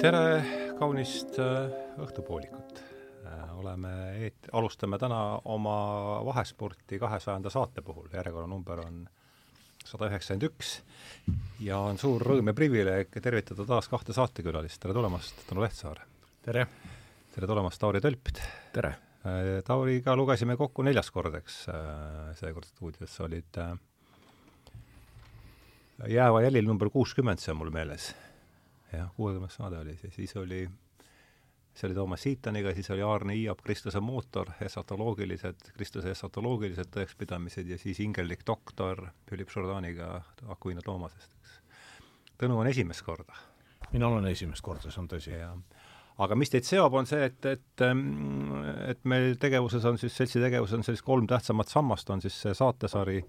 tere kaunist äh, õhtupoolikut. Äh, oleme alustame täna oma vahesporti kahesajanda saate puhul, järjekorranumber on sada üheksakümmend üks ja on suur rõõm ja privileeg tervitada taas kahte saatekülalist, tere tulemast, Tõnu Lehtsaar! tere! tere tulemast, Tauri Tölpt! tere! Äh, Tauriga lugesime kokku neljas kord, eks, seekord stuudios olid jääva jälil number kuuskümmend, see on mul meeles jah, kuuekümnes saade oli see, siis oli, see oli Toomas Siitaniga, siis oli Aarne Iiap, Kristuse mootor, esatoloogilised, Kristuse esatoloogilised tõekspidamised ja siis ingellik doktor Philip Jourdaniga Aquino Toomasest, eks. Tõnu on esimest korda. mina olen esimest korda, see on tõsi. aga mis teid seob, on see, et, et, et meil tegevuses on siis, seltsi tegevuses on sellist kolm tähtsamat sammast, on siis see saatesari,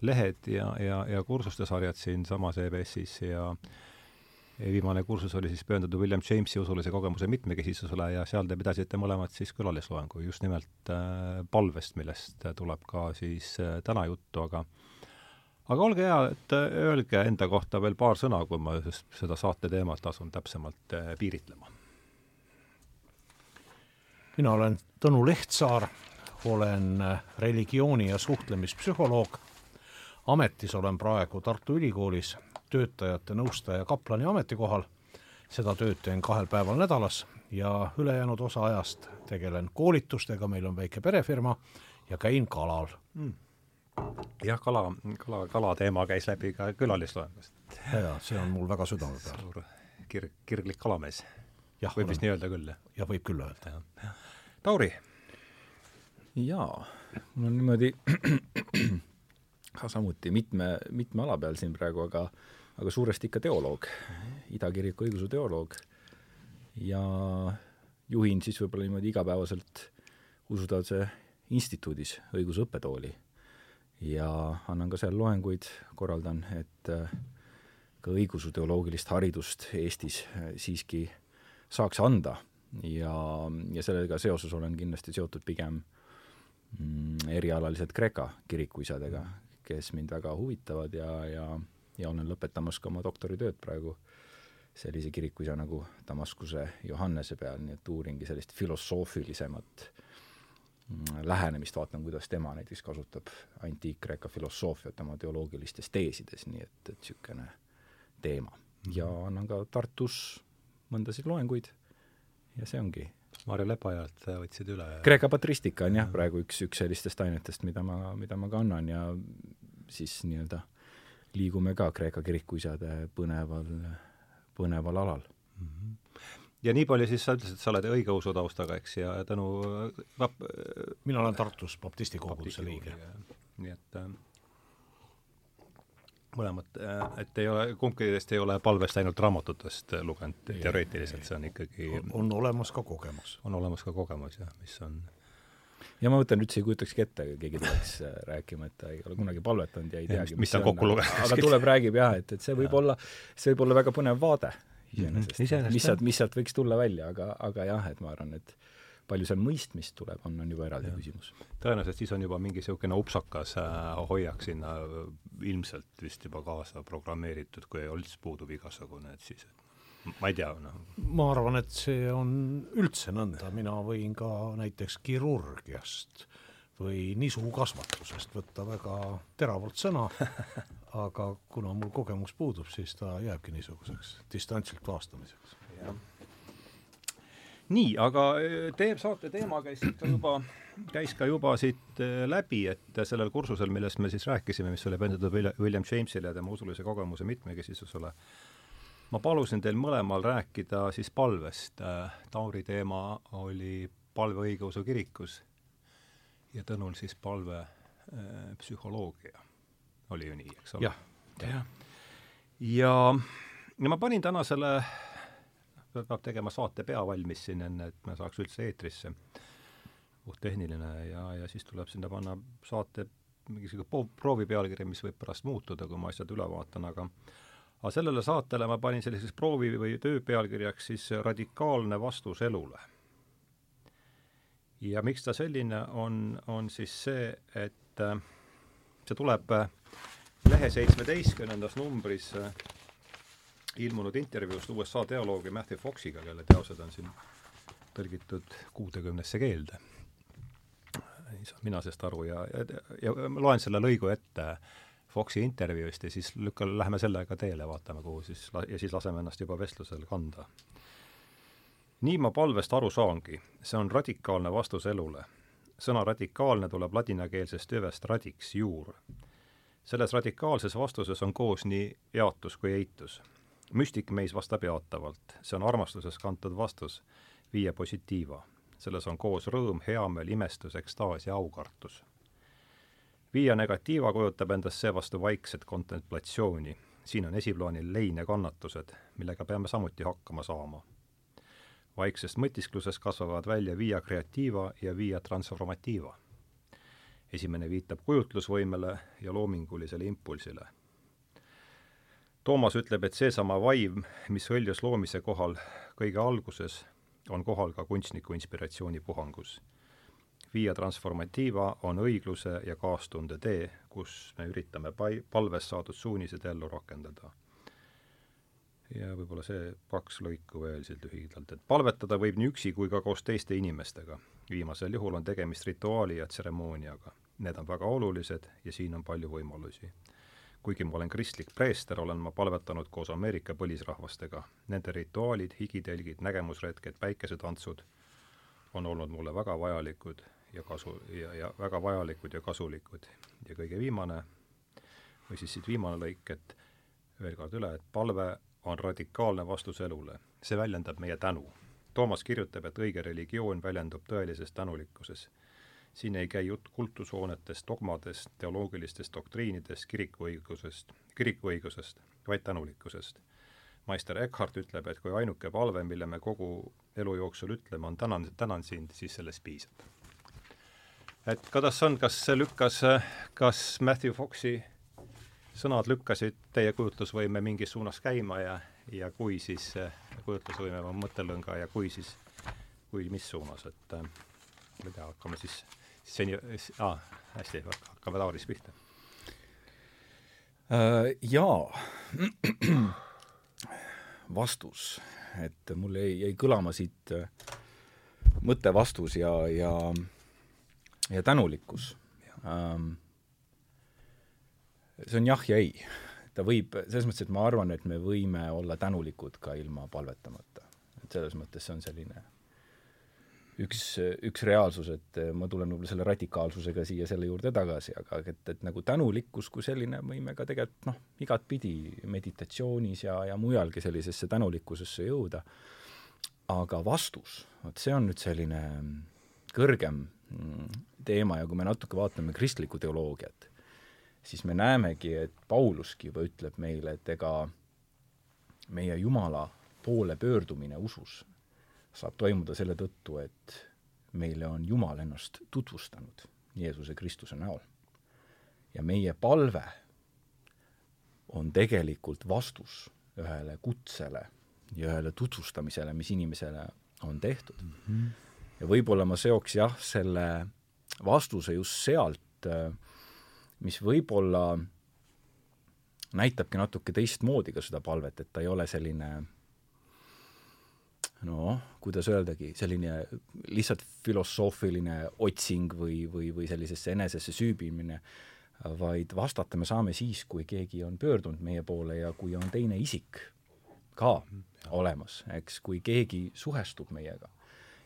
lehed ja, ja, ja kursuste sarjad siinsamas EBS-is ja viimane kursus oli siis pühendatud William Jamesi usulise kogemuse mitmekesisusele ja seal te pidasite mõlemad siis külalisloengu just nimelt äh, palvest, millest tuleb ka siis äh, täna juttu, aga aga olge hea, et äh, öelge enda kohta veel paar sõna, kui ma seda saate teemat asun täpsemalt äh, piiritlema. mina olen Tõnu Lehtsaar, olen äh, religiooni- ja suhtlemispsühholoog, ametis olen praegu Tartu Ülikoolis töötajate nõustaja kaplani ametikohal. seda tööd teen kahel päeval nädalas ja ülejäänud osa ajast tegelen koolitustega, meil on väike perefirma ja käin kalal mm. jah, kala, kala, kala teema käis läbi ka külalisloengust. ja see on mul väga südame peal. suur kirg, kirglik kalamees. võib vist nii öelda küll, jah? jah, võib küll öelda. Tauri? jaa, mul on niimoodi ka samuti mitme, mitme ala peal siin praegu, aga aga suuresti ikka teoloog, Ida kiriku õigeusu teoloog. Ja juhin siis võib-olla niimoodi igapäevaselt usuteaduse instituudis õiguse õppetooli. Ja annan ka seal loenguid, korraldan, et äh, ka õigeusu teoloogilist haridust Eestis äh, siiski saaks anda. Ja, ja sellega seoses olen kindlasti seotud pigem mm, erialaliselt Kreeka kirikuisadega, kes mind väga huvitavad ja, ja ja olen lõpetamas ka oma doktoritööd praegu sellise kirikuisa nagu Damaskuse Johannese peal, nii et uuringi sellist filosoofilisemat mm, lähenemist, vaatan, kuidas tema näiteks kasutab antiik-Kreeka filosoofiat oma teoloogilistes teesides, nii et, et niisugune teema. ja mhm. annan ka Tartus mõndasid loenguid ja see ongi Marju Lepajalt võtsid üle? Kreeka patristika on jah, praegu üks, üks sellistest ainetest, mida ma, mida ma ka annan ja siis nii-öelda äh, liigume ka Kreeka kirikuisade põneval, põneval alal mm. -hmm. ja nii palju siis sa ütlesid, et sa oled õigeusu taustaga, eks, ja Tõnu vap-? mina olen Tartus baptisti koguduse liige. nii et äh, mõlemad, äh, et ei ole, kumbki teist ei ole palvest ainult raamatutest lugenud teoreetiliselt, see on ikkagi on, on olemas ka kogemus. on olemas ka kogemus, jah, mis on ja ma mõtlen, üldse ei kujutakski ette, keegi tuleks äh, rääkima, et ta ei ole kunagi palvetanud ja ei teagi, mis ta kokku luges. aga tuleb, räägib jah, et, et see võib ja. olla, see võib olla väga põnev vaade iseenesest mm -hmm., mis sealt, mis sealt võiks tulla välja, aga, aga jah, et ma arvan, et palju seal mõistmist tuleb, on, on juba eraldi ja. küsimus. tõenäoliselt siis on juba mingi niisugune upsakas äh, hoiak sinna ilmselt vist juba kaasa programmeeritud, kui üldse puudub igasugune, et siis et ma ei tea, noh. ma arvan, et see on üldse nõnda, mina võin ka näiteks kirurgiast või nisukasvatusest võtta väga teravalt sõna, aga kuna mul kogemus puudub, siis ta jääbki niisuguseks distantsilt vaastamiseks. nii, aga e, teeb saate teema käis ikka juba, käis ka juba siit e, läbi, et sellel kursusel, millest me siis rääkisime, mis oli pühendatud William Jamesile ja tema usulise kogemuse mitmekesisusele, ma palusin teil mõlemal rääkida siis palvest. Tauri teema oli palve õigeusu kirikus ja Tõnul siis palve äh, psühholoogia. oli ju nii, eks ole? jah, jah. ja, ja ma panin täna selle, peab tegema saate pea valmis siin enne, et me saaks üldse eetrisse, puhttehniline ja, ja siis tuleb sinna panna saate mingisugune proovi pealkiri, mis võib pärast muutuda, kui ma asjad üle vaatan, aga aga sellele saatele ma panin selliseks proovi või töö pealkirjaks siis radikaalne vastus elule. ja miks ta selline on, on siis see, et äh, see tuleb äh, lehe seitsmeteistkümnendas numbris äh, ilmunud intervjuust USA teoloogi Matthew Foxiga, kelle teosed on siin tõlgitud kuutekümnesse keelde. ei saa mina sellest aru ja, ja, ja ma loen selle lõigu ette Foxi intervjuust ja siis lükka, läheme sellega teele, vaatame, kuhu siis, ja siis laseme ennast juba vestlusel kanda. nii ma palvest aru saangi, see on radikaalne vastus elule. sõna radikaalne tuleb ladinakeelsest hüvest radix, juur. selles radikaalses vastuses on koos nii jaatus kui eitus müstik meis vastab jaatavalt, see on armastuses kantud vastus, via positiiva. selles on koos rõõm, heameel, imestus, ekstaas ja aukartus. Via negatiiva kujutab endast seevastu vaikset kontemplatsiooni. siin on esiplaanil lein ja kannatused, millega peame samuti hakkama saama. vaiksest mõtisklusest kasvavad välja via creativa ja via transformativa. esimene viitab kujutlusvõimele ja loomingulisele impulsile Toomas ütleb, et seesama vaim, mis hõljus loomise kohal kõige alguses, on kohal ka kunstniku inspiratsioonipuhangus. Via transformativa on õigluse ja kaastunde tee, kus me üritame pai-, palves saadud suunised ellu rakendada. ja võib-olla see kaks lõiku veel siit lühidalt, et palvetada võib nii üksi kui ka koos teiste inimestega. viimasel juhul on tegemist rituaali ja tseremooniaga. Need on väga olulised ja siin on palju võimalusi kuigi ma olen kristlik preester, olen ma palvetanud koos Ameerika põlisrahvastega. Nende rituaalid, higitelgid, nägemusretked, päikesetantsud on olnud mulle väga vajalikud ja kasu, ja, ja väga vajalikud ja kasulikud. ja kõige viimane, või siis siit viimane lõik, et veel kord üle, et palve on radikaalne vastus elule. see väljendab meie tänu. Toomas kirjutab, et õige religioon väljendub tõelises tänulikkuses siin ei käi jutt kultushoonetest, dogmadest, teoloogilistest doktriinidest, kirikuõigusest, kirikuõigusest, vaid tänulikkusest. maister Eckhart ütleb, et kui ainuke palve, mille me kogu elu jooksul ütleme, on tänan, tänan sind, siis sellest piisab. Et kuidas on, kas see lükkas, kas Matthew Foxi sõnad lükkasid teie kujutlusvõime mingis suunas käima ja, ja kui, siis kujutlusvõime mõttelõnga ja kui, siis, kui mis suunas, et ma ei tea, hakkame siis seni ah,, hästi, hakkame Tauris pihta äh,. Jaa, vastus, et mul jäi, jäi kõlama siit äh, mõttevastus ja, ja, ja tänulikkus. Ähm, see on jah ja ei. ta võib, selles mõttes, et ma arvan, et me võime olla tänulikud ka ilma palvetamata. et selles mõttes see on selline üks, üks reaalsus, et ma tulen võib-olla selle radikaalsusega siia selle juurde tagasi, aga et, et nagu tänulikkus kui selline võime ka tegelikult noh, igatpidi meditatsioonis ja, ja mujalgi sellisesse tänulikkusesse jõuda. aga vastus, vot see on nüüd selline kõrgem teema ja kui me natuke vaatame kristlikku teoloogiat, siis me näemegi, et Pauluski juba ütleb meile, et ega meie Jumala poole pöördumine usus saab toimuda selle tõttu, et meile on Jumal ennast tutvustanud Jeesuse Kristuse näol. ja meie palve on tegelikult vastus ühele kutsele ja ühele tutvustamisele, mis inimesele on tehtud mm. -hmm. Ja võib-olla ma seoks jah, selle vastuse just sealt, mis võib-olla näitabki natuke teistmoodi ka seda palvet, et ta ei ole selline noh, kuidas öeldagi, selline lihtsalt filosoofiline otsing või, või, või sellisesse enesesse süübimine, vaid vastata me saame siis, kui keegi on pöördunud meie poole ja kui on teine isik ka olemas, eks, kui keegi suhestub meiega.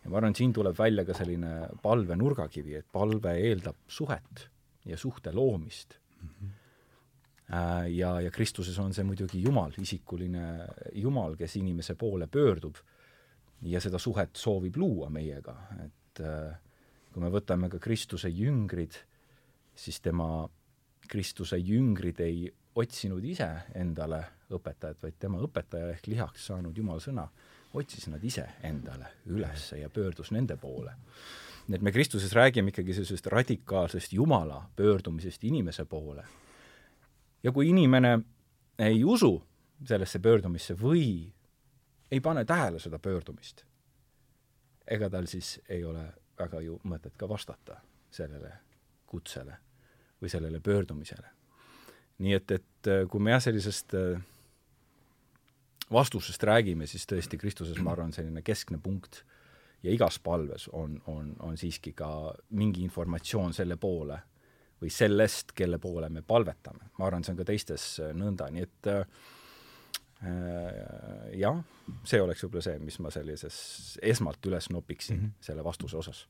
Ja ma arvan, et siin tuleb välja ka selline palve nurgakivi, et palve eeldab suhet ja suhte loomist. Mm. -hmm ja, ja Kristuses on see muidugi Jumal, isikuline Jumal, kes inimese poole pöördub ja seda suhet soovib luua meiega, et äh, kui me võtame ka Kristuse jüngrid, siis tema, Kristuse jüngrid ei otsinud ise endale õpetajat, vaid tema õpetaja ehk lihaks saanud Jumala sõna otsis nad ise endale üles ja pöördus nende poole. nii et me Kristuses räägime ikkagi sellisest radikaalsest Jumala pöördumisest inimese poole. ja kui inimene ei usu sellesse pöördumisse või ei pane tähele seda pöördumist, ega tal siis ei ole väga ju mõtet ka vastata sellele kutsele või sellele pöördumisele. nii et, et kui me jah, sellisest äh, vastusest räägime, siis tõesti Kristuses, ma arvan, selline keskne punkt ja igas palves on, on, on siiski ka mingi informatsioon selle poole või sellest, kelle poole me palvetame. ma arvan, see on ka teistes nõnda, nii et äh, jah, see oleks võib-olla see, mis ma sellises esmalt üles nopiksin mm -hmm. selle vastuse osas.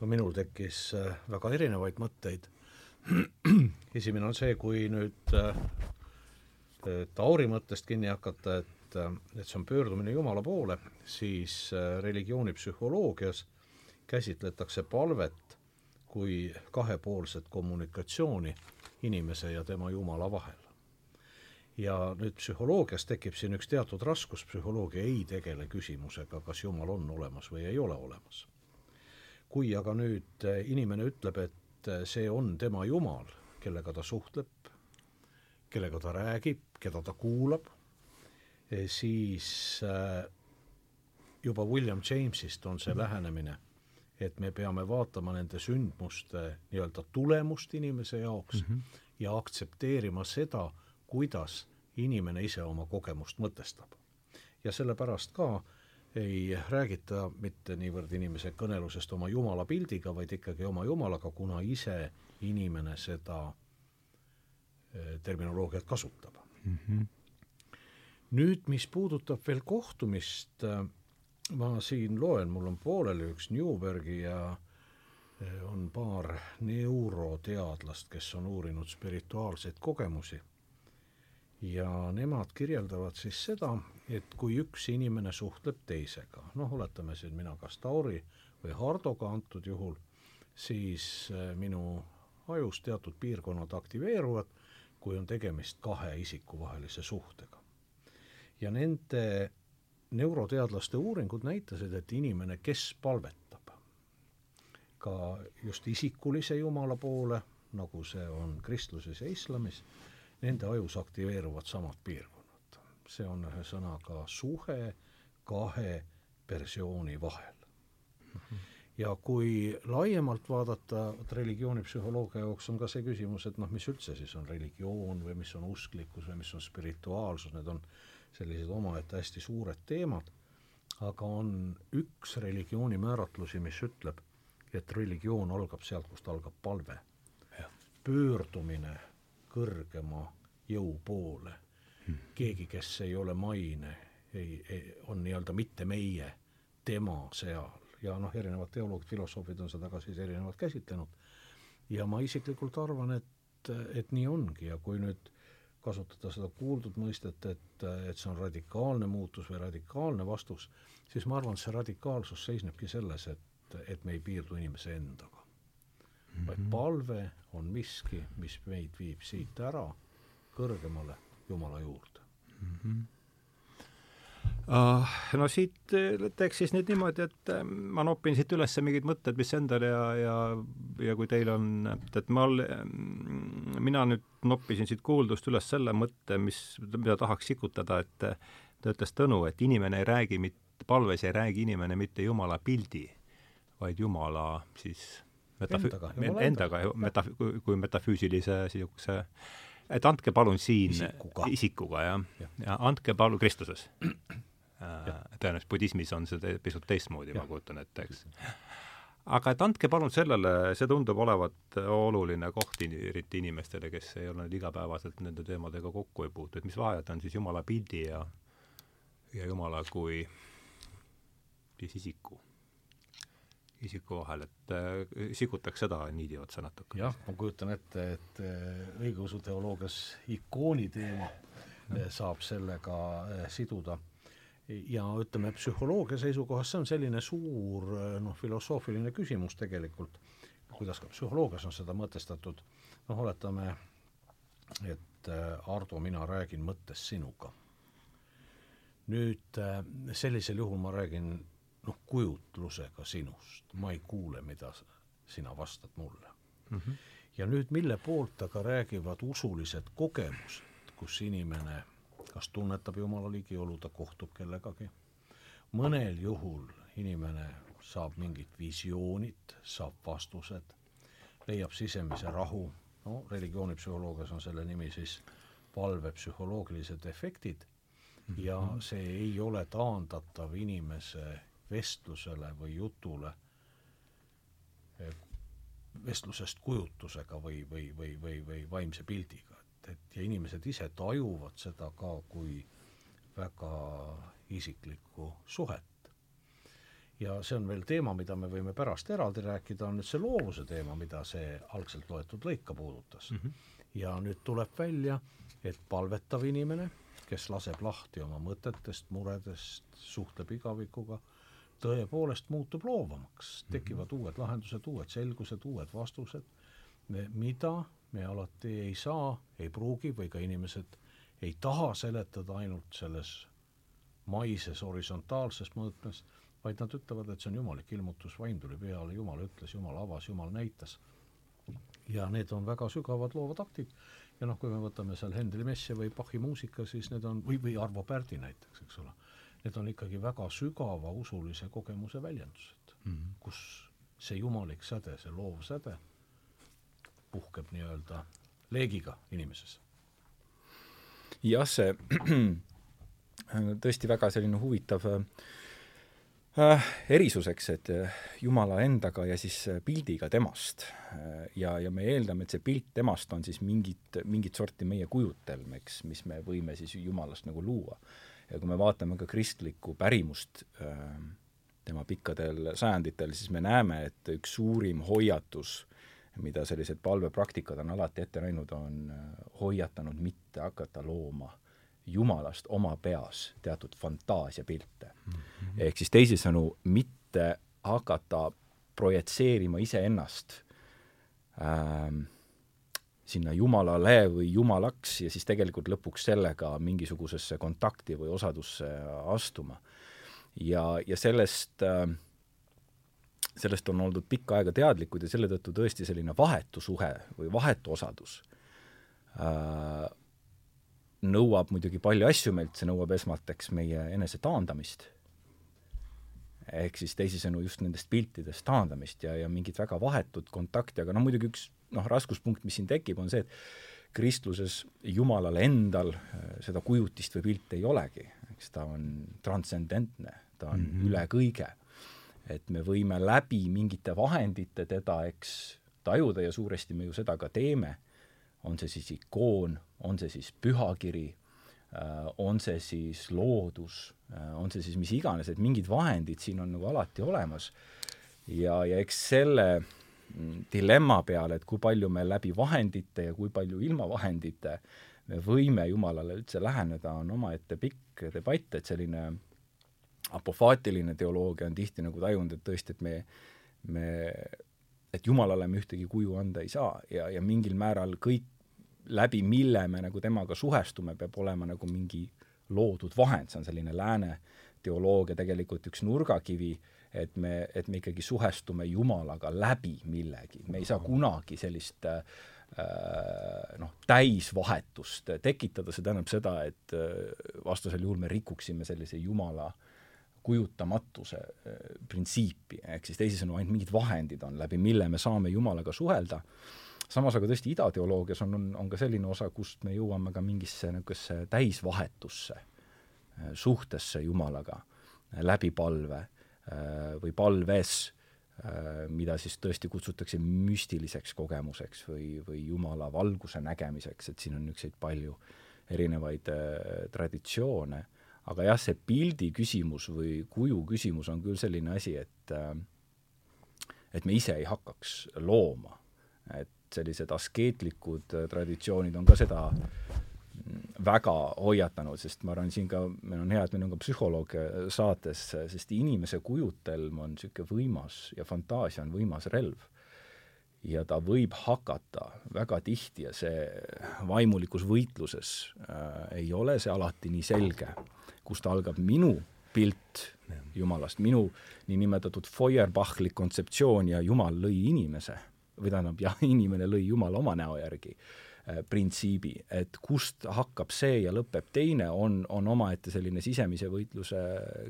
ka minul tekkis äh, väga erinevaid mõtteid. esimene on see, kui nüüd äh, Tauri mõttest kinni hakata, et, äh, et see on pöördumine Jumala poole, siis religioonipsühholoogias käsitletakse palvet kui kahepoolset kommunikatsiooni inimese ja tema Jumala vahel ja nüüd psühholoogias tekib siin üks teatud raskus, psühholoogia ei tegele küsimusega, kas Jumal on olemas või ei ole olemas. kui aga nüüd eh, inimene ütleb, et eh, see on tema Jumal, kellega ta suhtleb, kellega ta räägib, keda ta kuulab, eh, siis juba William Jamesist on see lähenemine, et me peame vaatama nende sündmuste nii-öelda tulemust inimese jaoks mm -hmm. ja aktsepteerima seda, kuidas inimene ise oma kogemust mõtestab. ja sellepärast ka ei räägita mitte niivõrd inimese kõnelusest oma jumala pildiga, vaid ikkagi oma jumalaga, kuna ise inimene seda eh, terminoloogiat kasutab mm. -hmm. nüüd, mis puudutab veel kohtumist, eh, ma siin loen, mul on pooleli üks Newbergi ja eh, on paar neuroteadlast, kes on uurinud spirituaalseid kogemusi ja nemad kirjeldavad siis seda, et kui üks inimene suhtleb teisega, noh, oletame siin mina kas Tauri või Hardoga antud juhul, siis minu ajus teatud piirkonnad aktiveeruvad, kui on tegemist kahe isiku vahelise suhtega. ja nende neuroteadlaste uuringud näitasid, et inimene, kes palvetab ka just isikulise Jumala poole, nagu see on kristluses ja islamis, nende ajus aktiveeruvad samad piirkonnad. see on ühesõnaga suhe kahe persooni vahel mm. -hmm. Ja kui laiemalt vaadata, vot religioonipsühholoogia jaoks on ka see küsimus, et noh, mis üldse siis on religioon või mis on usklikkus või mis on spirituaalsus, need on sellised omaette hästi suured teemad, aga on üks religiooni määratlusi, mis ütleb, et religioon algab sealt, kust algab palve. pöördumine kõrgema jõu poole. Hmm.. keegi, kes ei ole maine, ei, ei, on nii-öelda mitte meie, tema seal ja noh, erinevad teoloogid, filosoofid on seda ka siis erinevalt käsitlenud. ja ma isiklikult arvan, et, et nii ongi ja kui nüüd kasutada seda kuuldud mõistet, et, et see on radikaalne muutus või radikaalne vastus, siis ma arvan, et see radikaalsus seisnebki selles, et, et me ei piirdu inimese endaga mm, -hmm. vaid palve on miski, mis meid viib siit ära kõrgemale Jumala juurde mm. -hmm. Uh, no siit teeks siis nüüd niimoodi, et eh, ma nopin siit üles mingid mõtted, mis endal ja, ja, ja kui teil on, et ma, mm, mina nüüd noppisin siit kuuldust üles selle mõtte, mis, mida tahaks sikutada, et ta ütles Tõnu, et inimene ei räägi mitte, palves ei räägi inimene mitte Jumala pildi, vaid Jumala siis metafü-, endaga, endaga, meta-, kui, kui metafüüsilise niisuguse et andke palun siin isikuga, isikuga jah. Ja., ja andke palun Kristuses. äh, tõenäoliselt budismis on see pisut teistmoodi, ma kujutan ette, eks. aga et andke palun sellele, see tundub olevat oluline koht eriti inimestele, kes ei ole nüüd igapäevaselt nende teemadega kokku ei puutu, et mis vahet on siis Jumala pildi ja ja Jumala kui siis isiku isiku vahel, et äh, sikutaks seda niidi otsa natuke. jah, ma kujutan ette, et äh, õigeusu teoloogias ikooni teema äh, saab sellega äh, siduda ja ütleme, psühholoogia seisukohast see on selline suur äh, noh, filosoofiline küsimus tegelikult, kuidas ka psühholoogias on seda mõtestatud, noh, oletame, et äh, Ardo, mina räägin mõttes sinuga. nüüd sellisel juhul ma räägin noh, kujutlusega sinust, ma ei kuule, mida sina vastad mulle mm. -hmm. ja nüüd, mille poolt aga räägivad usulised kogemused, kus inimene kas tunnetab Jumala ligiolu, ta kohtub kellegagi, mõnel juhul inimene saab mingid visioonid, saab vastused, leiab sisemise rahu, no religioonipsühholoogias on selle nimi siis valve psühholoogilised efektid. Mm -hmm. ja see ei ole taandatav inimese vestlusele või jutule vestlusest kujutusega või, või, või, või, või vaimse pildiga, et, et ja inimesed ise tajuvad seda ka kui väga isiklikku suhet ja see on veel teema, mida me võime pärast eraldi rääkida, on nüüd see loovuse teema, mida see algselt loetud lõik ka puudutas mm. -hmm. ja nüüd tuleb välja, et palvetav inimene, kes laseb lahti oma mõtetest, muredest, suhtleb igavikuga, tõepoolest muutub loovamaks, tekivad mm -hmm. uued lahendused, uued selgused, uued vastused, mida me alati ei saa, ei pruugi või ka inimesed ei taha seletada ainult selles maises horisontaalses mõõtmes vaid nad ütlevad, et see on jumalik ilmutus, vaim tuli peale, Jumal ütles, Jumal avas, Jumal näitas. ja need on väga sügavad loovad aktid ja noh, kui me võtame seal Hendri Messi või Bachi muusika, siis need on, või, või Arvo Pärdi näiteks, eks ole, need on ikkagi väga sügava usulise kogemuse väljendused mm, -hmm. kus see jumalik säde, see loov säde puhkeb nii-öelda leegiga inimeses. jah, see tõesti väga selline huvitav äh, äh, erisuseks, et äh, Jumala endaga ja siis äh, pildiga temast. Äh, ja, ja me eeldame, et see pilt temast on siis mingit, mingit sorti meie kujutelm, eks, mis me võime siis Jumalast nagu luua. ja kui me vaatame ka kristlikku pärimust äh, tema pikkadel sajanditel, siis me näeme, et üks suurim hoiatus, mida sellised palvepraktikad on alati ette näinud, on hoiatanud mitte hakata looma Jumalast oma peas teatud fantaasiapilte mm. -hmm. ehk siis teisisõnu, mitte hakata projitseerima iseennast ähm, sinna Jumalale või Jumalaks ja siis tegelikult lõpuks sellega mingisugusesse kontakti või osadusse astuma. ja, ja sellest äh, sellest on oldud pikka aega teadlikud ja selle tõttu tõesti selline vahetu suhe või vahetu osadus äh, nõuab muidugi palju asju meilt, see nõuab esmalt, eks, meie enese taandamist, ehk siis teisisõnu just nendest piltidest taandamist ja, ja mingit väga vahetut kontakti, aga noh, muidugi üks noh, raskuspunkt, mis siin tekib, on see, et kristluses Jumalal endal äh, seda kujutist või pilti ei olegi, eks ta on transcendentne, ta on mm -hmm. üle kõige. Et me võime läbi mingite vahendite teda, eks, tajuda ja suuresti me ju seda ka teeme on see siis ikoon, on see siis pühakiri, äh, on see siis loodus, äh, on see siis mis iganes, et mingid vahendid siin on nagu alati olemas. ja, ja eks selle mm, dilemma peale, et kui palju me läbi vahendite ja kui palju ilma vahendite me võime Jumalale üldse läheneda, on omaette pikk debatt, et selline apofaatiline teoloogia on tihti nagu tajunud, et tõesti, et me, me et Jumalale me ühtegi kuju anda ei saa ja, ja mingil määral kõik, läbi mille me nagu temaga suhestume, peab olema nagu mingi loodud vahend, see on selline lääne teoloogia tegelikult üks nurgakivi, et me, et me ikkagi suhestume Jumalaga läbi millegi, me ei saa kunagi sellist äh, noh, täisvahetust tekitada, see tähendab seda, et äh, vastasel juhul me rikuksime sellise Jumala äh, kujutamatuse äh, printsiipi, ehk siis teisisõnu, ainult mingid vahendid on, läbi mille me saame Jumalaga suhelda, samas aga tõesti idateoloogias on, on, on ka selline osa, kust me jõuame ka mingisse niisugusesse täisvahetusse, äh, suhtesse Jumalaga, äh, läbi palve või palves, mida siis tõesti kutsutakse müstiliseks kogemuseks või, või Jumala valguse nägemiseks, et siin on niisuguseid palju erinevaid traditsioone aga jah, see pildi küsimus või kuju küsimus on küll selline asi, et äh, et me ise ei hakkaks looma. et sellised askeetlikud äh, traditsioonid on ka seda mm, väga hoiatanud, sest ma arvan, siin ka, meil on hea, et meil on ka psühholoog äh, saates, sest inimese kujutelm on niisugune võimas ja fantaasia on võimas relv ja ta võib hakata väga tihti ja see vaimulikus võitluses äh, ei ole see alati nii selge, kust algab minu pilt Jumalast, minu niinimetatud Feuerbachlik kontseptsioon ja Jumal lõi inimese, või tähendab, jah, inimene lõi Jumala oma näo järgi äh, printsiibi, et kust hakkab see ja lõpeb teine, on, on omaette selline sisemise võitluse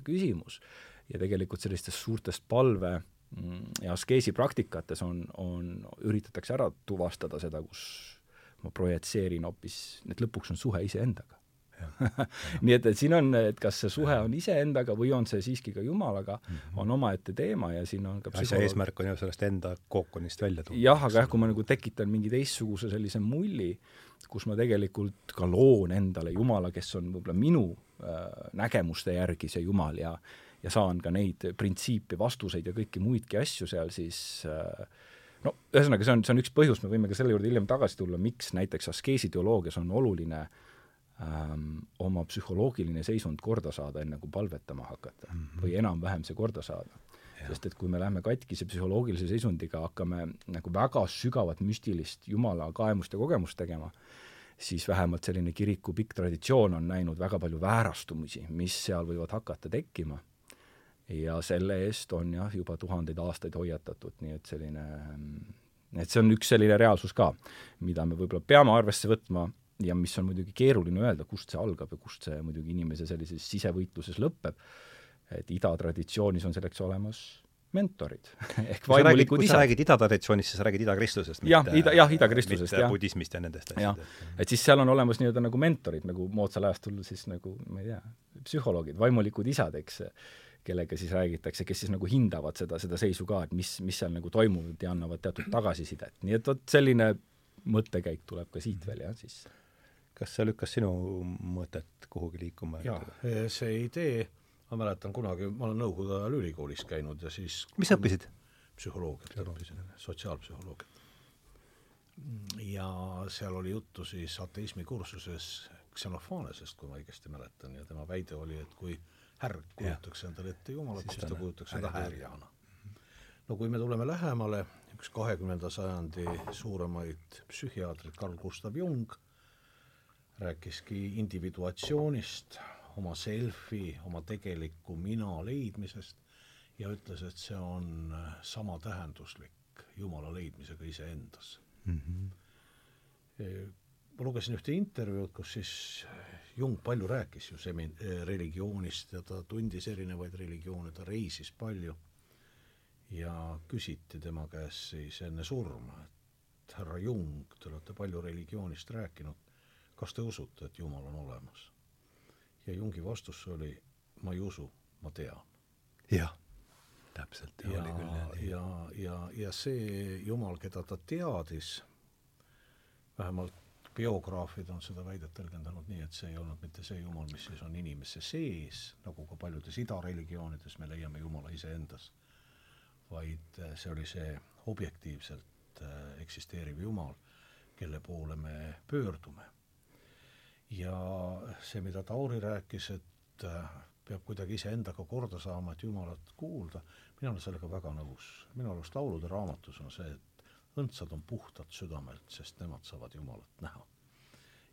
küsimus. ja tegelikult sellistest suurtest palve äh, ja askeesi praktikates on, on, üritatakse ära tuvastada seda, kus, ma projitseerin hoopis, et lõpuks on suhe iseendaga nii et, et siin on, et kas see suhe on iseendaga või on see siiski ka Jumalaga mm, -hmm. on omaette teema ja siin on ka asja eesmärk on ju sellest enda kookonist välja tuua. jah, aga jah, kui ma nagu tekitan mingi teistsuguse sellise mulli, kus ma tegelikult ka loon endale Jumala, kes on võib-olla minu äh, nägemuste järgi see Jumal ja ja saan ka neid printsiipe, vastuseid ja kõiki muidki asju seal, siis äh, no ühesõnaga, see on, see on üks põhjus, me võime ka selle juurde hiljem tagasi tulla, miks näiteks askeesiteoloogias on oluline äh, ähm, oma psühholoogiline seisund korda saada, enne kui palvetama hakata mm -hmm. või enam-vähem see korda saada. sest et kui me läheme katkise psühholoogilise seisundiga, hakkame nagu väga sügavat müstilist Jumala kaemust ja kogemust tegema, siis vähemalt selline kiriku pikk traditsioon on näinud väga palju väärastumisi, mis seal võivad hakata tekkima. Ja selle eest on jah, juba tuhandeid aastaid hoiatatud, nii et selline et see on üks selline reaalsus ka, mida me võib-olla peame arvesse võtma ja mis on muidugi keeruline öelda, kust see algab ja kust see muidugi inimese sellises sisevõitluses lõpeb, et ida traditsioonis on selleks olemas mentorid ehk vaimulikud isad. sa räägid ida traditsioonist, siis sa räägid idakristlusest, jah, ida, jah, idakristlusest, jah. budismist ja nendest asjadest. et siis seal on olemas nii-öelda nagu mentorid, nagu moodsal ajastul siis nagu ma ei tea, psühholoogid, vaimulikud isad, eks, kellega siis räägitakse, kes siis nagu hindavad seda, seda seisu ka, et mis, mis seal nagu toimub ja annavad teatud tagasisidet. nii et vot selline mõttekäik tuleb ka siit veel, jah, siis kas see lükkas sinu mõtet kuhugi liikuma? jaa, see idee, ma mäletan kunagi, ma olen nõukogude ajal ülikoolis käinud ja siis mis õppisid? psühholoogiat õppisin, sotsiaalpsühholoogiat. ja seal oli juttu siis ateismi kursuses Xenophanesest, kui ma õigesti mäletan, ja tema väide oli, et kui härg kujutaks endale ette Jumalat, siis ta kujutaks enda härjana. no kui me tuleme lähemale, üks kahekümnenda sajandi suuremaid psühhiaatreid, Carl Gustav Jung, rääkiski individuatsioonist, oma selfi, oma tegeliku mina leidmisest ja ütles, et see on samatähenduslik Jumala leidmisega iseendas mm. -hmm. Ma lugesin ühte intervjuud, kus siis Jung palju rääkis ju semi-, religioonist ja ta tundis erinevaid religioone, ta reisis palju ja küsiti tema käest siis enne surma, et härra Jung, te olete palju religioonist rääkinud kas te usute, et Jumal on olemas? ja Jungi vastus oli, ma ei usu, ma tean. jah, täpselt. ja, ja, ja, ja, ja see Jumal, keda ta teadis, vähemalt biograafid on seda väidet tõlgendanud nii, et see ei olnud mitte see Jumal, mis siis on inimese sees, nagu ka paljudes idareligioonides me leiame Jumala iseendas, vaid eh, see oli see objektiivselt eh, eksisteeriv Jumal, kelle poole me pöördume ja see, mida Tauri rääkis, et äh, peab kuidagi iseendaga korda saama, et Jumalat kuulda, mina olen sellega väga nõus. minu arust laulude raamatus on see, et õndsad on puhtad südamelt, sest nemad saavad Jumalat näha.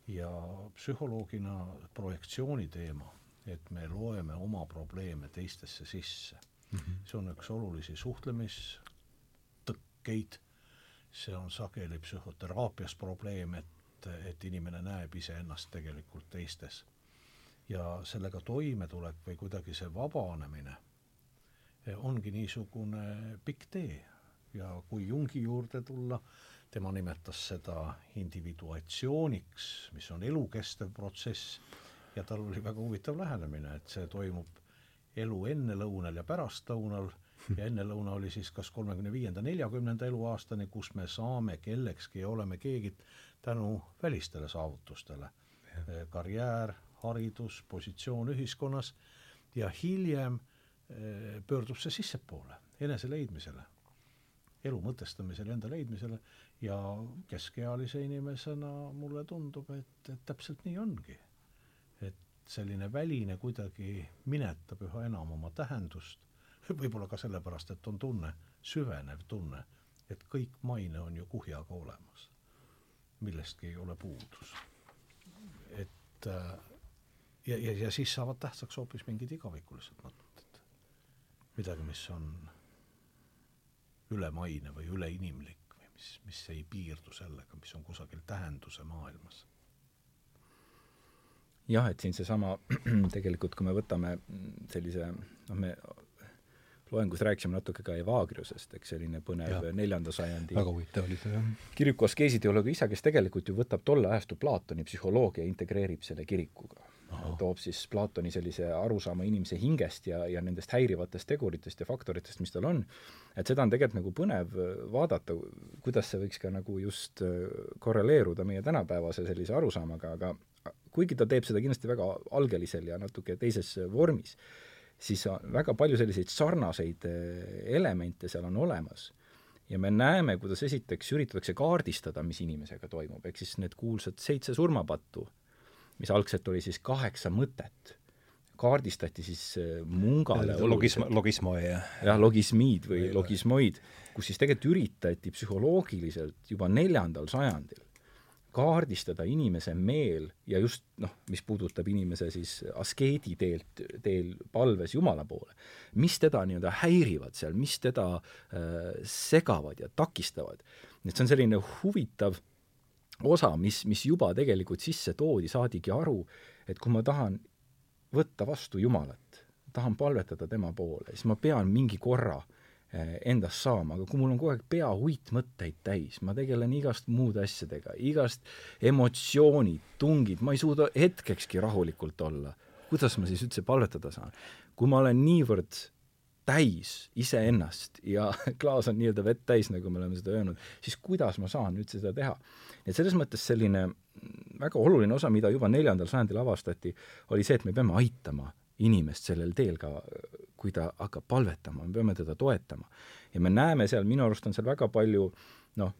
ja psühholoogina projektsiooni teema, et me loeme oma probleeme teistesse sisse mm, -hmm. see on üks olulisi suhtlemistõkkeid, see on sageli psühhoteraapias probleem, et et, inimene näeb iseennast tegelikult teistes. ja sellega toimetulek või kuidagi see vabanemine ongi niisugune pikk tee ja kui Jungi juurde tulla, tema nimetas seda individuatsiooniks, mis on elukestev protsess, ja tal oli väga huvitav lähenemine, et see toimub elu ennelõunal ja pärastlõunal. Ja ennelõuna oli siis kas kolmekümne viienda, neljakümnenda eluaastani, kus me saame kellekski ja oleme keegi tänu välistele saavutustele. karjäär, haridus, positsioon ühiskonnas ja hiljem eh, pöördub see sissepoole, enese leidmisele, elu mõtestamisele, enda leidmisele ja keskealise inimesena mulle tundub, et, et täpselt nii ongi. et selline väline kuidagi minetab üha enam oma tähendust, võib-olla ka sellepärast, et on tunne, süvenev tunne, et kõik maine on ju kuhjaga olemas millestki ei ole puudus. et äh, ja, ja, ja siis saavad tähtsaks hoopis mingid igavikulised mõtted. midagi, mis on ülemaine või üleinimlik või mis, mis ei piirdu sellega, mis on kusagil tähenduse maailmas. jah, et siin seesama tegelikult, kui me võtame sellise, noh, me loengus rääkisime natuke ka Evagriusest, eks selline põnev neljanda sajandi väga huvitav oli see, jah. kiriku askeesiteoloogi isa, kes tegelikult ju võtab tolle ajastu Platoni psühholoogia ja integreerib selle kirikuga. Toob siis Platoni sellise arusaama inimese hingest ja, ja nendest häirivatest teguritest ja faktoritest, mis tal on, et seda on tegelikult nagu põnev vaadata, kuidas see võiks ka nagu just korreleeruda meie tänapäevase sellise arusaamaga, aga kuigi ta teeb seda kindlasti väga algelisel ja natuke teises vormis, siis väga palju selliseid sarnaseid elemente seal on olemas. ja me näeme, kuidas esiteks üritatakse kaardistada, mis inimesega toimub, ehk siis need kuulsad seitse surmapattu, mis algselt oli siis kaheksa mõtet, kaardistati siis eh, mungale logism, logismoi, jah. jah, logismiid või logismoid, kus siis tegelikult üritati psühholoogiliselt juba neljandal sajandil kaardistada inimese meel ja just noh, mis puudutab inimese siis askeedi teelt, teel palves Jumala poole, mis teda nii-öelda häirivad seal, mis teda äh, segavad ja takistavad. et see on selline huvitav osa, mis, mis juba tegelikult sisse toodi, saadigi aru, et kui ma tahan võtta vastu Jumalat, tahan palvetada tema poole, siis ma pean mingi korra Eh, endast saama, aga kui mul on kogu aeg pea uitmõtteid täis, ma tegelen igast muude asjadega, igast emotsioonid, tungid, ma ei suuda hetkekski rahulikult olla, kuidas ma siis üldse palvetada saan? kui ma olen niivõrd täis iseennast ja klaas on nii-öelda vett täis, nagu me oleme seda öelnud, siis kuidas ma saan üldse seda teha? Et selles mõttes selline väga oluline osa, mida juba neljandal sajandil avastati, oli see, et me peame aitama inimest sellel teel ka, kui ta hakkab palvetama, me peame teda toetama. ja me näeme seal, minu arust on seal väga palju noh,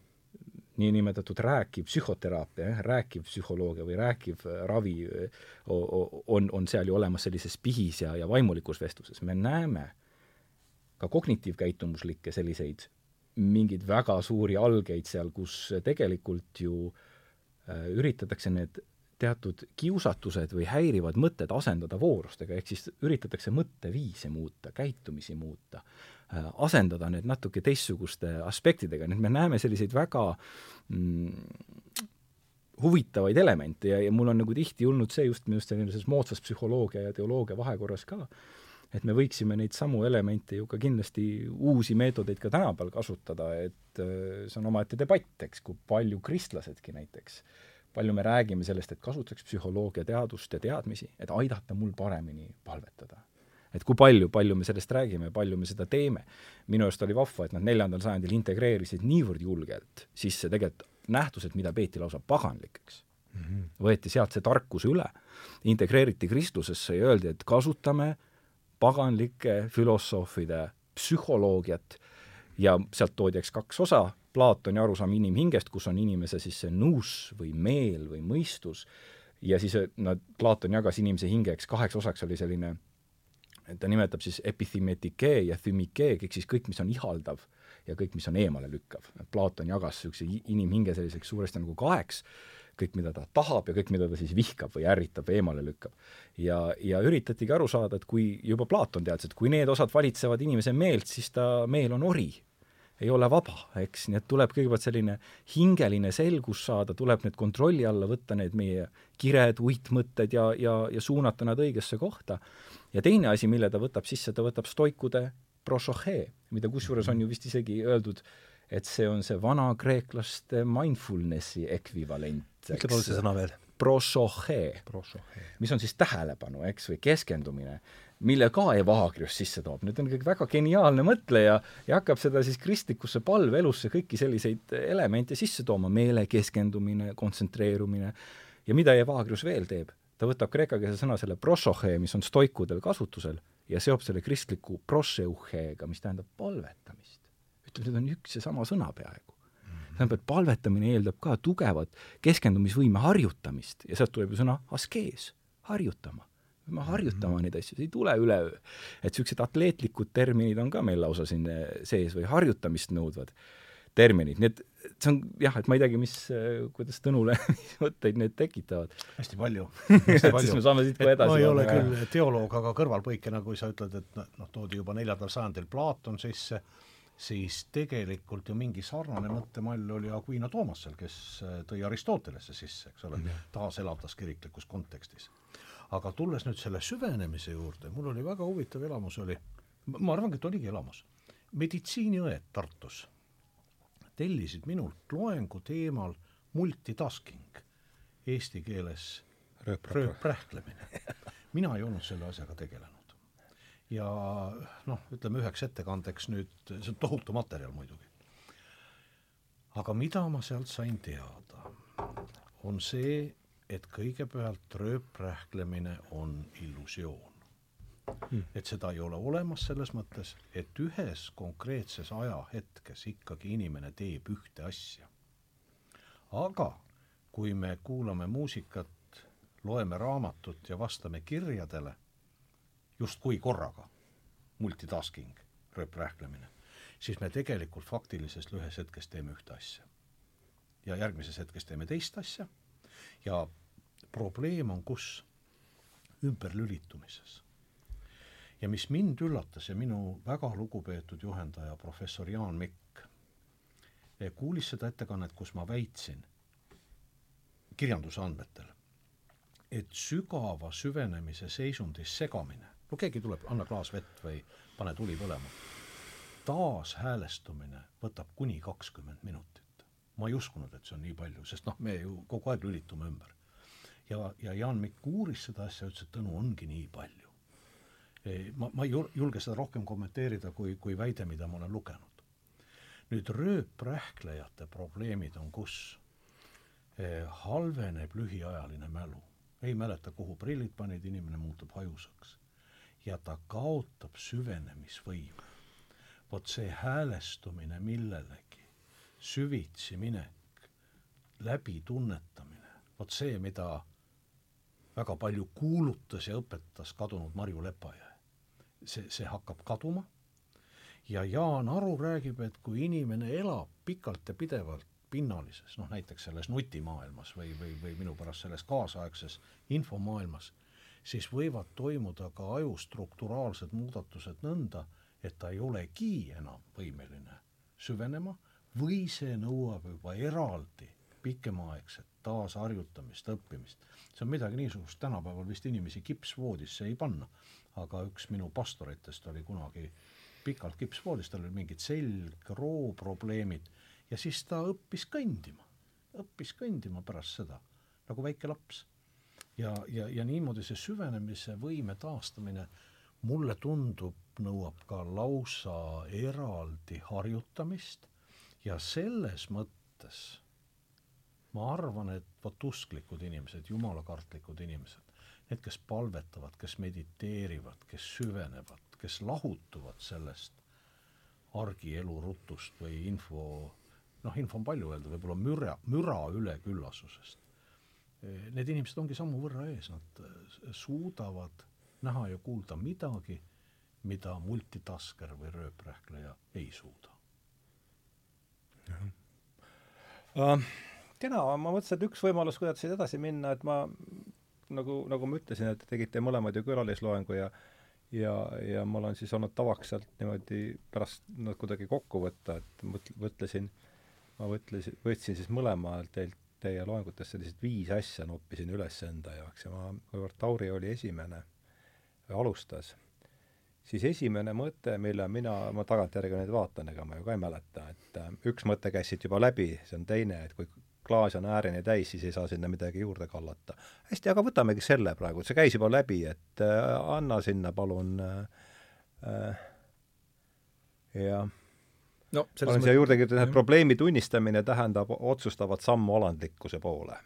niinimetatud rääkiv psühhoteraapia, rääkiv psühholoogia või rääkiv ravi on, on seal ju olemas sellises pihis ja, ja vaimulikus vestluses, me näeme ka kognitiivkäitumuslikke selliseid mingeid väga suuri algeid seal, kus tegelikult ju äh, üritatakse need teatud kiusatused või häirivad mõtted asendada voorustega, ehk siis üritatakse mõtteviise muuta, käitumisi muuta, äh, asendada need natuke teistsuguste aspektidega, nii et me näeme selliseid väga mm, huvitavaid elemente ja, ja mul on nagu tihti olnud see just minu arust sellises moodsas psühholoogia ja teoloogia vahekorras ka, et me võiksime neid samu elemente ju ka kindlasti uusi meetodeid ka tänapäeval kasutada, et äh, see on omaette debatt, eks, kui palju kristlasedki näiteks äh, palju me räägime sellest, et kasutaks psühholoogia teadust ja teadmisi, et aidata mul paremini palvetada. et kui palju, palju me sellest räägime, palju me seda teeme. minu arust oli vahva, et nad neljandal sajandil integreerisid niivõrd julgelt sisse tegelikult nähtused, mida peeti lausa paganlikeks mm. -hmm. võeti sealt see tarkus üle, integreeriti Kristlusesse ja öeldi, et kasutame paganlike filosoofide psühholoogiat. Ja sealt toodi eks kaks osa, Platoni arusaam inimhingest, kus on inimese siis see nous või meel või mõistus, ja siis eh, nad, Platon jagas inimese hinge, eks kaheks osaks oli selline, ta nimetab siis epithimetike ja thymike, ehk siis kõik, mis on ihaldav ja kõik, mis on eemalelükkav. Platon jagas niisuguse inimhinge selliseks suuresti nagu kaheks, kõik, mida ta tahab ja kõik, mida ta siis vihkab või ärritab või eemale lükkab. ja, ja üritatigi aru saada, et kui juba Platon teadis, et kui need osad valitsevad inimese meelt, siis ta meel on ori ei ole vaba, eks, nii et tuleb kõigepealt selline hingeline selgus saada, tuleb need kontrolli alla võtta, need meie kired, uitmõtted ja, ja, ja suunata nad õigesse kohta. ja teine asi, mille ta võtab sisse, ta võtab stoikude prosohee, mida kusjuures on ju vist isegi öeldud, et see on see vana kreeklaste mindfulnessi ekvivalent. ütle palun see sõna veel. Prosohee, mis on siis tähelepanu, eks, või keskendumine mille ka Evagrius sisse toob, nüüd on kõik väga geniaalne mõtleja ja hakkab seda siis kristlikusse palveelusse kõiki selliseid elemente sisse tooma, meele keskendumine, kontsentreerumine, ja mida Evagrius veel teeb? ta võtab kreekakeelse sõna selle prosohe, mis on stoikudel kasutusel, ja seob selle kristliku proseuheega, mis tähendab palvetamist. Need on üks ja sama sõna peaaegu tähendab, et palvetamine eeldab ka tugevat keskendumisvõime harjutamist ja sealt tuleb ju sõna askees, harjutama peame harjutama mhm. neid asju, see ei tule üleöö. et niisugused atleetlikud terminid on ka meil lausa siin eh, sees või harjutamist nõudvad terminid, nii et see on jah, et ma ei teagi, mis, eh, kuidas Tõnule mõtteid need tekitavad. hästi palju siis me saame siit kohe edasi. ma ei ole küll teoloog, aga kõrvalpõikena, kui sa ütled, et noh, toodi juba neljandal sajandil Platon sisse, siis tegelikult ju mingi sarnane mõttemall oli Aquino Toomasel, kes eh, tõi Aristotelesse sisse, eks ole, taaselavdas kiriklikus kontekstis aga tulles nüüd selle süvenemise juurde, mul oli väga huvitav elamus oli, ma arvan, et oligi elamus. meditsiiniõed Tartus tellisid minult loengu teemal multitasking, eesti keeles rööprähklemine. mina ei olnud selle asjaga tegelenud. Ja noh, ütleme üheks ettekandeks nüüd, see on tohutu materjal muidugi. aga mida ma sealt sain teada, on see, et kõigepealt rööprähklemine on illusioon hmm.. et seda ei ole olemas selles mõttes, et ühes konkreetses ajahetkes ikkagi inimene teeb ühte asja. aga kui me kuulame muusikat, loeme raamatut ja vastame kirjadele, justkui korraga, multitasking, rööprähklemine, siis me tegelikult faktilises ühes hetkes teeme ühte asja. ja järgmises hetkes teeme teist asja ja probleem on kus? ümberlülitumises. ja mis mind üllatas ja minu väga lugupeetud juhendaja, professor Jaan Mikk, kuulis seda ettekannet, kus ma väitsin kirjanduse andmetel, et sügava süvenemise seisundis segamine, no keegi tuleb, anna klaas vett või pane tuli põlema, taashäälestumine võtab kuni kakskümmend minutit. ma ei uskunud, et see on nii palju, sest noh, me ju kogu aeg lülitume ümber ja, ja Jaan Mikk uuris seda asja, ütles, et Tõnu, ongi nii palju. ma, ma ei julge seda rohkem kommenteerida kui, kui väide, mida ma olen lugenud. nüüd rööprähklejate probleemid on kus? halveneb lühiajaline mälu. ei mäleta, kuhu prillid panid, inimene muutub hajusaks. Ja ta kaotab süvenemisvõime. vot see häälestumine millelegi, süvitsi minek, läbitunnetamine, vot see, mida väga palju kuulutas ja õpetas kadunud Marju Lepajõe. see, see hakkab kaduma ja Jaan Aru räägib, et kui inimene elab pikalt ja pidevalt pinnalises, noh näiteks selles nutimaailmas või, või, või minu pärast selles kaasaegses infomaailmas, siis võivad toimuda ka aju strukturaalsed muudatused nõnda, et ta ei olegi enam võimeline süvenema või see nõuab juba eraldi pikemaaegset taasharjutamist, õppimist. see on midagi niisugust, tänapäeval vist inimesi kipsvoodisse ei panna, aga üks minu pastoritest oli kunagi pikalt kipsvoodis, tal oli mingid selgroo probleemid ja siis ta õppis kõndima, õppis kõndima pärast seda, nagu väike laps. Ja, ja, ja niimoodi see süvenemise võime taastamine mulle tundub, nõuab ka lausa eraldi harjutamist ja selles mõttes ma arvan, et vot usklikud inimesed, jumalakartlikud inimesed, need, kes palvetavad, kes mediteerivad, kes süvenevad, kes lahutuvad sellest argielu rutust või info, noh, info on palju öelda, võib-olla müra, müra üleküllasusest. Need inimesed ongi sammu võrra ees, nad suudavad näha ja kuulda midagi, mida multitasker või rööprähkleja ei suuda. Uh kena, ma mõtlesin, et üks võimalus, kuidas siit edasi minna, et ma nagu, nagu ma ütlesin, et tegite mõlemad ju külalisloengu ja ja, ja mul on siis olnud tavaks sealt niimoodi pärast nad kuidagi kokku võtta, et mõt-, mõtlesin, ma mõtlesin, võtsin siis mõlemalt teilt, teie loengutest sellised viis asja noppisin üles enda jaoks ja ma, kuivõrd Tauri oli esimene, alustas, siis esimene mõte, mille mina, ma tagantjärgi nüüd vaatan, ega ma ju ka ei mäleta, et äh, üks mõte käis siit juba läbi, see on teine, et kui klaas on äärini täis, siis ei saa sinna midagi juurde kallata. hästi, aga võtamegi selle praegu, see käis juba läbi, et äh, anna sinna palun äh, ja no, olen siia juurde kirjutanud, et probleemi tunnistamine tähendab otsustavat sammu alandlikkuse poole.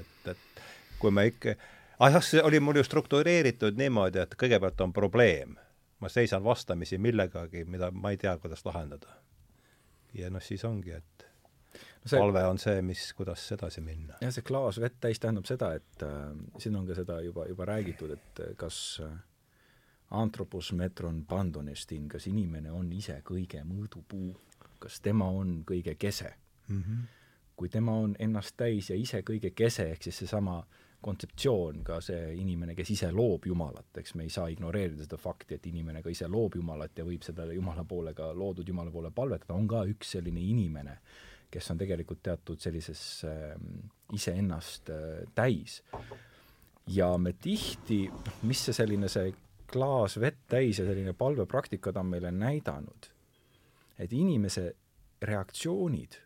et, et kui me ikka, ah jah, see oli mul ju struktureeritud niimoodi, et kõigepealt on probleem, ma seisan vastamisi millegagi, mida ma ei tea, kuidas lahendada. ja noh, siis ongi, et see, palve on see, mis, kuidas edasi minna. jah, see klaas vett täis tähendab seda, et äh, siin on ka seda juba, juba räägitud, et kas äh, antropos metron pandonestin, kas inimene on ise kõige mõõdupuu, kas tema on kõige kese mm. -hmm. kui tema on ennast täis ja ise kõige kese, ehk siis seesama kontseptsioon, ka see inimene, kes ise loob Jumalat, eks me ei saa ignoreerida seda fakti, et inimene ka ise loob Jumalat ja võib seda Jumala poole ka, loodud Jumala poole palvetada, on ka üks selline inimene kes on tegelikult teatud sellises äh, iseennast äh, täis. ja me tihti, noh, mis see selline see klaas vett täis ja selline palvepraktikad on meile näidanud, et inimese reaktsioonid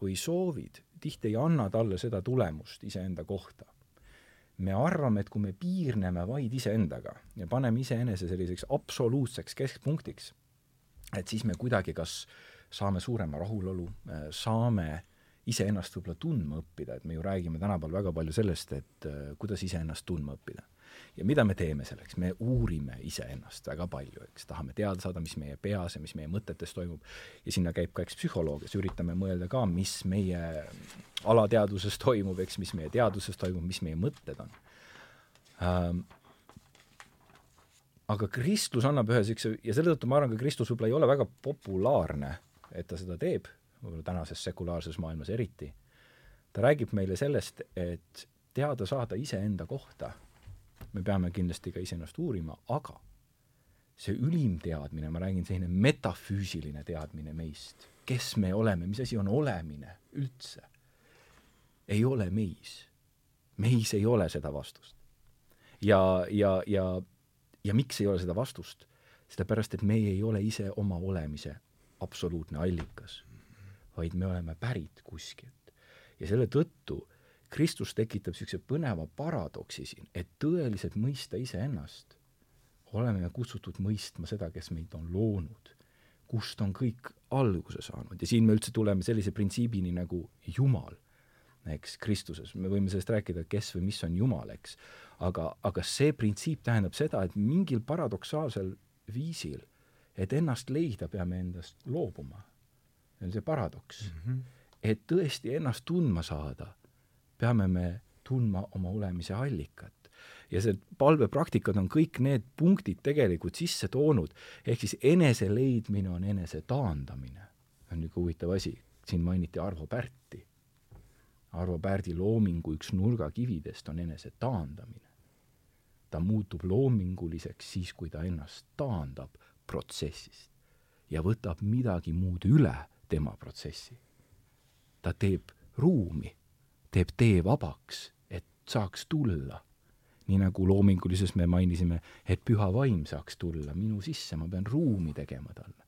või soovid tihti ei anna talle seda tulemust iseenda kohta. me arvame, et kui me piirneme vaid iseendaga ja paneme iseenese selliseks absoluutseks keskpunktiks, et siis me kuidagi kas saame suurema rahulolu, saame iseennast võib-olla tundma õppida, et me ju räägime tänapäeval väga palju sellest, et äh, kuidas iseennast tundma õppida. Ja mida me teeme selleks, me uurime iseennast väga palju, eks, tahame teada saada, mis meie peas ja mis meie mõtetes toimub, ja sinna käib ka eks psühholoog, kes üritame mõelda ka, mis meie alateadvuses toimub, eks, mis meie teaduses toimub, mis meie mõtted on. Ähm, aga kristlus annab ühe niisuguse, ja selle tõttu ma arvan, ka kristlus võib-olla ei ole väga populaarne, et ta seda teeb, võib-olla tänases sekulaarses maailmas eriti, ta räägib meile sellest, et teada saada iseenda kohta, me peame kindlasti ka iseennast uurima, aga see ülim teadmine, ma räägin, selline metafüüsiline teadmine meist, kes me oleme, mis asi on olemine üldse, ei ole meis. meis ei ole seda vastust. ja, ja, ja ja miks ei ole seda vastust? sellepärast, et meie ei ole ise oma olemise absoluutne allikas, vaid me oleme pärit kuskilt. ja selle tõttu Kristus tekitab niisuguse põneva paradoksi siin, et tõeliselt mõista iseennast, oleme me kutsutud mõistma seda, kes meid on loonud, kust on kõik alguse saanud ja siin me üldse tuleme sellise printsiibini nagu Jumal eks, Kristuses, me võime sellest rääkida, kes või mis on Jumal, eks, aga, aga see printsiip tähendab seda, et mingil paradoksaalsel viisil, et ennast leida, peame endast loobuma. see on see paradoks mm. -hmm. et tõesti ennast tundma saada, peame me tundma oma olemise allikat. ja see palvepraktikad on kõik need punktid tegelikult sisse toonud, ehk siis enese leidmine on enese taandamine. on niisugune huvitav asi, siin mainiti Arvo Pärti Arvo Pärdi loomingu üks nurgakividest on enese taandamine. ta muutub loominguliseks siis, kui ta ennast taandab protsessist ja võtab midagi muud üle tema protsessi. ta teeb ruumi, teeb tee vabaks, et saaks tulla. nii nagu loomingulises me mainisime, et püha vaim saaks tulla minu sisse, ma pean ruumi tegema talle.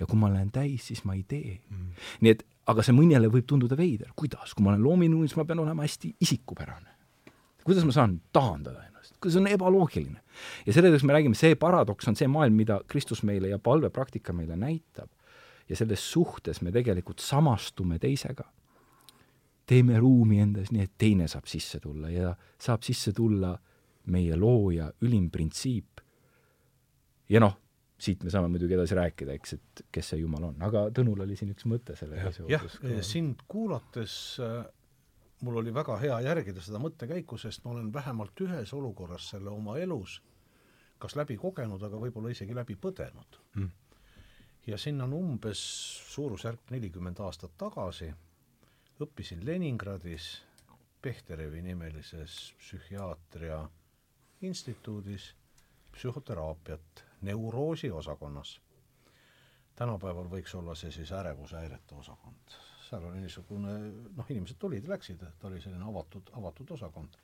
ja kui ma olen täis, siis ma ei tee mm.. nii et aga see mõnele võib tunduda veider, kuidas, kui ma olen loominguline, siis ma pean olema hästi isikupärane. kuidas ma saan taandada ennast, see on ebaloogiline. ja selle tõttu me räägime, see paradoks on see maailm, mida Kristus meile ja palvepraktika meile näitab. ja selles suhtes me tegelikult samastume teisega. Teeme ruumi endas nii, et teine saab sisse tulla ja saab sisse tulla meie looja ülim printsiip. ja noh, siit me saame muidugi edasi rääkida, eks, et kes see Jumal on, aga Tõnul oli siin üks mõte sellega seoses. jah, sind kuulates äh, mul oli väga hea järgida seda mõttekäiku, sest ma olen vähemalt ühes olukorras selle oma elus kas läbi kogenud, aga võib-olla isegi läbi põdenud mm.. ja sinna on umbes suurusjärk nelikümmend aastat tagasi, õppisin Leningradis Pehterevi nimelises psühhiaatria instituudis psühhoteraapiat neuroosi osakonnas. tänapäeval võiks olla see siis ärevushäirete osakond. seal oli niisugune, noh, inimesed tulid läksid, et oli selline avatud, avatud osakond.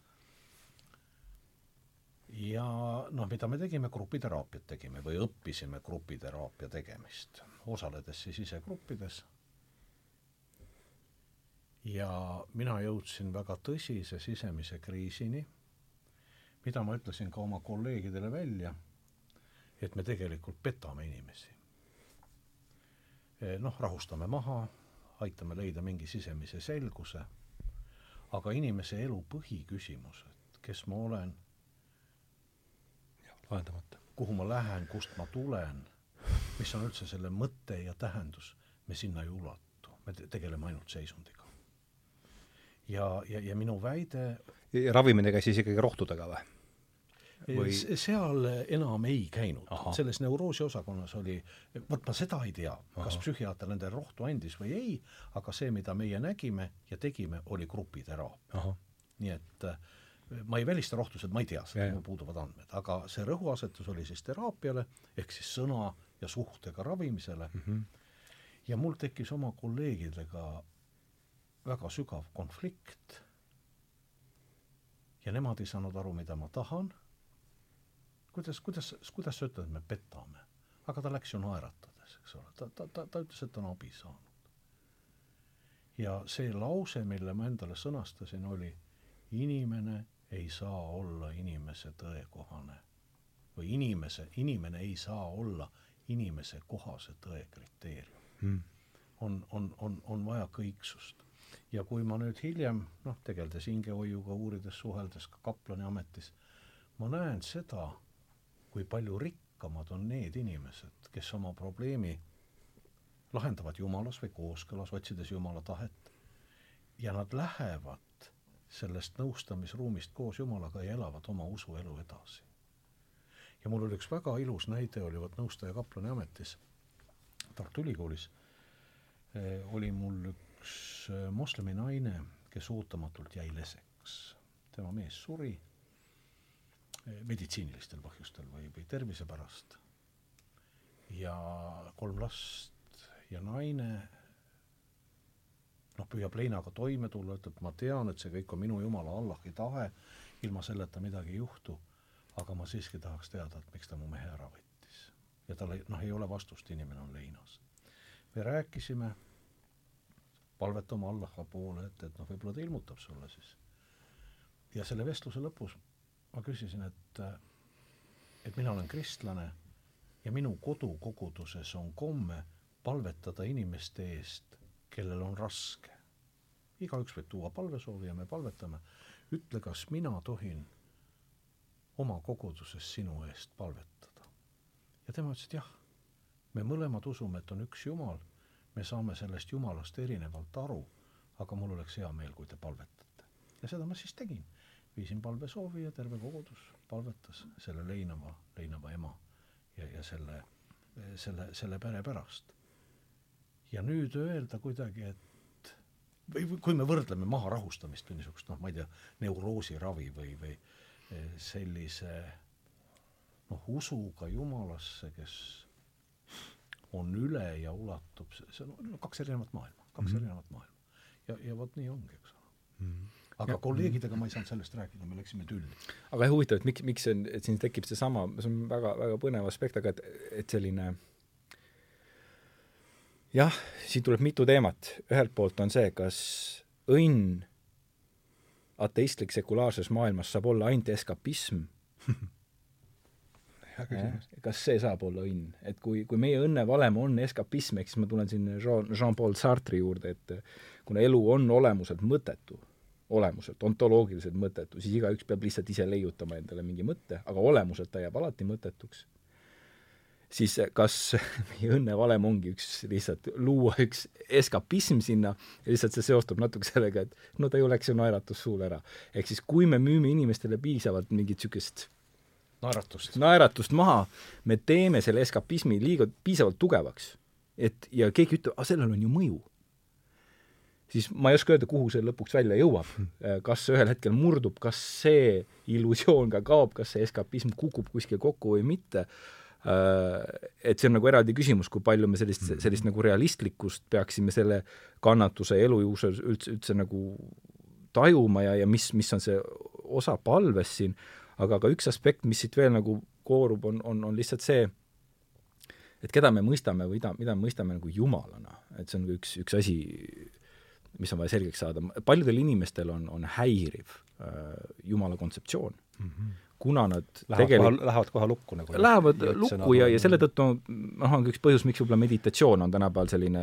ja noh, mida me tegime, grupiteraapiat tegime või õppisime grupiteraapia tegemist, osaledes siis ise gruppides ja mina jõudsin väga tõsise sisemise kriisini, mida ma ütlesin ka oma kolleegidele välja et me tegelikult petame inimesi. Eh, noh, rahustame maha, aitame leida mingi sisemise selguse, aga inimese elu põhiküsimused, kes ma olen, lahendamata. kuhu ma lähen, kust ma tulen, mis on üldse selle mõte ja tähendus, me sinna ei ulatu, me te tegeleme ainult seisundiga. Ja, ja, ja minu väide ravimine käis siis ikkagi rohtudega või? või seal enam ei käinud, selles neuroosi osakonnas oli, vot ma seda ei tea, kas psühhiaater nendele rohtu andis või ei, aga see, mida meie nägime ja tegime, oli grupiteraapia. nii et äh, ma ei välista rohtusid, ma ei tea, seda mul puuduvad andmed, aga see rõhuasetus oli siis teraapiale ehk siis sõna ja suhtega ravimisele mm. -hmm. ja mul tekkis oma kolleegidega väga sügav konflikt ja nemad ei saanud aru, mida ma tahan kuidas, kuidas, kuidas sa ütled, me petame? aga ta läks ju naeratades, eks ole, ta, ta, ta, ta ütles, et on abi saanud. ja see lause, mille ma endale sõnastasin, oli inimene ei saa olla inimese tõekohane või inimese, inimene ei saa olla inimese kohase tõe kriteerium hmm.. on, on, on, on vaja kõiksust. Ja kui ma nüüd hiljem, noh, tegeldes hingehoiuga, uurides, suheldes ka kaplani ametis, ma näen seda, kui palju rikkamad on need inimesed, kes oma probleemi lahendavad Jumalas või kooskõlas, otsides Jumala tahet, ja nad lähevad sellest nõustamisruumist koos Jumalaga ja elavad oma usuelu edasi. Ja mul oli üks väga ilus näide, oli vot nõustaja kaplani ametis Tartu Ülikoolis, oli mul üks eh, moslemi naine, kes ootamatult jäi leseks. tema mees suri eh, meditsiinilistel põhjustel või, või tervise pärast. ja kolm last ja naine noh, püüab leinaga toime tulla, ütleb, ma tean, et see kõik on minu jumala Allahi tahe, ilma selleta midagi ei juhtu aga ma siiski tahaks teada, et miks ta mu mehe ära võttis. ja tal ei, noh, ei ole vastust, inimene on leinas. me rääkisime, palvetame Allaha poole, et, et noh, võib-olla ta ilmutab sulle siis. ja selle vestluse lõpus ma küsisin, et et mina olen kristlane ja minu kodukoguduses on komme palvetada inimeste eest, kellel on raske. igaüks võib tuua palvesoovi ja me palvetame. ütle, kas mina tohin oma koguduses sinu eest palvetada. ja tema ütles, et jah, me mõlemad usume, et on üks Jumal, me saame sellest Jumalast erinevalt aru, aga mul oleks hea meel, kui te palvetate. ja seda ma siis tegin. viisin palvesoovi ja terve kogudus palvetas selle leinava, leinava ema ja, ja selle, selle, selle pere pärast. ja nüüd öelda kuidagi, et või kui me võrdleme maharahustamist või niisugust noh, ma ei tea, neuroosiravi või, või sellise noh, usuga Jumalasse, kes on üle ja ulatub, see on no, kaks erinevat maailma, kaks mm -hmm. erinevat maailma. ja, ja vot nii ongi, eks ole mm. -hmm. aga ja, kolleegidega ma ei saanud sellest rääkida, me läksime tülli. aga jah, huvitav, et miks, miks see on, et siin tekib seesama, see on väga, väga põnev aspekt, aga et, et selline jah, siin tuleb mitu teemat, ühelt poolt on see, kas õnn ateistlik sekulaarses maailmas saab olla ainult eskapism kas see saab olla õnn, et kui, kui meie õnnevalem on eskapism, ehk siis ma tulen siin Jean, Jean-Paul Sartre'i juurde, et kuna elu on olemuselt mõttetu, olemuselt, ontoloogiliselt mõttetu, siis igaüks peab lihtsalt ise leiutama endale mingi mõtte, aga olemuselt ta jääb alati mõttetuks. Siis kas meie õnnevalem ongi üks lihtsalt luua üks eskapism sinna ja lihtsalt see seostub natuke sellega, et no ta ju läks ju naeratus suul ära. ehk siis kui me müüme inimestele piisavalt mingit niisugust naeratust. naeratust maha, me teeme selle eskapismi liiga piisavalt tugevaks, et ja keegi ütleb, aga sellel on ju mõju. siis ma ei oska öelda, kuhu see lõpuks välja jõuab. kas ühel hetkel murdub, kas see illusioon ka kaob, kas see eskapism kukub kuskil kokku või mitte Äh, et see on nagu eraldi küsimus, kui palju me sellist, sellist nagu realistlikkust peaksime selle kannatuse elu juures üldse, üldse nagu tajuma ja, ja mis, mis on see osa palvest siin, aga ka üks aspekt, mis siit veel nagu koorub, on, on, on lihtsalt see, et keda me mõistame või mida, mida me mõistame nagu jumalana, et see on üks, üks asi, mis on vaja selgeks saada, paljudel inimestel on, on häiriv äh, jumala kontseptsioon mm. -hmm kuna nad lähevad tegelikult kohe, lähevad kohe lukku nagu lähevad lukku ja, ja selle tõttu noh, on ka üks põhjus, miks võib-olla meditatsioon on tänapäeval selline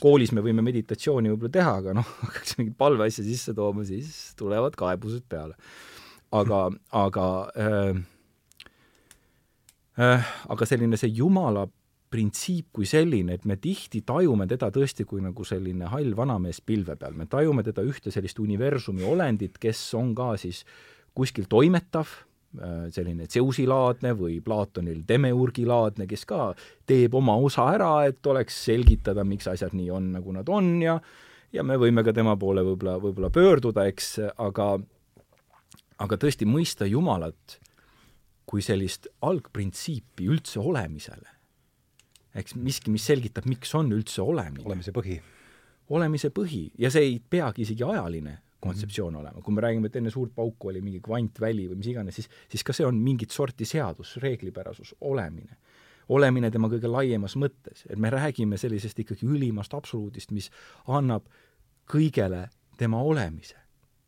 koolis me võime meditatsiooni võib-olla teha, aga noh, hakkaks mingit palveasja sisse tooma, siis tulevad kaebused peale. Aga, aga äh, äh, aga selline see Jumala printsiip kui selline, et me tihti tajume teda tõesti kui nagu selline hall vanamees pilve peal, me tajume teda ühte sellist universumi olendit, kes on ka siis kuskil toimetav, Äh, selline Zeusi-laadne või Platonil Demiurgi-laadne, kes ka teeb oma osa ära, et oleks selgitada, miks asjad nii on, nagu nad on ja ja me võime ka tema poole võib-olla, võib-olla pöörduda, eks, aga aga tõesti mõista Jumalat kui sellist algprintsiipi üldse olemisele. eks miski, mis selgitab, miks on üldse olemine. olemise põhi. olemise põhi ja see ei peagi isegi ajaline kontseptsioon olema. kui me räägime, et enne suurt pauku oli mingi kvantväli või mis iganes, siis, siis ka see on mingit sorti seadus, reeglipärasus, olemine. olemine tema kõige laiemas mõttes, et me räägime sellisest ikkagi ülimast absoluudist, mis annab kõigele tema olemise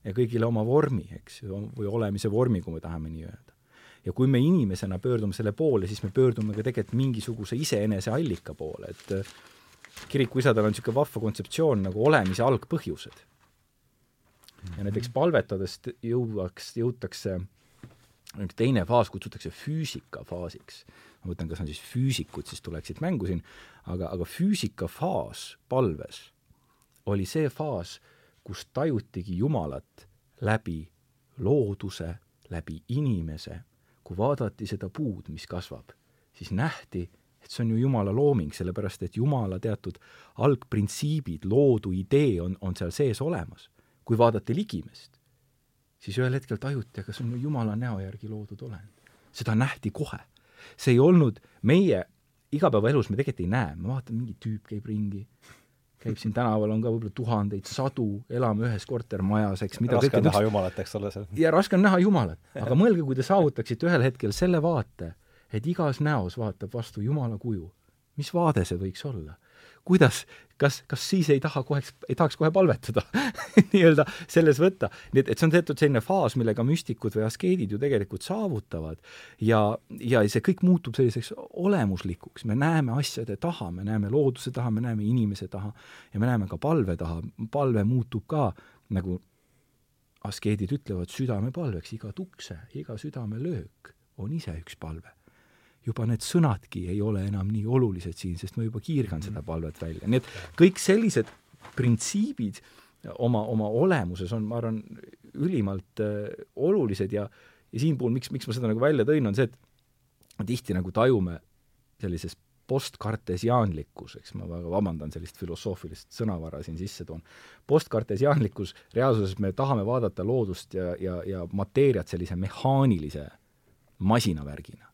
ja kõigile oma vormi, eks ju, või olemise vormi, kui me tahame nii öelda. ja kui me inimesena pöördume selle poole, siis me pöördume ka tegelikult mingisuguse iseenese allika poole, et äh, kirikuisadel on niisugune vahva kontseptsioon nagu olemise algpõhjused. ja näiteks palvetades jõuaks, jõutakse üks teine faas kutsutakse füüsikafaasiks. ma mõtlen, kas on siis füüsikud, siis tuleksid mängu siin, aga, aga füüsikafaas palves oli see faas, kus tajutigi Jumalat läbi looduse, läbi inimese. kui vaadati seda puud, mis kasvab, siis nähti, et see on ju Jumala looming, sellepärast et Jumala teatud algprintsiibid, loodu idee on, on seal sees olemas. kui vaadati ligimest, siis ühel hetkel tajuti, aga see on ju Jumala näo järgi loodud olend. seda nähti kohe. see ei olnud meie igapäevaelus me tegelikult ei näe, ma vaatan, mingi tüüp käib ringi, käib siin tänaval, on ka võib-olla tuhandeid, sadu, elame ühes kortermajas, eks mida raske on näha Jumalat, eks ole, seal. ja raske on näha Jumalat, aga mõelge, kui te saavutaksite ühel hetkel selle vaate, et igas näos vaatab vastu Jumala kuju. mis vaade see võiks olla? Kuidas, kas, kas siis ei taha kohe, ei tahaks kohe palvetada nii-öelda selles võtta. nii et, et see on teatud selline faas, millega müstikud või askeedid ju tegelikult saavutavad. Ja, ja see kõik muutub selliseks olemuslikuks, me näeme asjade taha, me näeme looduse taha, me näeme inimese taha ja me näeme ka palve taha, palve muutub ka nagu askeedid ütlevad südamepalveks, iga tukse, iga südamelöök on ise üks palve juba need sõnadki ei ole enam nii olulised siin, sest ma juba kiirgan seda mhm. palvet välja, nii et kõik sellised printsiibid oma, oma olemuses on, ma arvan, ülimalt äh, olulised ja ja siin puhul, miks, miks ma seda nagu välja tõin, on see, et tihti nagu tajume sellises postkartesiaanlikkus, eks ma väga vabandan, sellist filosoofilist sõnavara siin sisse toon, postkartesiaanlikkus, reaalsuses me tahame vaadata loodust ja, ja, ja mateeriat sellise mehaanilise masinavärgina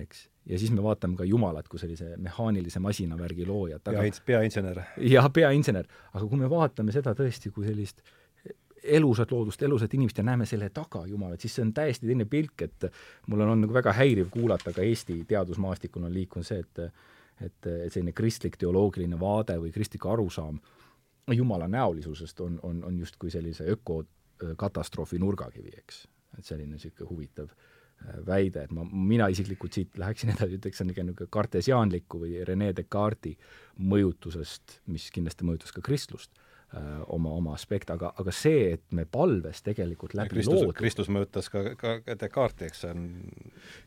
eks. ja siis me vaatame ka Jumalat kui sellise mehaanilise masinavärgi loojat. pea, peainsener. jah, peainsener. aga kui me vaatame seda tõesti kui sellist elusat loodust, elusat inimest ja näeme selle taga Jumalat, siis see on täiesti teine pilk, et mul on olnud nagu väga häiriv kuulata ka Eesti teadusmaastikul on liikunud see, et et, et selline kristlik teoloogiline vaade või kristlik arusaam Jumala näolisusest on, on, on justkui sellise ökokatastroofi nurgakivi, eks. et selline niisugune huvitav äh, väide, et ma, mina isiklikult siit läheksin edasi, ütleks, see on niisugune kartesiaanliku või Rene Descartesi mõjutusest, mis kindlasti mõjutas ka kristlust, oma, oma aspekt, aga, aga see, et me palves tegelikult läbi Kristus, loodu Kristus mõjutas ka, ka Descartesi, eks see on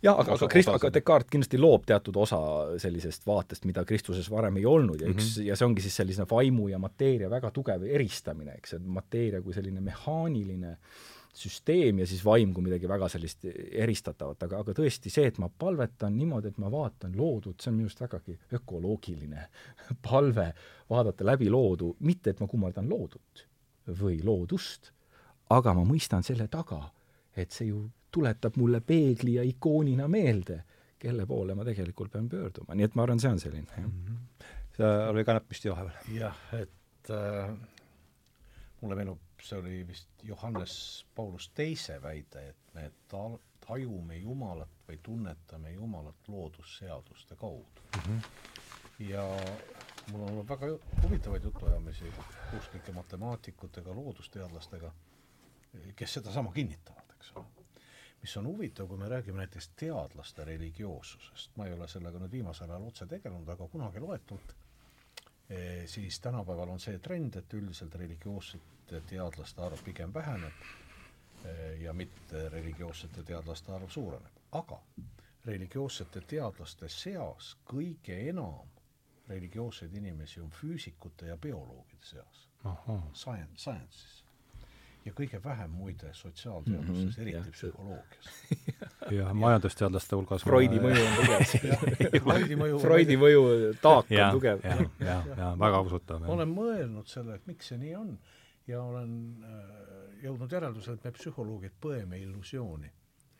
jah, aga, aga Krist-, aga Descartes kindlasti loob teatud osa sellisest vaatest, mida Kristuses varem ei olnud ja üks mm, -hmm. ja see ongi siis selline vaimu ja mateeria väga tugev eristamine, eks, et mateeria kui selline mehaaniline äh, süsteem ja siis vaim kui midagi väga sellist eristatavat, aga, aga tõesti see, et ma palvetan niimoodi, et ma vaatan loodut, see on minu arust vägagi ökoloogiline palve, vaadata läbi loodu, mitte et ma kummardan loodut või loodust, aga ma mõistan selle taga, et see ju tuletab mulle peegli ja ikoonina meelde, kelle poole ma tegelikult pean pöörduma, nii et ma arvan, see on selline, jah mm. -hmm. see oli ka näppist vahepeal. jah, et äh, mulle meenub see oli vist Johannes Paulus teise väide, et me ta-, tajume Jumalat või tunnetame Jumalat loodusseaduste kaudu mm. -hmm. ja mul on olnud väga huvitavaid jutuajamisi usklike matemaatikutega, loodusteadlastega, kes sedasama kinnitavad, eks ole. mis on huvitav, kui me räägime näiteks teadlaste religioossusest, ma ei ole sellega nüüd viimasel ajal otse tegelenud, aga kunagi loetult, eh, siis tänapäeval on see trend, et üldiselt religioossed teadlaste arv pigem väheneb eh, ja mitte religioossete teadlaste arv suureneb. aga religioossete teadlaste seas kõige enam religioosseid inimesi on füüsikute ja bioloogide seas. Science, science'is. ja kõige vähem muide sotsiaalteadustes mm, -hmm, eriti jah. psühholoogias ja majandusteadlaste hulgas Freudi mõju on tugev Freudi mõju Freudi mõju taak on tugev. ja, ja, ja väga usutav. olen mõelnud selle, et miks see nii on ja olen äh, jõudnud järeldusele, et me psühholoogid põeme illusiooni,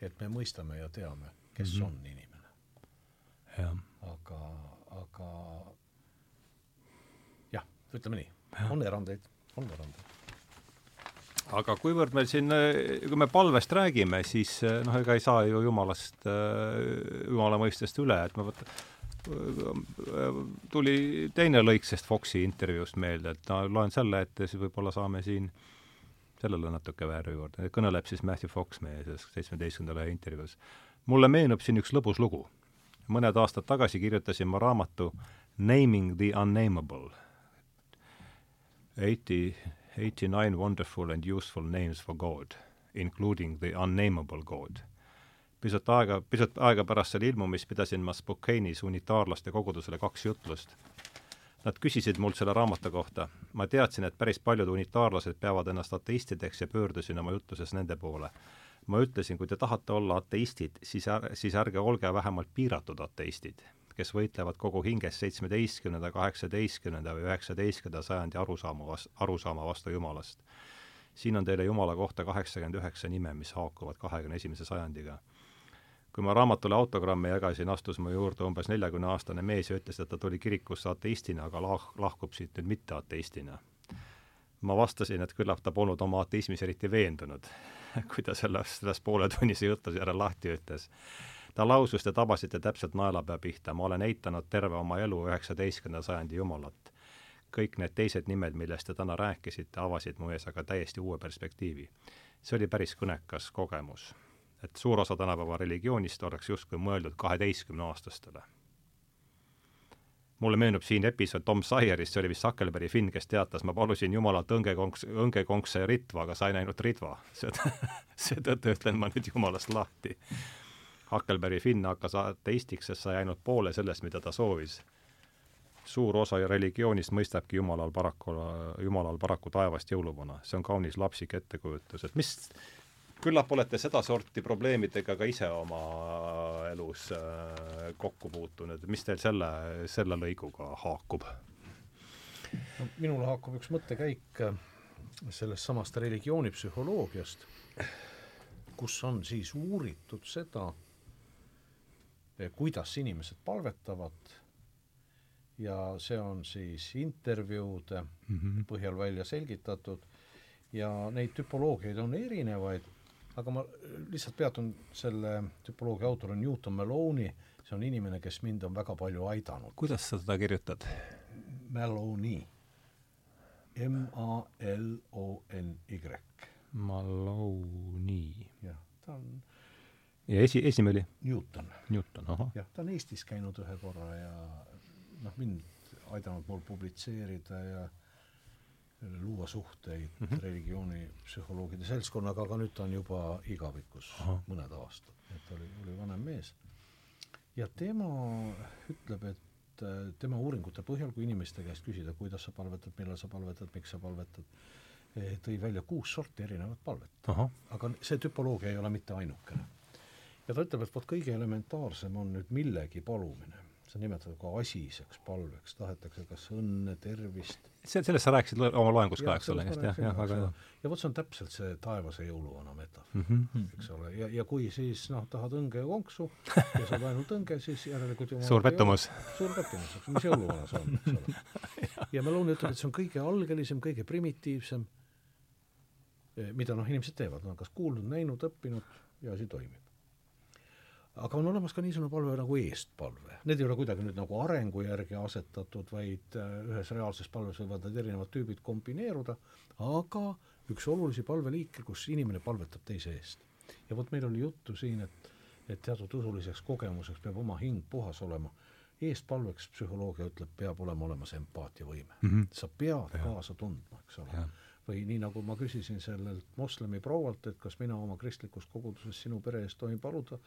et me mõistame ja teame, kes mm -hmm. on inimene. aga, aga jah, ütleme nii, on erandeid, on erandeid. aga kuivõrd meil siin, kui me palvest räägime, siis noh, ega ei saa ju jumalast, jumala mõistest üle, et ma võtan tuli teine lõik sellest Foxi intervjuust meelde, et no loen selle ette, siis võib-olla saame siin sellele natuke vääru juurde. kõneleb siis Matthew Fox meie selles seitsmeteistkümnenda intervjuus. mulle meenub siin üks lõbus lugu. mõned aastad tagasi kirjutasin ma raamatu Naming the Unnameable. Eighty, eighty nine wonderful and useful names for God, including the unnameable God pisut aega, pisut aega pärast selle ilmumist pidasin ma Spokane'is unitaarlaste kogudusele kaks jutlust. Nad küsisid mult selle raamatu kohta. ma teadsin, et päris paljud unitaarlased peavad ennast ateistideks ja pöördusin oma jutluses nende poole. ma ütlesin, kui te tahate olla ateistid, siis, siis ärge olge vähemalt piiratud ateistid, kes võitlevad kogu hinges seitsmeteistkümnenda, kaheksateistkümnenda või üheksateistkümnenda sajandi arusaama vas-, arusaama vastu Jumalast. siin on teile Jumala kohta kaheksakümmend üheksa nime, mis haakuvad kahekümne esimese sajandiga kui ma raamatule autogramme jagasin, astus mu juurde umbes neljakümneaastane mees ja ütles, et ta tuli kirikusse ateistina, aga lah-, lahkub siit nüüd mitte ateistina. ma vastasin, et küllap ta polnud oma ateismis eriti veendunud, kui ta selles, selles pooletunnise jutluse järel lahti ütles. ta lausus, te tabasite täpselt naelapea pihta, ma olen eitanud terve oma elu üheksateistkümnenda sajandi jumalat. kõik need teised nimed, millest te täna rääkisite, avasid mu ees aga täiesti uue perspektiivi. see oli päris kõnekas kogemus et suur osa tänapäeva religioonist oleks justkui mõeldud kaheteistkümneaastastele. mulle meenub siin episood Tom Sawyerist, see oli vist Huckleberry Finn, kes teatas, ma palusin Jumalalt õngekonks, õngekonkse ritva, aga sain ainult seda, seetõttu ütlen ma nüüd Jumalast lahti. Huckleberry Finn hakkas ateistiks, sest sai ainult poole sellest, mida ta soovis suur osa religioonist mõistabki Jumalal paraku, Jumalal paraku taevast jõuluvana. see on kaunis lapsik ettekujutus, et mis, küllap olete sedasorti probleemidega ka ise oma elus äh, kokku puutunud, mis teil selle, selle lõiguga haakub? no minule haakub üks mõttekäik äh, sellest samast religioonipsühholoogiast, kus on siis uuritud seda, eh, kuidas inimesed palvetavad ja see on siis intervjuude mm -hmm. põhjal välja selgitatud ja neid tüpoloogiaid on erinevaid aga ma lihtsalt peatun selle tüpoloogia autor on Newton Maloney, see on inimene, kes mind on väga palju aidanud. kuidas sa teda kirjutad? Maloney. M-A-L-O-N-Y. Maloney. jah, ta on ja esi, esimene oli? Newton. Newton, ahah. jah, ta on Eestis käinud ühe korra ja noh, mind aidanud mul publitseerida ja äh, luua suhteid mm -hmm. religioonipsühholoogide seltskonnaga, aga nüüd ta on juba igavikus Aha. mõned aastad, et oli, oli vanem mees. ja tema ütleb, et äh, tema uuringute põhjal, kui inimeste käest küsida, kuidas sa palvetad, millal sa palvetad, miks sa palvetad, eh, tõi välja kuus sorti erinevat palvet. aga see tüpoloogia ei ole mitte ainukene. ja ta ütleb, et vot kõige elementaarsem on nüüd millegi palumine seda nimetada ka asiseks palveks, tahetakse kas õnne, tervist. see, sellest sa rääkisid oma loengus ka, eks ole, just, jah, jah, väga hea. ja vot see on täpselt see taevase jõuluvana metafoor mm, -hmm. eks ole, ja, ja kui siis noh, tahad õnge ja konksu ja saad ainult õnge, siis järelikult jumal suur pettumus. suur pettumus, eks, mis jõuluvana see on, eks ole. ja Meloni ütleb, et see on kõige algelisem, kõige primitiivsem, eh, mida noh, inimesed teevad, nad on kas kuulnud, näinud, õppinud ja asi toimib aga on olemas ka niisugune palve nagu eestpalve. Need ei ole kuidagi nüüd nagu arengu järgi asetatud, vaid äh, ühes reaalses palves võivad need erinevad tüübid kombineeruda, aga üks olulisi palveliike, kus inimene palvetab teise eest. ja vot meil oli juttu siin, et, et teatud usuliseks kogemuseks peab oma hing puhas olema. eestpalveks psühholoogia ütleb, peab olema olemas empaatiavõime mm. -hmm. sa pead ja. kaasa tundma, eks ole või nii, nagu ma küsisin sellelt moslemi proualt, et kas mina oma kristlikus koguduses sinu pere eest tohin paluda,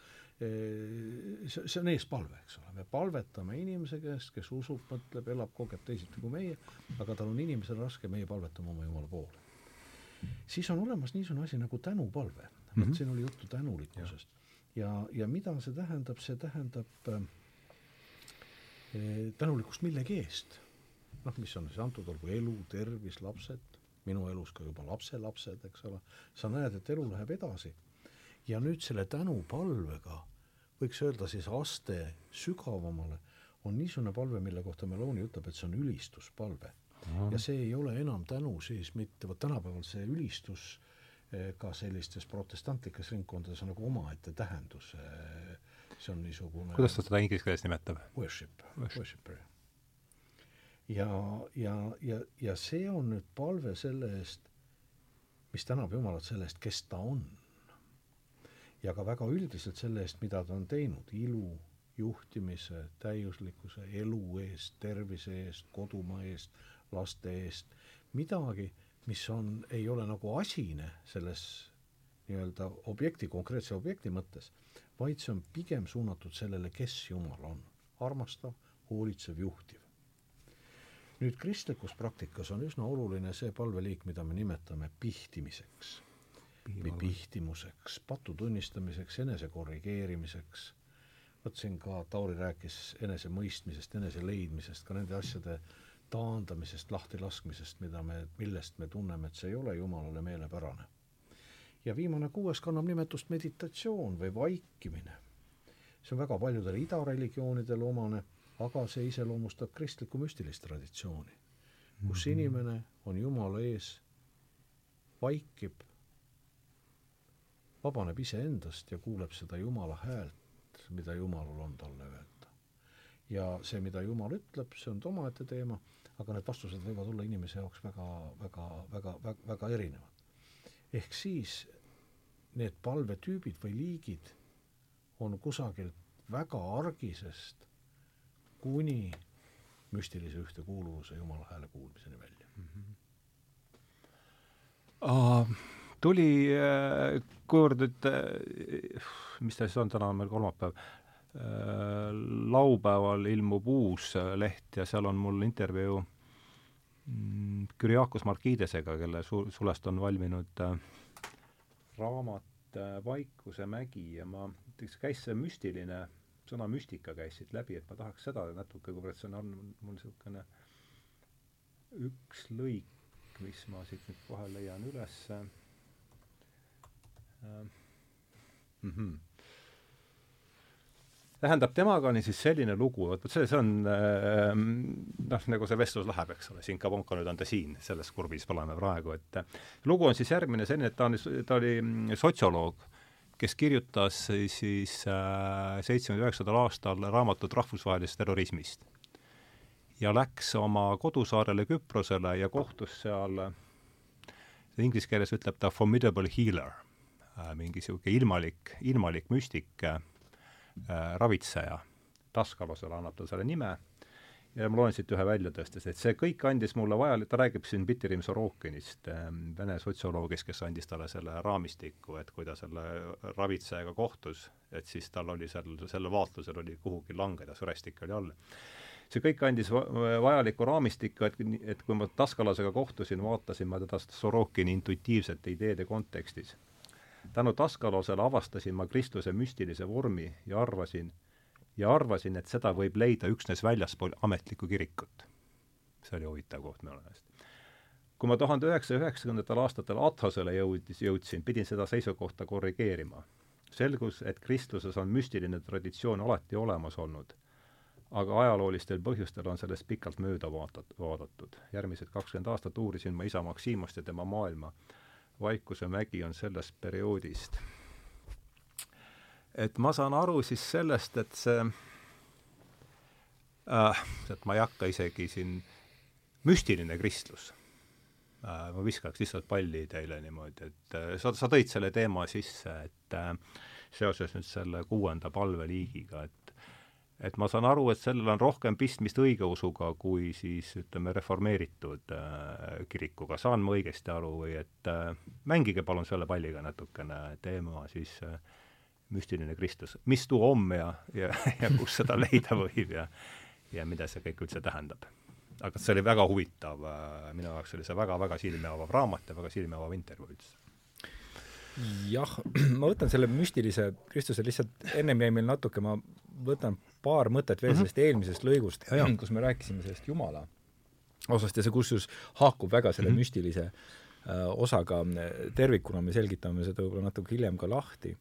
eh, see, see on eespalve, eks ole, me palvetame inimese käest, kes usub, mõtleb, elab, kogeb teisiti kui meie, aga tal on inimesel raske, meie palvetame oma Jumala poole. siis on olemas niisugune asi nagu tänupalve, vot mm -hmm. siin oli juttu tänulikkusest. ja, ja mida see tähendab, see tähendab äh, tänulikkust millegi eest. noh, mis on siis antud, olgu elu, tervis, lapsed, minu elus ka juba lapselapsed, eks ole, sa näed, et elu läheb edasi. ja nüüd selle tänupalvega võiks öelda siis aste sügavamale, on niisugune palve, mille kohta Meloni ütleb, et see on ülistuspalve. ja see ei ole enam tänu siis mitte, vot tänapäeval see ülistus eh, ka sellistes protestantlikes ringkondades on nagu omaette tähendus. see on niisugune kuidas ta seda inglise keeles nimetab? Worship, worshipper. Ja, ja, ja, ja see on nüüd palve selle eest, mis tänab Jumalat selle eest, kes ta on. ja ka väga üldiselt selle eest, mida ta on teinud, ilu, juhtimise, täiuslikkuse, elu eest, tervise eest, kodumaa eest, laste eest, midagi, mis on, ei ole nagu asine selles nii-öelda objekti, konkreetse objekti mõttes, vaid see on pigem suunatud sellele, kes Jumal on. armastav, hoolitsev, juhtiv. Nüüd kristlikus praktikas on üsna oluline see palveliik, mida me nimetame pihtimiseks või pihtimuseks, patu tunnistamiseks, enese korrigeerimiseks vot siin ka Tauri rääkis enesemõistmisest, enese leidmisest, ka nende asjade taandamisest, lahtilaskmisest, mida me, millest me tunneme, et see ei ole Jumalale meelepärane. ja viimane kuues kannab nimetust meditatsioon või vaikimine. see on väga paljudele idareligioonidele omane, aga see iseloomustab kristlikku müstilist traditsiooni, kus -hmm. inimene on Jumala ees, vaikib, vabaneb iseendast ja kuuleb seda Jumala häält, mida Jumalal on talle öelda. ja see, mida Jumal ütleb, see on omaette teema, aga need vastused võivad olla inimese jaoks väga, väga, väga, väga, väga erinevad. ehk siis need palvetüübid või liigid on kusagilt väga argisest kuni müstilise ühtekuuluvuse Jumala hääle kuulmiseni välja mm. -hmm. Uh, tuli, äh, kuivõrd nüüd, äh, mis ta siis on, täna on meil kolmapäev, äh, laupäeval ilmub uus leht ja seal on mul intervjuu mm, Kyriakos Markidesega, kelle su-, sulest on valminud raamat Vaikuse mägi ja ma, ütleks, käis see müstiline, sõna müstika käis siit läbi, et ma tahaks seda natuke, kuivõrd see on, on mul niisugune üks lõik, mis ma siit nüüd kohe leian ülesse mm. -hmm. tähendab, temaga oli siis selline lugu, vot see, see on äh, noh, nagu see vestlus läheb, eks ole, siin Kabonka nüüd on ta siin, selles kurbis oleme praegu, et lugu on siis järgmine selline, et ta on, ta oli sotsioloog, kes kirjutas siis äh, seitsmekümne üheksandal aastal raamatut rahvusvahelisest terrorismist. ja läks oma kodusaarele Küprosele ja kohtus seal, inglise keeles ütleb ta formidable healer Äh, mingi niisugune ilmalik, ilmalik müstik äh,, ravitseja. Taskalusele annab ta selle nime ja ma loen siit ühe välja tõstes, et see kõik andis mulle vajalik, ta räägib siin Pitirim Sorokinist äh,, vene sotsioloogist, kes andis talle selle raamistiku, et kui ta selle ravitsejaga kohtus, et siis tal oli seal, selle vaatlusel oli kuhugi langeda, sõrestik oli all. See kõik andis vajaliku raamistiku, et, et kui ma Taskalasega kohtusin, vaatasin ma teda Sorokini intuitiivsete ideede kontekstis. Tänu Taskalosele avastasin ma Kristuse müstilise vormi ja arvasin, ja arvasin, et seda võib leida üksnes väljaspool ametlikku kirikut. see oli huvitav koht minu meelest. kui ma tuhande üheksasaja üheksakümnendatel aastatel Athosele jõudis, jõudsin, pidin seda seisukohta korrigeerima. selgus, et kristluses on müstiline traditsioon alati olemas olnud, aga ajaloolistel põhjustel on sellest pikalt mööda vaatat-, vaadatud. järgmised kakskümmend aastat uurisin ma isa Maksimost ja tema maailma Vaikuse mägi on sellest perioodist. Et ma saan aru siis sellest, et see äh,, et ma ei hakka isegi siin, müstiline kristlus. Äh,, ma viskaks lihtsalt palli teile niimoodi, et äh, sa, sa tõid selle teema sisse, et äh, seoses nüüd selle kuuenda palveliigiga, et et ma saan aru, et sellel on rohkem pistmist õigeusuga kui siis ütleme, reformeeritud äh, kirikuga, saan ma õigesti aru või et äh, mängige palun selle palliga natukene teema siis äh, müstiline Kristus, mis too on ja, ja, ja kus seda leida võib ja ja mida see kõik üldse tähendab. aga see oli väga huvitav äh,, minu jaoks oli see väga-väga silmi avav raamat ja väga silmi avav intervjuu üldse jah, ma võtan selle müstilise Kristuse lihtsalt, ennem jäi meil natuke, ma võtan paar mõtet veel mm -hmm. sellest eelmisest lõigust, kus me rääkisime sellest Jumala osast ja see kusjuures haakub väga selle mm -hmm. müstilise äh, osaga tervikuna, me selgitame seda võib-olla natuke hiljem ka lahti.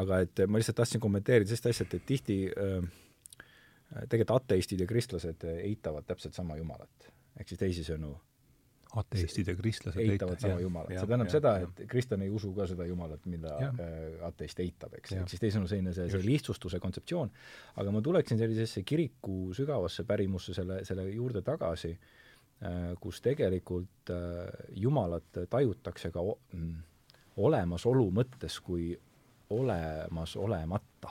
Aga et ma lihtsalt tahtsin kommenteerida sellist asja, et, et tihti äh, tegelikult ateistid ja kristlased eitavad täpselt sama Jumalat. ehk siis teisisõnu. Ateistid ja kristlased eitavad sama jumalat. see tähendab ja, seda, et kristlane ei usu ka seda jumalat, mida ja. Ateist eitab, eks, ehk siis teisisõnu selline see, see lihtsustuse kontseptsioon, aga ma tuleksin sellisesse kiriku sügavasse pärimusse selle, selle juurde tagasi, kus tegelikult jumalat tajutakse ka mm, olemasolu mõttes kui olemasolemata.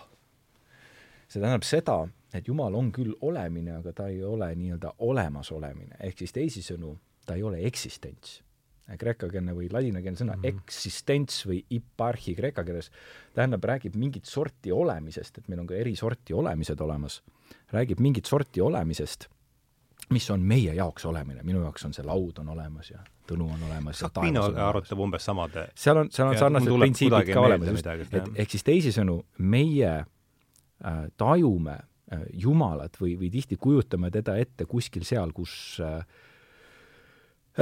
see tähendab seda, et Jumal on küll olemine, aga ta ei ole nii-öelda olemasolemine, ehk siis teisisõnu, ta ei ole eksistents. kreekakeelne või ladinakeelne sõna mm -hmm. eksistents või iparhi kreeka keeles tähendab, räägib mingit sorti olemisest, et meil on ka eri sorti olemised olemas, räägib mingit sorti olemisest, mis on meie jaoks olemine, minu jaoks on see laud on olemas ja Tõnu on olemas ja taevas on arutab umbes samade seal on, seal on sarnased printsiibid ka olemas, just, et ehk siis teisisõnu, meie äh, tajume äh, Jumalat või, või tihti kujutame teda ette kuskil seal, kus äh,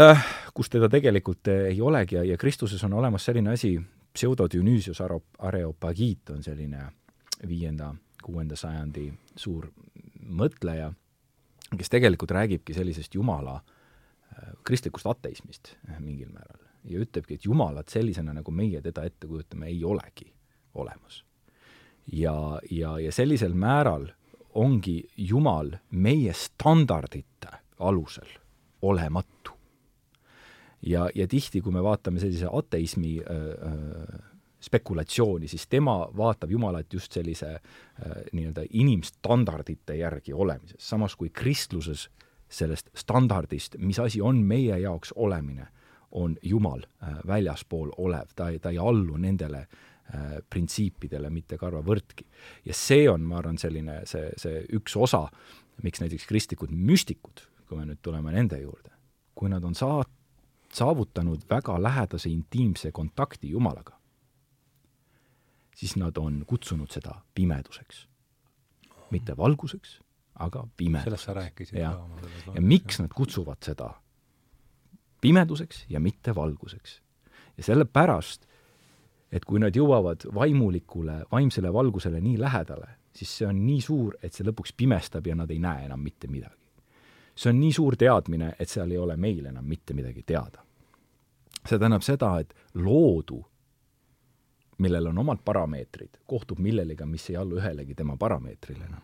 äh, kus teda tegelikult äh, ei olegi ja, ja Kristuses on olemas selline asi, pseudo-Dionüüsios Areopagiit on selline viienda, kuuenda sajandi suur mõtleja, kes tegelikult räägibki sellisest Jumala äh, kristlikust ateismist äh, mingil määral ja ütlebki, et Jumalat sellisena, nagu meie teda ette kujutame, ei olegi olemas. ja, ja, ja sellisel määral ongi Jumal meie standardite alusel olematu ja, ja tihti, kui me vaatame sellise ateismi äh, äh, spekulatsiooni, siis tema vaatab Jumalat just sellise äh, nii-öelda inimstandardite järgi olemises, samas kui kristluses sellest standardist, mis asi on meie jaoks olemine, on Jumal äh, väljaspool olev, ta ei, ta ei allu nendele äh, printsiipidele mitte karvavõrdki. ja see on, ma arvan, selline, see, see üks osa, miks näiteks kristlikud müstikud, kui me nüüd tuleme nende juurde, kui nad on saat-, saavutanud väga lähedase intiimse kontakti Jumalaga, siis nad on kutsunud seda pimeduseks. mitte valguseks, aga pimeduseks. sellest sa rääkisid ja, ka. ja miks nad kutsuvad seda pimeduseks ja mitte valguseks? ja sellepärast, et kui nad jõuavad vaimulikule, vaimsele valgusele nii lähedale, siis see on nii suur, et see lõpuks pimestab ja nad ei näe enam mitte midagi see on nii suur teadmine, et seal ei ole meil enam mitte midagi teada. see tähendab seda, et loodu, millel on omad parameetrid, kohtub millelegi, mis ei allu ühelegi tema parameetrile enam.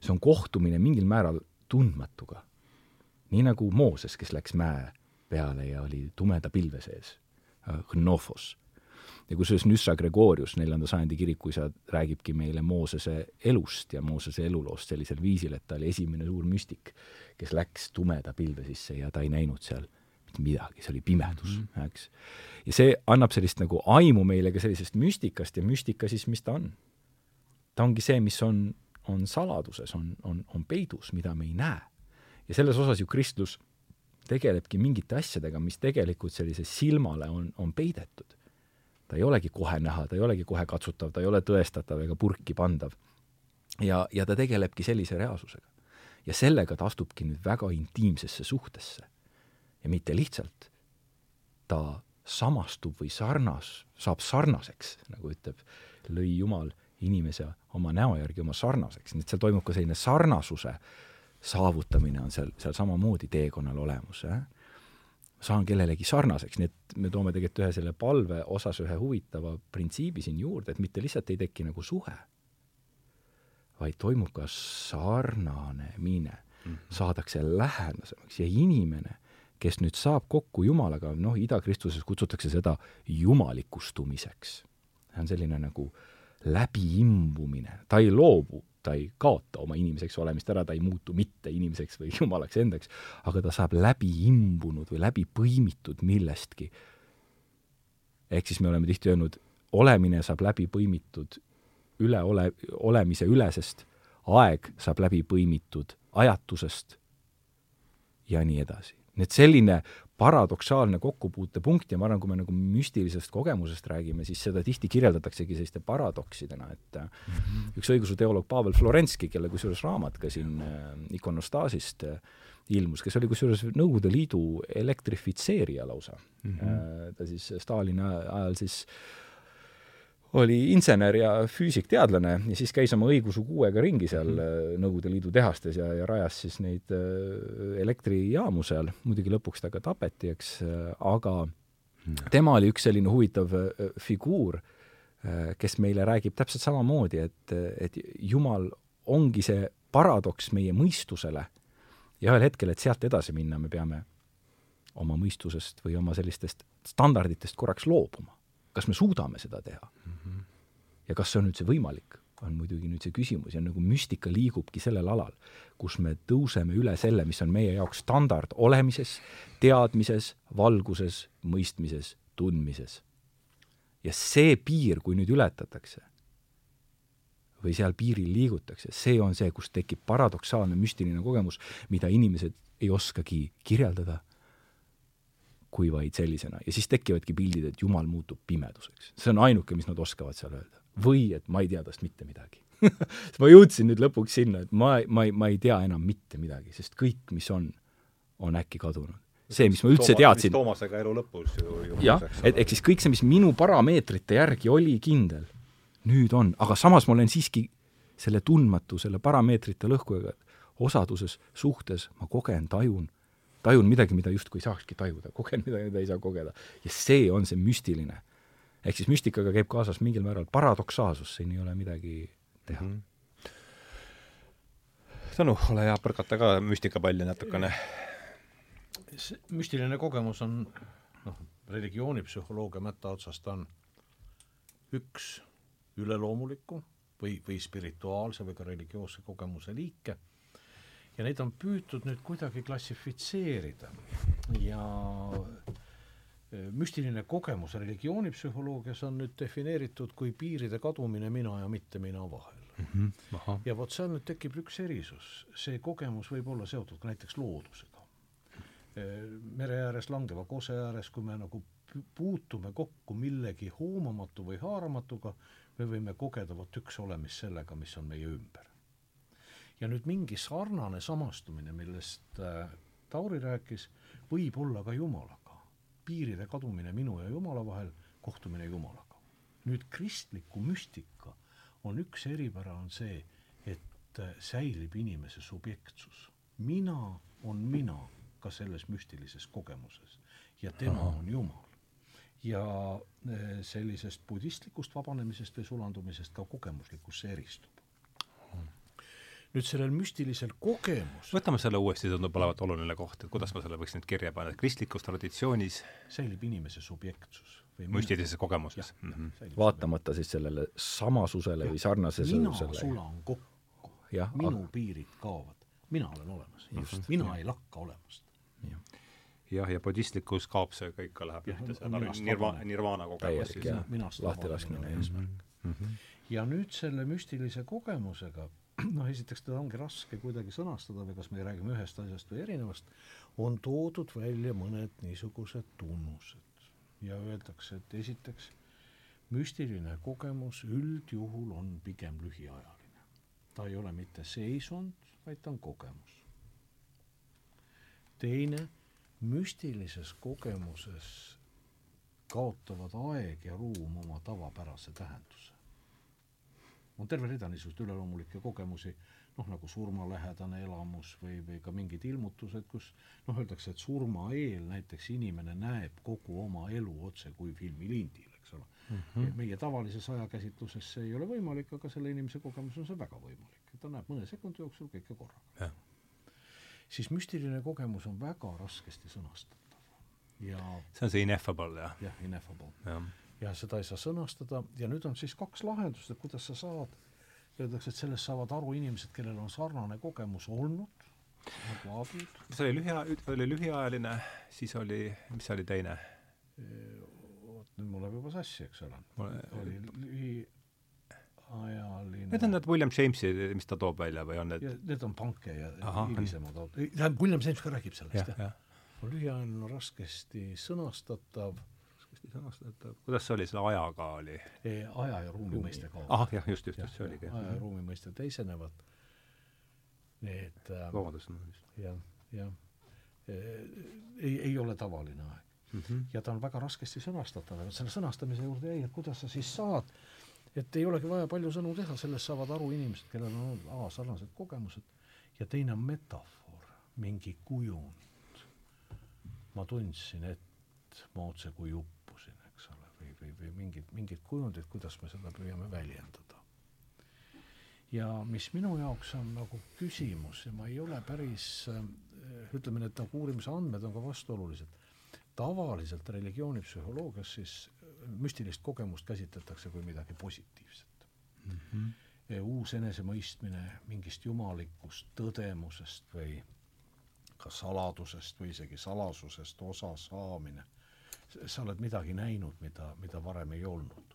see on kohtumine mingil määral tundmatuga. nii nagu Mooses, kes läks mäe peale ja oli tumeda pilve sees, Hnofos ja kusjuures Nyssa Gregorius, neljanda sajandi kirikuisa, räägibki meile Moosese elust ja Moosese eluloost sellisel viisil, et ta oli esimene suur müstik, kes läks tumeda pilve sisse ja ta ei näinud seal mitte midagi, see oli pimedus mm, -hmm. eks. ja see annab sellist nagu aimu meile ka sellisest müstikast ja müstika siis, mis ta on? ta ongi see, mis on, on saladuses, on, on, on peidus, mida me ei näe. ja selles osas ju kristlus tegelebki mingite asjadega, mis tegelikult sellise silmale on, on peidetud ta ei olegi kohe näha, ta ei olegi kohe katsutav, ta ei ole tõestatav ega purki pandav. ja, ja ta tegelebki sellise reaalsusega. ja sellega ta astubki nüüd väga intiimsesse suhtesse. Ja mitte lihtsalt, ta samastub või sarnas, saab sarnaseks, nagu ütleb, lõi Jumal inimese oma näo järgi oma sarnaseks, nii et seal toimub ka selline sarnasuse saavutamine on seal, seal samamoodi teekonnal olemas, jah. Saan kellelegi sarnaseks, nii et me toome tegelikult ühe selle palve osas ühe huvitava printsiibi siin juurde, et mitte lihtsalt ei teki nagu suhe, vaid toimub ka sarnanemine mm, -hmm. saadakse lähedasemaks ja inimene, kes nüüd saab kokku Jumalaga, noh, idakristuses kutsutakse seda jumalikustumiseks. see on selline nagu läbiimbumine, ta ei loobu ta ei kaota oma inimeseks olemist ära, ta ei muutu mitte inimeseks või jumalaks endaks, aga ta saab läbi imbunud või läbi põimitud millestki. ehk siis me oleme tihti öelnud, olemine saab läbi põimitud üle ole, olemise ülesest, aeg saab läbi põimitud ajatusest ja nii edasi. Nii et selline paradoksaalne kokkupuutepunkt ja ma arvan, kui me nagu müstilisest kogemusest räägime, siis seda tihti kirjeldataksegi selliste paradoksidena, et mm -hmm. üks õigusuteoloog Pavel Florenski, kelle kusjuures raamat ka siin äh, ikonostaasist äh, ilmus, kes oli kusjuures Nõukogude Liidu elektrifitseerija lausa mm. -hmm. ta siis Stalini ajal siis oli insener ja füüsikteadlane ja siis käis oma õiguse kuuega ringi seal äh, Nõukogude Liidu tehastes ja, ja rajas siis neid äh, elektrijaamu seal, muidugi lõpuks ta ka tapeti, eks, äh, aga tema oli üks selline huvitav figuur, kes meile räägib täpselt samamoodi, et, et Jumal ongi see paradoks meie mõistusele ja ühel hetkel, et sealt edasi minna, me peame oma mõistusest või oma sellistest standarditest korraks loobuma. Kas me suudame seda teha. Ja kas see on üldse võimalik, on muidugi nüüd see küsimus ja nagu müstika liigubki sellel alal, kus me tõuseme üle selle, mis on meie jaoks standard olemises, teadmises, valguses, mõistmises, tundmises. ja see piir, kui nüüd ületatakse, või seal piiril liigutakse, see on see, kus tekib paradoksaalne müstiline kogemus, mida inimesed ei oskagi kirjeldada kui vaid sellisena. ja siis tekivadki pildid, et Jumal muutub pimeduseks. see on ainuke, mis nad oskavad seal öelda. või et ma ei tea tast mitte midagi ma jõudsin nüüd lõpuks sinna, et ma, ma ei, ma ei tea enam mitte midagi, sest kõik, mis on, on äkki kadunud. see, mis ma üldse Tooma, teadsin. Toomasega elu lõpus ju, ju jah, et ehk siis kõik see, mis minu parameetrite järgi oli kindel, nüüd on, aga samas ma olen siiski selle tundmatu, selle parameetrite lõhkujaga osaduses, suhtes, ma kogen, tajun tajun midagi, mida justkui ei saakski tajuda, kogen midagi, mida ei saa kogeda. ja see on see müstiline. ehk siis müstikaga käib kaasas mingil määral paradoksaalsus, siin ei ole midagi teha mm. -hmm. Tõnu, ole hea, põrgata ka müstikapalli natukene. see müstiline kogemus on noh, religioonipsühholoogia mätta otsast on üks üleloomuliku või, või spirituaalse või ka religioosse kogemuse liike ja neid on püütud nüüd kuidagi klassifitseerida ja e, müstiline kogemus religioonipsühholoogias on nüüd defineeritud kui piiride kadumine mina ja mitte mina vahel mm. -hmm. ja vot seal nüüd tekib üks erisus, see kogemus võib olla seotud ka näiteks loodusega. E, mere ääres langeva kose ääres, kui me nagu puutume kokku millegi hoomamatu või haaramatuga, me võime kogeda vot üks olemist sellega, mis on meie ümber ja nüüd mingi sarnane samastumine, millest äh, Tauri rääkis, võib olla ka Jumalaga. piiride kadumine minu ja Jumala vahel, kohtumine Jumalaga. nüüd kristliku müstika on üks eripära, on see, et äh, säilib inimese subjektsus. mina on mina ka selles müstilises kogemuses ja tema Aha. on Jumal. ja äh, sellisest budistlikust vabanemisest või sulandumisest ka kogemuslikkusse eristub nüüd sellel müstilisel kogemus võtame selle uuesti, tundub olevat oluline koht, et kuidas ma selle võiks nüüd kirja panna, et kristlikus traditsioonis säilib inimese subjektsus või müstilises kogemuses. Mm -hmm. vaatamata siis sellele samasusele ja. või sarnasusele. mina sulan kokku, minu aga... piirid kaovad, mina olen olemas, just, mina ei lakka olemast. jah, jah, ja budistlikus kaob see kõik ka läheb ühte, see nirva-, nirvana kogemus siis. lahtilaskmine eesmärk. Mhm. ja nüüd selle müstilise kogemusega noh, esiteks teda ongi raske kuidagi sõnastada või kas me räägime ühest asjast või erinevast, on toodud välja mõned niisugused tunnused ja öeldakse, et esiteks müstiline kogemus üldjuhul on pigem lühiajaline. ta ei ole mitte seisund, vaid ta on kogemus. teine, müstilises kogemuses kaotavad aeg ja ruum oma tavapärase tähenduse on terve rida niisuguseid üleloomulikke kogemusi, noh nagu surmalähedane elamus või, või ka mingid ilmutused, kus noh, öeldakse, et surma eel näiteks inimene näeb kogu oma elu otse kui filmilindil, eks ole mm. -hmm. meie tavalises ajakäsitluses see ei ole võimalik, aga selle inimese kogemus on see väga võimalik. ta näeb mõne sekundi jooksul kõike korraga. siis müstiline kogemus on väga raskesti sõnastatav. ja see on see ineffable, jah? jah, ineffable ja ja seda ei saa sõnastada ja nüüd on siis kaks lahendust, et kuidas sa saad, öeldakse, et sellest saavad aru inimesed, kellel on sarnane kogemus olnud, nagu abid. see oli lühia-, oli lühiajaline, siis oli, mis oli teine? oot, nüüd mul läheb juba sassi, eks ole. oli lühi ajaline. Need on need William Jamesi, mis ta toob välja või on need? Need on panke ja hilisemad, tähendab, William James ka räägib sellest, jah? lühiajaline on raskesti sõnastatav raskesti sõnastatav, kuidas see oli, selle ajaga oli? aja ja ruumi mõiste kaob. ahah, jah, just, just, just see oligi. aja ja ruumi mõiste teisenevad. Need äh, vabandust, no just. jah, jah. ei, ei ole tavaline aeg. mm. -hmm. ja ta on väga raskesti sõnastatav, aga selle sõnastamise juurde jäi, et kuidas sa siis saad, et ei olegi vaja palju sõnu teha, sellest saavad aru inimesed, kellel on olnud A sarnased kogemused ja teine on metafoor, mingi kujund. ma tundsin, et ma otsekui ole, või, või, mingid, mingid kujundid, kuidas me seda püüame väljendada ja mis minu jaoks on nagu küsimus ja ma ei ole päris, äh, ütleme, need nagu uurimise andmed on ka vastuolulised. tavaliselt religioonipsühholoogias siis äh, müstilist kogemust käsitletakse kui midagi positiivset mm. -hmm. uus enesemõistmine mingist jumalikust tõdemusest või ka saladusest või isegi salasusest osa saamine. Sa oled midagi näinud, mida, mida varem ei olnud.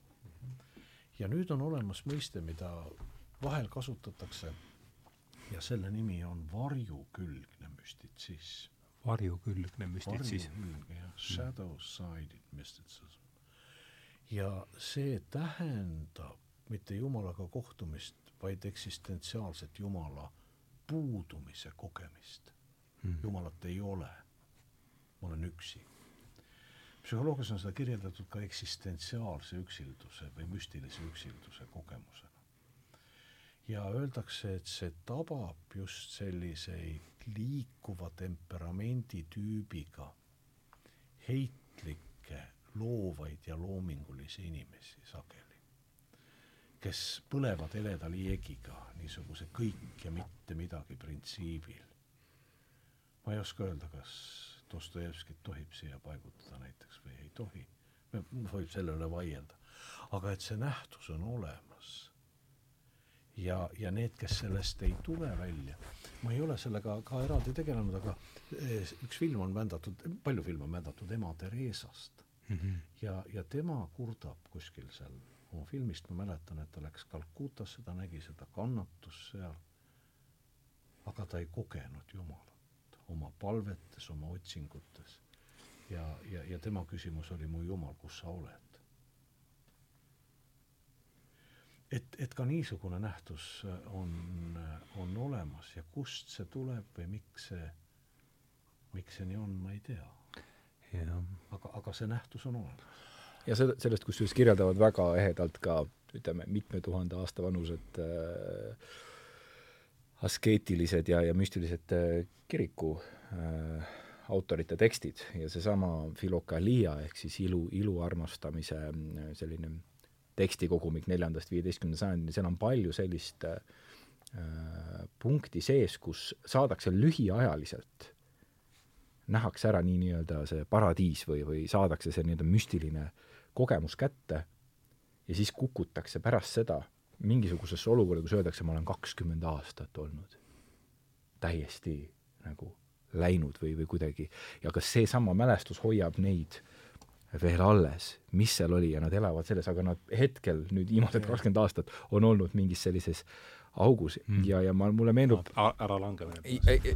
ja nüüd on olemas mõiste, mida vahel kasutatakse ja selle nimi on varjukülgne müstitsism. varjukülgne müstitsism. varjukülg, jah, shadow-sided mysticism. ja see tähendab mitte Jumalaga kohtumist, vaid eksistentsiaalset Jumala puudumise kogemist mm.. Jumalat ei ole. ma olen üksi. Psühholoogias on seda kirjeldatud ka eksistentsiaalse üksilduse või müstilise üksilduse kogemusena ja öeldakse, et see tabab just selliseid liikuva temperamendi tüübiga heitlikke, loovaid ja loomingulisi inimesi sageli, kes põlevad heleda liegiga niisuguse kõik ja mitte midagi printsiibil. ma ei oska öelda, kas Dostojevskit tohib siia paigutada näiteks või ei tohi, võib selle üle vaielda, aga et see nähtus on olemas ja, ja need, kes sellest ei tule välja, ma ei ole sellega ka eraldi tegelenud, aga eh, üks film on vändatud, palju filme on vändatud ema Theresast mm. -hmm. ja, ja tema kurdab kuskil seal oma filmist, ma mäletan, et ta läks Calcuttasse, ta nägi seda kannatust seal, aga ta ei kogenud Jumalat oma palvetes, oma otsingutes. ja, ja, ja tema küsimus oli, mu Jumal, kus sa oled? et, et ka niisugune nähtus äh, on, äh, on olemas ja kust see tuleb või miks see, miks see nii on, ma ei tea. aga, aga see nähtus on olemas. ja seda, sellest kusjuures kirjeldavad väga ehedalt ka ütleme, mitme tuhande aasta vanused äh, askeetilised ja, ja müstilised äh, kiriku äh, autorite tekstid ja seesama Philokalia ehk siis ilu, ilu armastamise äh, selline tekstikogumik neljandast viieteistkümnenda sajandini, seal on palju sellist äh, punkti sees, kus saadakse lühiajaliselt, nähakse ära nii nii-öelda see paradiis või, või saadakse see nii-öelda müstiline kogemus kätte ja siis kukutakse pärast seda mingisugusesse olukorda, kus öeldakse, ma olen kakskümmend aastat olnud täiesti nagu läinud või, või kuidagi, ja kas seesama mälestus hoiab neid veel alles, mis seal oli ja nad elavad selles, aga nad hetkel nüüd viimased kakskümmend aastat on olnud mingis sellises augus mm. ja, ja ma, mulle meenub äralangemine.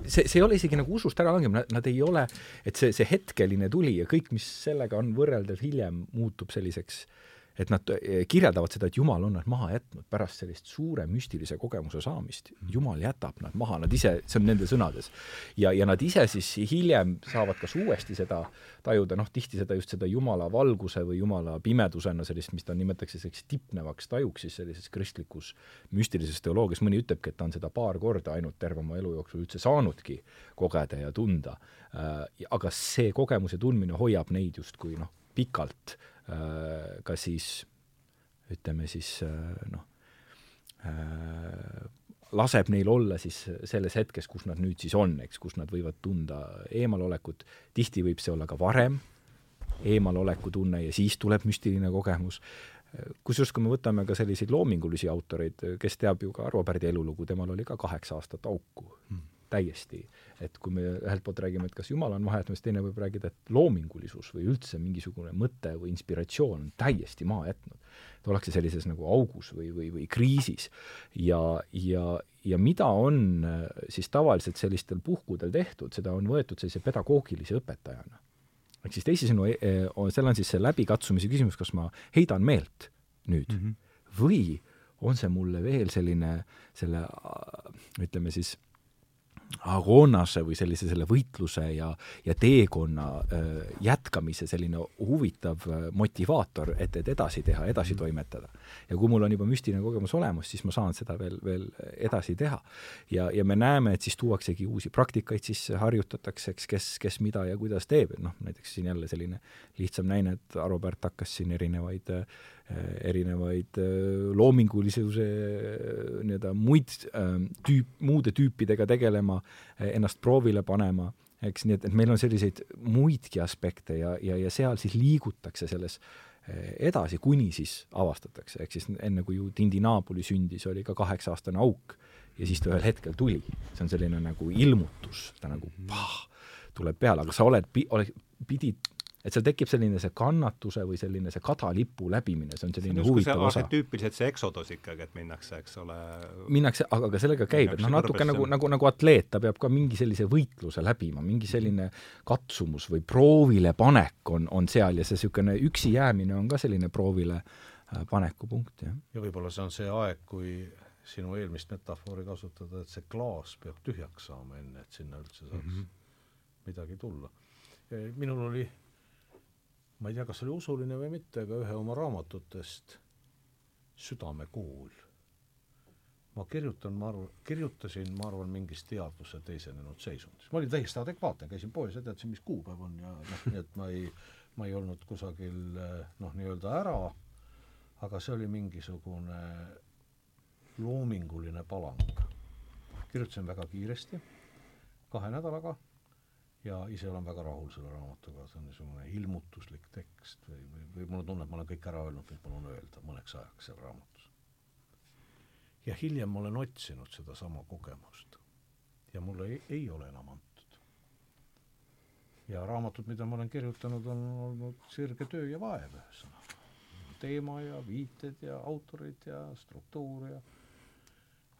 see, see ei ole isegi nagu usust äralangemine, nad ei ole, et see, see hetkeline tuli ja kõik, mis sellega on võrreldav hiljem, muutub selliseks äh, et nad eh, kirjeldavad seda, et Jumal on nad maha jätnud pärast sellist suure müstilise kogemuse saamist. Mm. Jumal jätab nad maha, nad ise, see on nende sõnades. ja, ja nad ise siis hiljem saavad kas uuesti seda tajuda, noh, tihti seda just seda Jumala valguse või Jumala pimedusena, sellist, mis ta nimetatakse selliseks tipnevaks tajuks siis sellises kristlikus müstilises teoloogias, mõni ütlebki, et ta on seda paar korda ainult terve oma elu jooksul üldse saanudki kogeda ja tunda. Äh, aga see kogemus ja tundmine hoiab neid justkui noh, pikalt ka siis ütleme siis äh, noh, äh, laseb neil olla siis selles hetkes, kus nad nüüd siis on, eks, kus nad võivad tunda eemalolekut, tihti võib see olla ka varem, eemaloleku tunne ja siis tuleb müstiline kogemus, kusjuures kui me võtame ka selliseid loomingulisi autoreid, kes teab ju ka Arvo Pärdi elulugu, temal oli ka kaheksa aastat auku. Mm., täiesti et kui me ühelt poolt räägime, et kas Jumal on siis teine võib rääkida, et loomingulisus või üldse mingisugune mõte või inspiratsioon on täiesti maha jätnud. et ollakse sellises nagu augus või, või, või kriisis. ja, ja, ja mida on äh, siis tavaliselt sellistel puhkudel tehtud, seda on võetud sellise pedagoogilise õpetajana. ehk siis teisisõnu, e, e, seal on siis see läbikatsumise küsimus, kas ma heidan meelt nüüd mm -hmm. või on see mulle veel selline, selle ütleme siis agoonase või sellise selle võitluse ja, ja teekonna äh, jätkamise selline huvitav äh, motivaator, et, et edasi teha, edasi -hmm. toimetada. ja kui mul on juba müstiline kogemus olemas, siis ma saan seda veel, veel edasi teha. ja, ja me näeme, et siis tuuaksegi uusi praktikaid sisse, harjutatakse, eks, kes, kes mida ja kuidas teeb, et noh, näiteks siin jälle selline lihtsam näine, et Aro Pärt hakkas siin erinevaid Äh, erinevaid äh, loomingulisuse äh, nii-öelda muid tüüp, muude tüüpidega tegelema, ennast proovile panema, eks, nii et, et meil on selliseid muidki aspekte ja, ja, ja seal siis liigutakse selles edasi, kuni siis avastatakse, ehk siis enne, kui ju Tindinaabuli sündis, oli ka kaheksa-aastane auk ja siis ta ühel hetkel tuli. see on selline nagu ilmutus, ta nagu pah, tuleb peale, aga sa oled, oled, pidid et seal tekib selline see kannatuse või selline see kadalipu läbimine, see on selline see huvitav osa. tüüpiliselt see eksodos ikkagi, et minnakse, eks ole minnakse, aga ka sellega käib, et noh, natuke nagu, nagu, nagu atleet, ta peab ka mingi sellise võitluse läbima, mingi selline katsumus või proovile panek on, on seal ja see niisugune üksi jäämine on ka selline proovile äh, paneku punkt, jah. ja võib-olla see on see aeg, kui sinu eelmist metafoori kasutada, et see klaas peab tühjaks saama enne, et sinna üldse saaks mm -hmm. midagi tulla. minul oli ma ei tea, kas oli usuline või mitte, aga ühe oma raamatutest Südamekool. ma kirjutan, ma arvan, kirjutasin, ma arvan, mingis teadvuse teisenenud seisundis. ma olin täiesti adekvaatne, käisin poes ja teadsin, mis kuupäev on ja noh, nii et ma ei, ma ei olnud kusagil noh, nii-öelda ära, aga see oli mingisugune loominguline palang. kirjutasin väga kiiresti, kahe nädalaga ja ise olen väga rahul selle raamatuga, see on niisugune ilmutuslik tekst või, või, või mul on tunne, et ma olen kõik ära öelnud, mis mul on öelda mõneks ajaks seal raamatus. ja hiljem ma olen otsinud sedasama kogemust ja mulle ei, ei ole enam antud. ja raamatud, mida ma olen kirjutanud, on olnud sirge töö ja vaev, ühesõnaga. teema ja viited ja autorid ja struktuur ja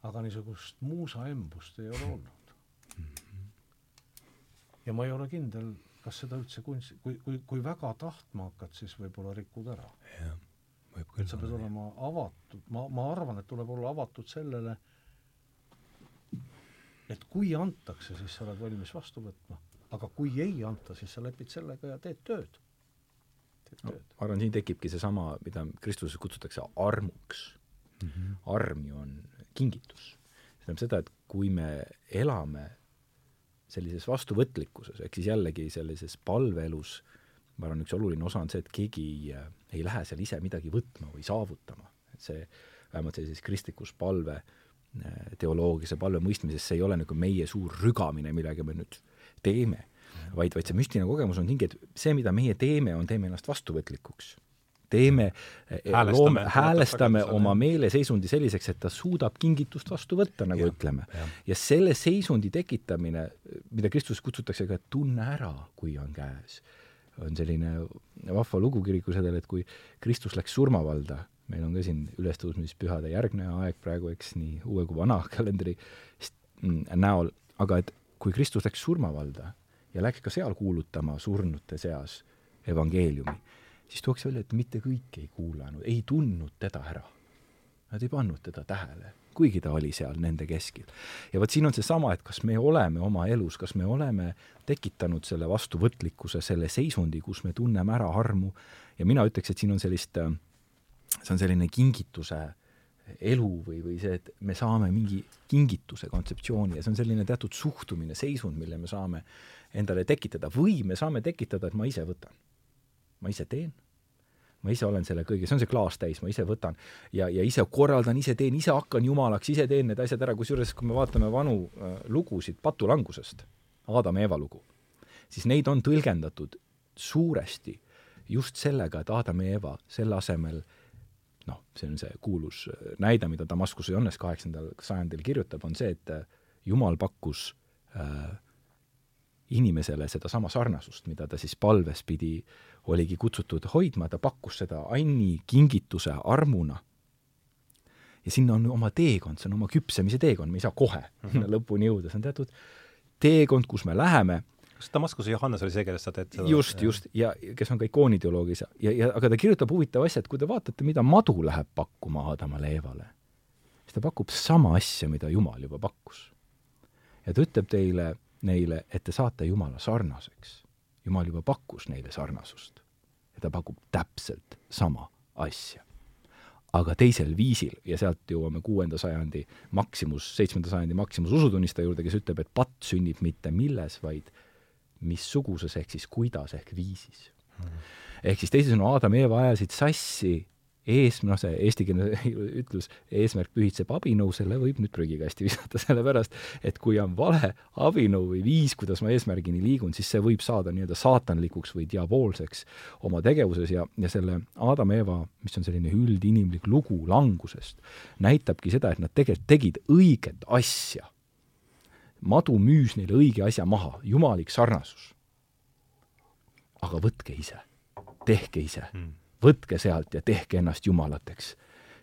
aga niisugust muusaembust ei ole olnud ja ma ei ole kindel, kas seda üldse kunst, kui, kui, kui väga tahtma hakkad, siis võib-olla rikud ära. jah, võib küll. sa pead olema avatud, ma, ma arvan, et tuleb olla avatud sellele, et kui antakse, siis sa oled valmis vastu võtma, aga kui ei anta, siis sa lepid sellega ja teed tööd. No, ma arvan, siin tekibki seesama, mida Kristuses kutsutakse armuks mm. -hmm. arm ju on kingitus. see tähendab seda, et kui me elame sellises vastuvõtlikkuses, ehk siis jällegi sellises palveelus, ma arvan, üks oluline osa on see, et keegi ei, ei lähe seal ise midagi võtma või saavutama. et see, vähemalt sellises kristlikus palve teoloogias ja palve mõistmises, see ei ole nagu meie suur rügamine, millega me nüüd teeme, vaid, vaid see müstiline kogemus on tingi, et see, mida meie teeme, on, teeme ennast vastuvõtlikuks teeme, loome, häälestame oma meeleseisundi selliseks, et ta suudab kingitust vastu võtta, nagu ja, ütleme. ja selle seisundi tekitamine, mida Kristus kutsutakse ka, et tunne ära, kui on käes, on selline vahva lugu kirikusedel, et kui Kristus läks surmavalda, meil on ka siin ülestõusmispühade järgne aeg praegu, eks, nii uue kui vana kalendri mm, näol, aga et kui Kristus läks surmavalda ja läks ka seal kuulutama surnute seas evangeeliumi, siis tuuakse välja, et mitte kõik ei kuulanud, ei tundnud teda ära. Nad ei pannud teda tähele, kuigi ta oli seal nende keskil. ja vot siin on seesama, et kas me oleme oma elus, kas me oleme tekitanud selle vastuvõtlikkuse, selle seisundi, kus me tunneme ära armu ja mina ütleks, et siin on sellist, see on selline kingituse elu või, või see, et me saame mingi kingituse kontseptsiooni ja see on selline teatud suhtumine, seisund, mille me saame endale tekitada või me saame tekitada, et ma ise võtan ma ise teen, ma ise olen selle kõige, see on see klaas täis, ma ise võtan. Ja, ja ise korraldan, ise teen, ise hakkan jumalaks, ise teen need asjad ära, kusjuures kui me vaatame vanu äh, lugusid patulangusest, Aadama ja Eeva lugu, siis neid on tõlgendatud suuresti just sellega, et Aadam ja Eeva selle asemel noh, see on see kuulus äh, näide, mida Damaskuse Johannes kaheksandal sajandil kirjutab, on see, et äh, Jumal pakkus äh, inimesele sedasama sarnasust, mida ta siis palves pidi, oligi kutsutud hoidma, ta pakkus seda Anni kingituse armuna. ja sinna on oma teekond, see on oma küpsemise teekond, me ei saa kohe mm -hmm. lõpuni jõuda, see on teatud teekond, kus me läheme kas Damaskuse Johannes oli see, kellest sa teed seda? just, just, ja kes on ka ikooniteoloogis ja, ja, ja aga ta kirjutab huvitava asja, et kui te vaatate, mida madu läheb pakkuma Aadamale Eevale, siis ta pakub sama asja, mida Jumal juba pakkus ja ta ütleb teile, neile, et te saate Jumala sarnaseks. Jumal juba pakkus neile sarnasust ja ta pakub täpselt sama asja. aga teisel viisil ja sealt jõuame kuuenda sajandi maksimus, seitsmenda sajandi maksimus usutunnista juurde, kes ütleb, et patt sünnib mitte milles, vaid missuguses ehk siis kuidas ehk viisis mm. -hmm. ehk siis teisisõnu, Aadam ja Eeva ajasid sassi ees, noh, see eestikeelne ütlus, eesmärk pühitseb abinõu, selle võib nüüd prügikasti visata, sellepärast et kui on vale abinõu või viis, kuidas ma eesmärgini liigun, siis see võib saada nii-öelda saatanlikuks või diaboolseks oma tegevuses ja, ja selle Aadam-Eeva, mis on selline üldinimlik lugu langusest, näitabki seda, et nad tegelikult tegid õiget asja. madu müüs neile õige asja maha, jumalik sarnasus. aga võtke ise, tehke ise mm võtke sealt ja tehke ennast jumalateks.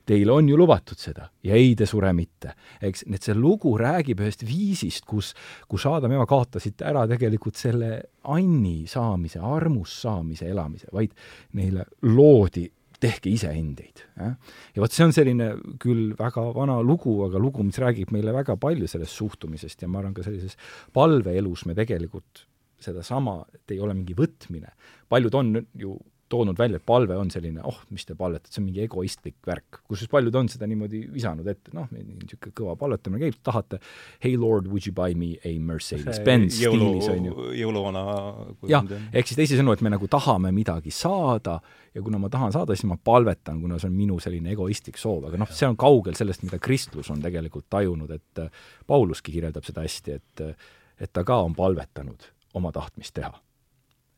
Teile on ju lubatud seda ja ei, te sure mitte. eks, nii et see lugu räägib ühest viisist, kus, kus Aadam ja Ema kaotasid ära tegelikult selle anni saamise, armust saamise elamise, vaid neile loodi tehke iseendeid. ja vot see on selline küll väga vana lugu, aga lugu, mis räägib meile väga palju sellest suhtumisest ja ma arvan, ka sellises palveelus me tegelikult sedasama, et ei ole mingi võtmine. paljud on ju toonud välja, et palve on selline, oh, mis te palvetate, see on mingi egoistlik värk. kusjuures paljud on seda niimoodi visanud ette, noh, niisugune kõva palvetamine käib, tahate hey lord, would you buy me a Mercedes Benz stiilis, on ju. jõuluvana jah, ehk siis teisisõnu, et me nagu tahame midagi saada ja kuna ma tahan saada, siis ma palvetan, kuna see on minu selline egoistlik soov, aga noh, see on kaugel sellest, mida kristlus on tegelikult tajunud, et Pauluski kirjeldab seda hästi, et et ta ka on palvetanud oma tahtmist teha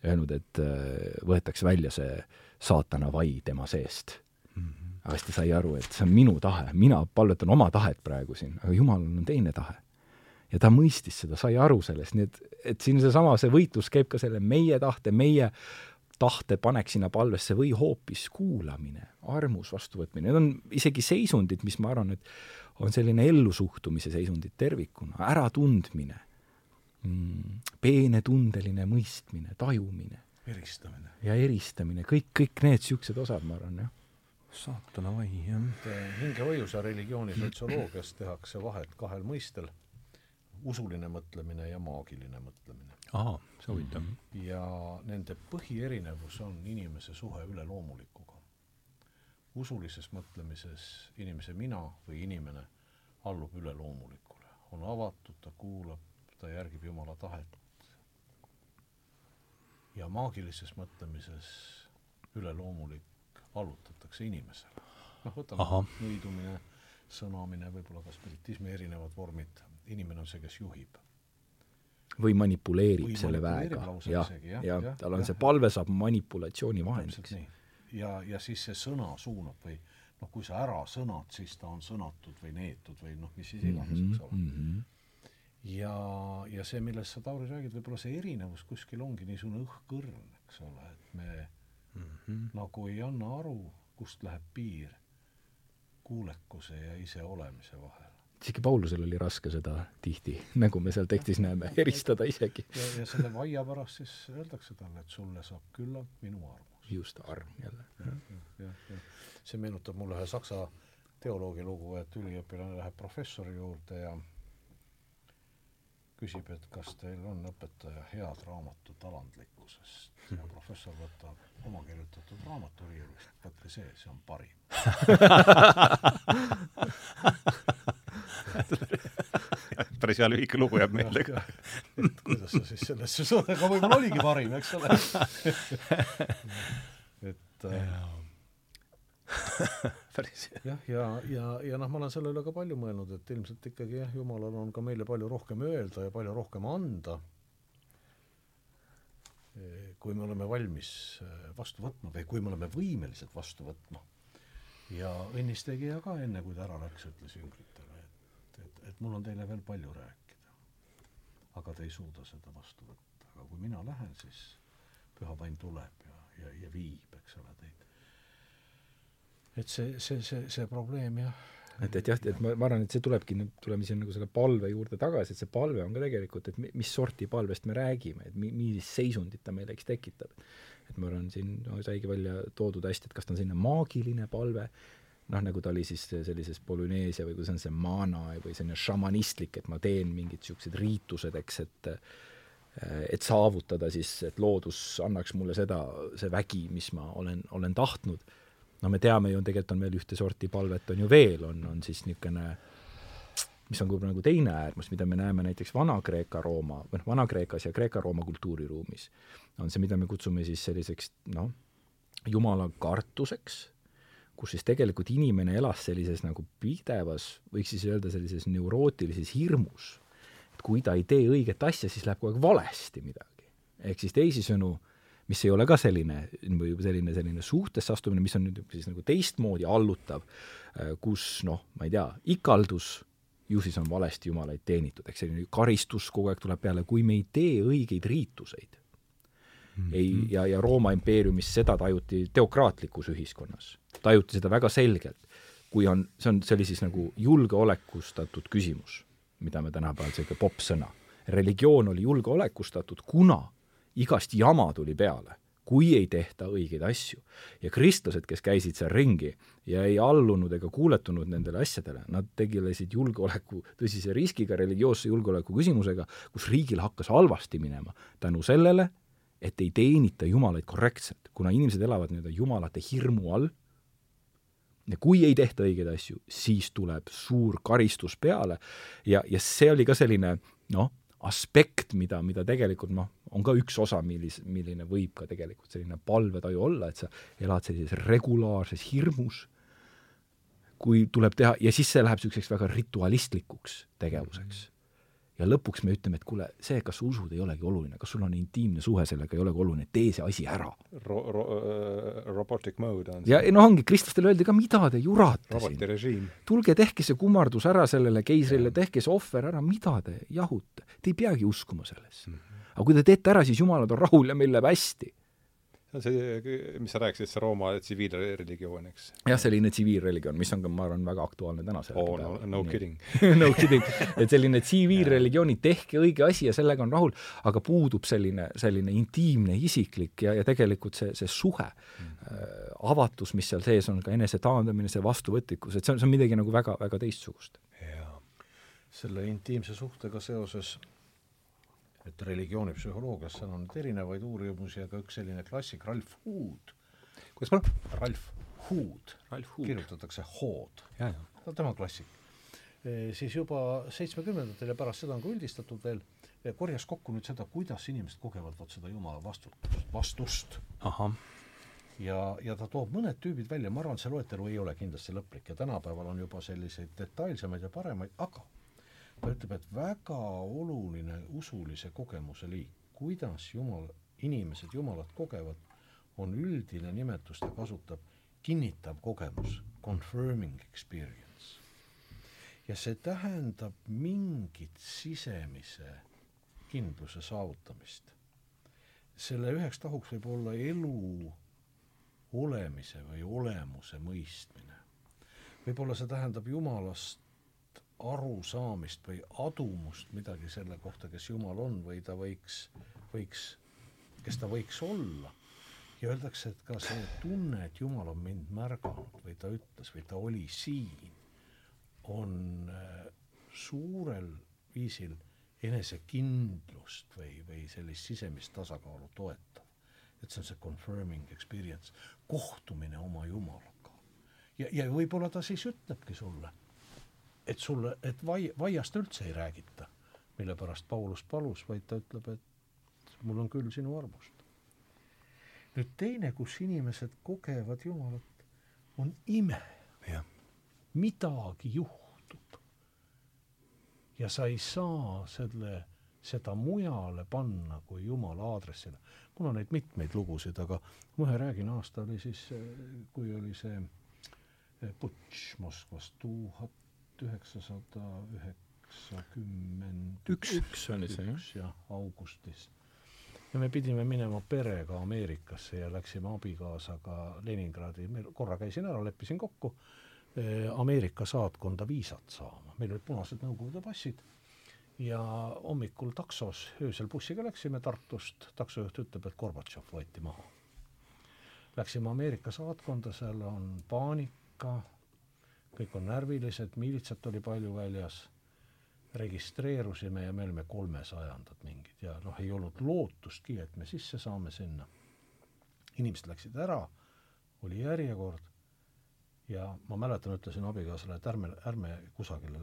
öelnud, et äh, võetakse välja see saatana vai tema seest mm. -hmm. aga siis ta sai aru, et see on minu tahe, mina palvetan oma tahet praegu siin, aga Jumalal on teine tahe. ja ta mõistis seda, sai aru sellest, nii et, et siin seesama, see võitlus käib ka selle meie tahte, meie tahte panek sinna palvesse või hoopis kuulamine, armus vastuvõtmine, need on isegi seisundid, mis ma arvan, et on selline ellusuhtumise seisundid tervikuna, äratundmine peenetundeline mõistmine, tajumine. eristamine. ja eristamine, kõik, kõik need niisugused osad, ma arvan, jah. saatana vai, jah. hingehoiuse religiooni sotsioloogias tehakse vahet kahel mõistel, usuline mõtlemine ja maagiline mõtlemine. ahah, see huvitav mm. -hmm. ja nende põhierinevus on inimese suhe üleloomulikuga. usulises mõtlemises inimese mina või inimene allub üleloomulikule, on avatud, ta kuulab, ta järgib Jumala tahet. ja maagilises mõtlemises üleloomulik allutatakse inimesele. noh, võtame nõidumine, sõnamine, võib-olla ka spiritismi erinevad vormid, inimene on see, kes juhib või manipuleerib või selle väega. jah, ja, ja, ja tal on ja, see palve saab manipulatsiooni vahendiks. ja, ja siis see sõna suunab või noh, kui sa ära sõnad, siis ta on sõnatud või neetud või noh, mis siis iganes, eks ole mm. -hmm ja, ja see, millest sa, Tauri, räägid, võib-olla see erinevus kuskil ongi niisugune õhkõrn, eks ole, et me mm -hmm. nagu ei anna aru, kust läheb piir kuulekuse ja iseolemise vahel. isegi Paulusel oli raske seda tihti, nagu me seal tekstis näeme, eristada isegi. ja, ja selle vaia pärast siis öeldakse talle, et sulle saab küllalt minu armus. just, arm jälle. jah, jah, jah. see meenutab mulle ühe saksa teoloogi lugu, et üliõpilane läheb professori juurde ja küsib, et kas teil on õpetaja head raamatut alandlikkusest ja professor võtab oma kirjutatud raamatu riiulist, võtke see, see on parim. Päris hea lühike lugu jääb meelde ka. et kuidas sa siis sellesse suhtud, aga võib-olla oligi parim, eks ole. Et äh, päris jah, ja, ja, ja, ja noh, ma olen selle üle ka palju mõelnud, et ilmselt ikkagi jah, Jumalal on ka meile palju rohkem öelda ja palju rohkem anda, kui me oleme valmis äh, vastu võtma või kui me oleme võimelised vastu võtma. ja õnnistegija ka enne, kui ta ära läks, ütles jüngritele, et, et, et mul on teile veel palju rääkida. aga te ei suuda seda vastu võtta, aga kui mina lähen, siis püha vaim tuleb ja, ja, ja viib, eks ole, teid et see, see, see, see probleem jah. et, et jah, et ma, ma arvan, et see tulebki, tuleme siin nagu selle palve juurde tagasi, et see palve on ka tegelikult, et mis sorti palvest me räägime, et mi-, millist seisundit ta meile eks tekitab. et ma arvan, siin no, saigi välja toodud hästi, et kas ta on selline maagiline palve, noh, nagu ta oli siis sellises Polüneesia või kuidas on see maana või selline šamanistlik, et ma teen mingid niisugused riitused, eks, et et saavutada siis, et loodus annaks mulle seda, see vägi, mis ma olen, olen tahtnud. No me teame ju, tegelikult on veel ühte sorti palvet on ju veel, on, on siis niisugune mis on võib-olla nagu teine äärmus, mida me näeme näiteks Vana-Kreeka-Rooma, või noh, Vana-Kreekas ja Kreeka-Rooma kultuuriruumis, on see, mida me kutsume siis selliseks noh, jumala kartuseks kus siis tegelikult inimene elas sellises nagu pidevas, võiks siis öelda sellises neurootilises hirmus, et kui ta ei tee õiget asja, siis läheb kogu aeg valesti midagi. ehk siis teisisõnu, mis ei ole ka selline, või selline, selline suhtesse astumine, mis on nüüd siis nagu teistmoodi allutav, äh, kus noh, ma ei tea, ikaldus, ju siis on valesti jumalaid teenitud, ehk selline karistus kogu aeg tuleb peale, kui me ei tee õigeid riituseid mm. -hmm. ei, ja, ja Rooma impeeriumis seda tajuti teokraatlikus ühiskonnas. tajuti seda väga selgelt. kui on, see on, see oli siis nagu julgeolekustatud küsimus, mida me tänapäeval, niisugune popp sõna. religioon oli julgeolekustatud, kuna igast jama tuli peale kui ei tehta õigeid asju. ja kristlased, kes käisid seal ringi ja ei allunud ega kuuletunud nendele asjadele, nad tegelesid julgeoleku, tõsise riskiga, religioosse julgeoleku küsimusega, kus riigil hakkas halvasti minema tänu sellele, et ei teenita jumalaid korrektselt, kuna inimesed elavad nii-öelda jumalate hirmu all, ja kui ei tehta õigeid asju, siis tuleb suur karistus peale ja, ja see oli ka selline noh, aspekt, mida, mida tegelikult noh, on ka üks osa, millis, milline võib ka tegelikult selline palvetaju olla, et sa elad sellises regulaarses hirmus, kui tuleb teha, ja siis see läheb niisuguseks väga ritualistlikuks tegevuseks. -hmm ja lõpuks me ütleme, et kuule, see, kas sa usud, ei olegi oluline, kas sul on intiimne suhe sellega, ei olegi oluline, tee see asi ära ro-, ro-, äh, robotic mode on see. ja noh, ongi, kristlastele öeldi ka, mida te jurate siin. tulge, tehke see kummardus ära sellele keisrile, tehke see ohver ära, mida te jahute? Te ei peagi uskuma sellesse mm. Aga kui te teete ära, siis jumalad on rahul ja meil läheb hästi see, mis sa rääkisid, see Rooma tsiviilreligioon, eks? jah, selline tsiviilreligioon, mis on ka, ma arvan, väga aktuaalne tänasel oh, no, no kidding no kidding. et selline tsiviilreligiooni, tehke õige asi ja sellega on rahul, aga puudub selline, selline intiimne, isiklik ja, ja tegelikult see, see suhe mm., avatus, mis seal sees on, ka enese taandamine, see vastuvõtlikkus, et see on, see on midagi nagu väga, väga teistsugust. selle intiimse suhtega seoses et religioonipsühholoogias, seal on erinevaid uurimusi, aga üks selline klassik, Ralf Hood. kuidas palun? Ralf Hood. kirjutatakse Hood. on tema klassik e,. siis juba seitsmekümnendatel ja pärast seda on ka üldistatud veel, e, korjas kokku nüüd seda, kuidas inimesed kogevad vot seda Jumala vastutust, vastust. ja, ja ta toob mõned tüübid välja, ma arvan, see loetelu ei ole kindlasti lõplik ja tänapäeval on juba selliseid detailsemaid ja paremaid, aga ta ütleb, et väga oluline usulise kogemuse liik, kuidas Jumal, inimesed Jumalat kogevad, on üldine nimetus, ta kasutab kinnitav kogemus, confirming experience. ja see tähendab mingit sisemise kindluse saavutamist. selle üheks tahuks võib olla elu olemise või olemuse mõistmine. võib-olla see tähendab Jumalast arusaamist või adumust midagi selle kohta, kes Jumal on või ta võiks, võiks, kes ta võiks olla. ja öeldakse, et ka see tunne, et Jumal on mind märganud või ta ütles või ta oli siin, on äh, suurel viisil enesekindlust või, või sellist sisemist tasakaalu toetav. et see on see confirming experience, kohtumine oma Jumalaga. ja, ja võib-olla ta siis ütlebki sulle et sulle, et vai-, vaiast üldse ei räägita, mille pärast Paulus palus, vaid ta ütleb, et mul on küll sinu armust. nüüd teine, kus inimesed kogevad Jumalat, on ime. midagi juhtub. ja sa ei saa selle, seda mujale panna kui Jumala aadressile. mul on neid mitmeid lugusid, aga ma ühe räägin, aasta oli siis, kui oli see putš Moskvas, tuhat tuhat üheksasada üheksakümmend üks, üks oli see jah? jah, augustis. ja me pidime minema perega Ameerikasse ja läksime abikaasaga Leningradi, me korra käisin ära, leppisin kokku eh, Ameerika saatkonda viisat saama, meil olid punased Nõukogude passid. Ja hommikul taksos, öösel bussiga läksime Tartust, taksojuht ütleb, et Gorbatšov võeti maha. Läksime Ameerika saatkonda, seal on paanika, kõik on närvilised, miilitsat oli palju väljas, registreerusime ja me olime kolmesajandad mingid ja noh, ei olnud lootustki, et me sisse saame sinna. inimesed läksid ära, oli järjekord ja ma mäletan, ütlesin abikaasale, et ärme, ärme kusagile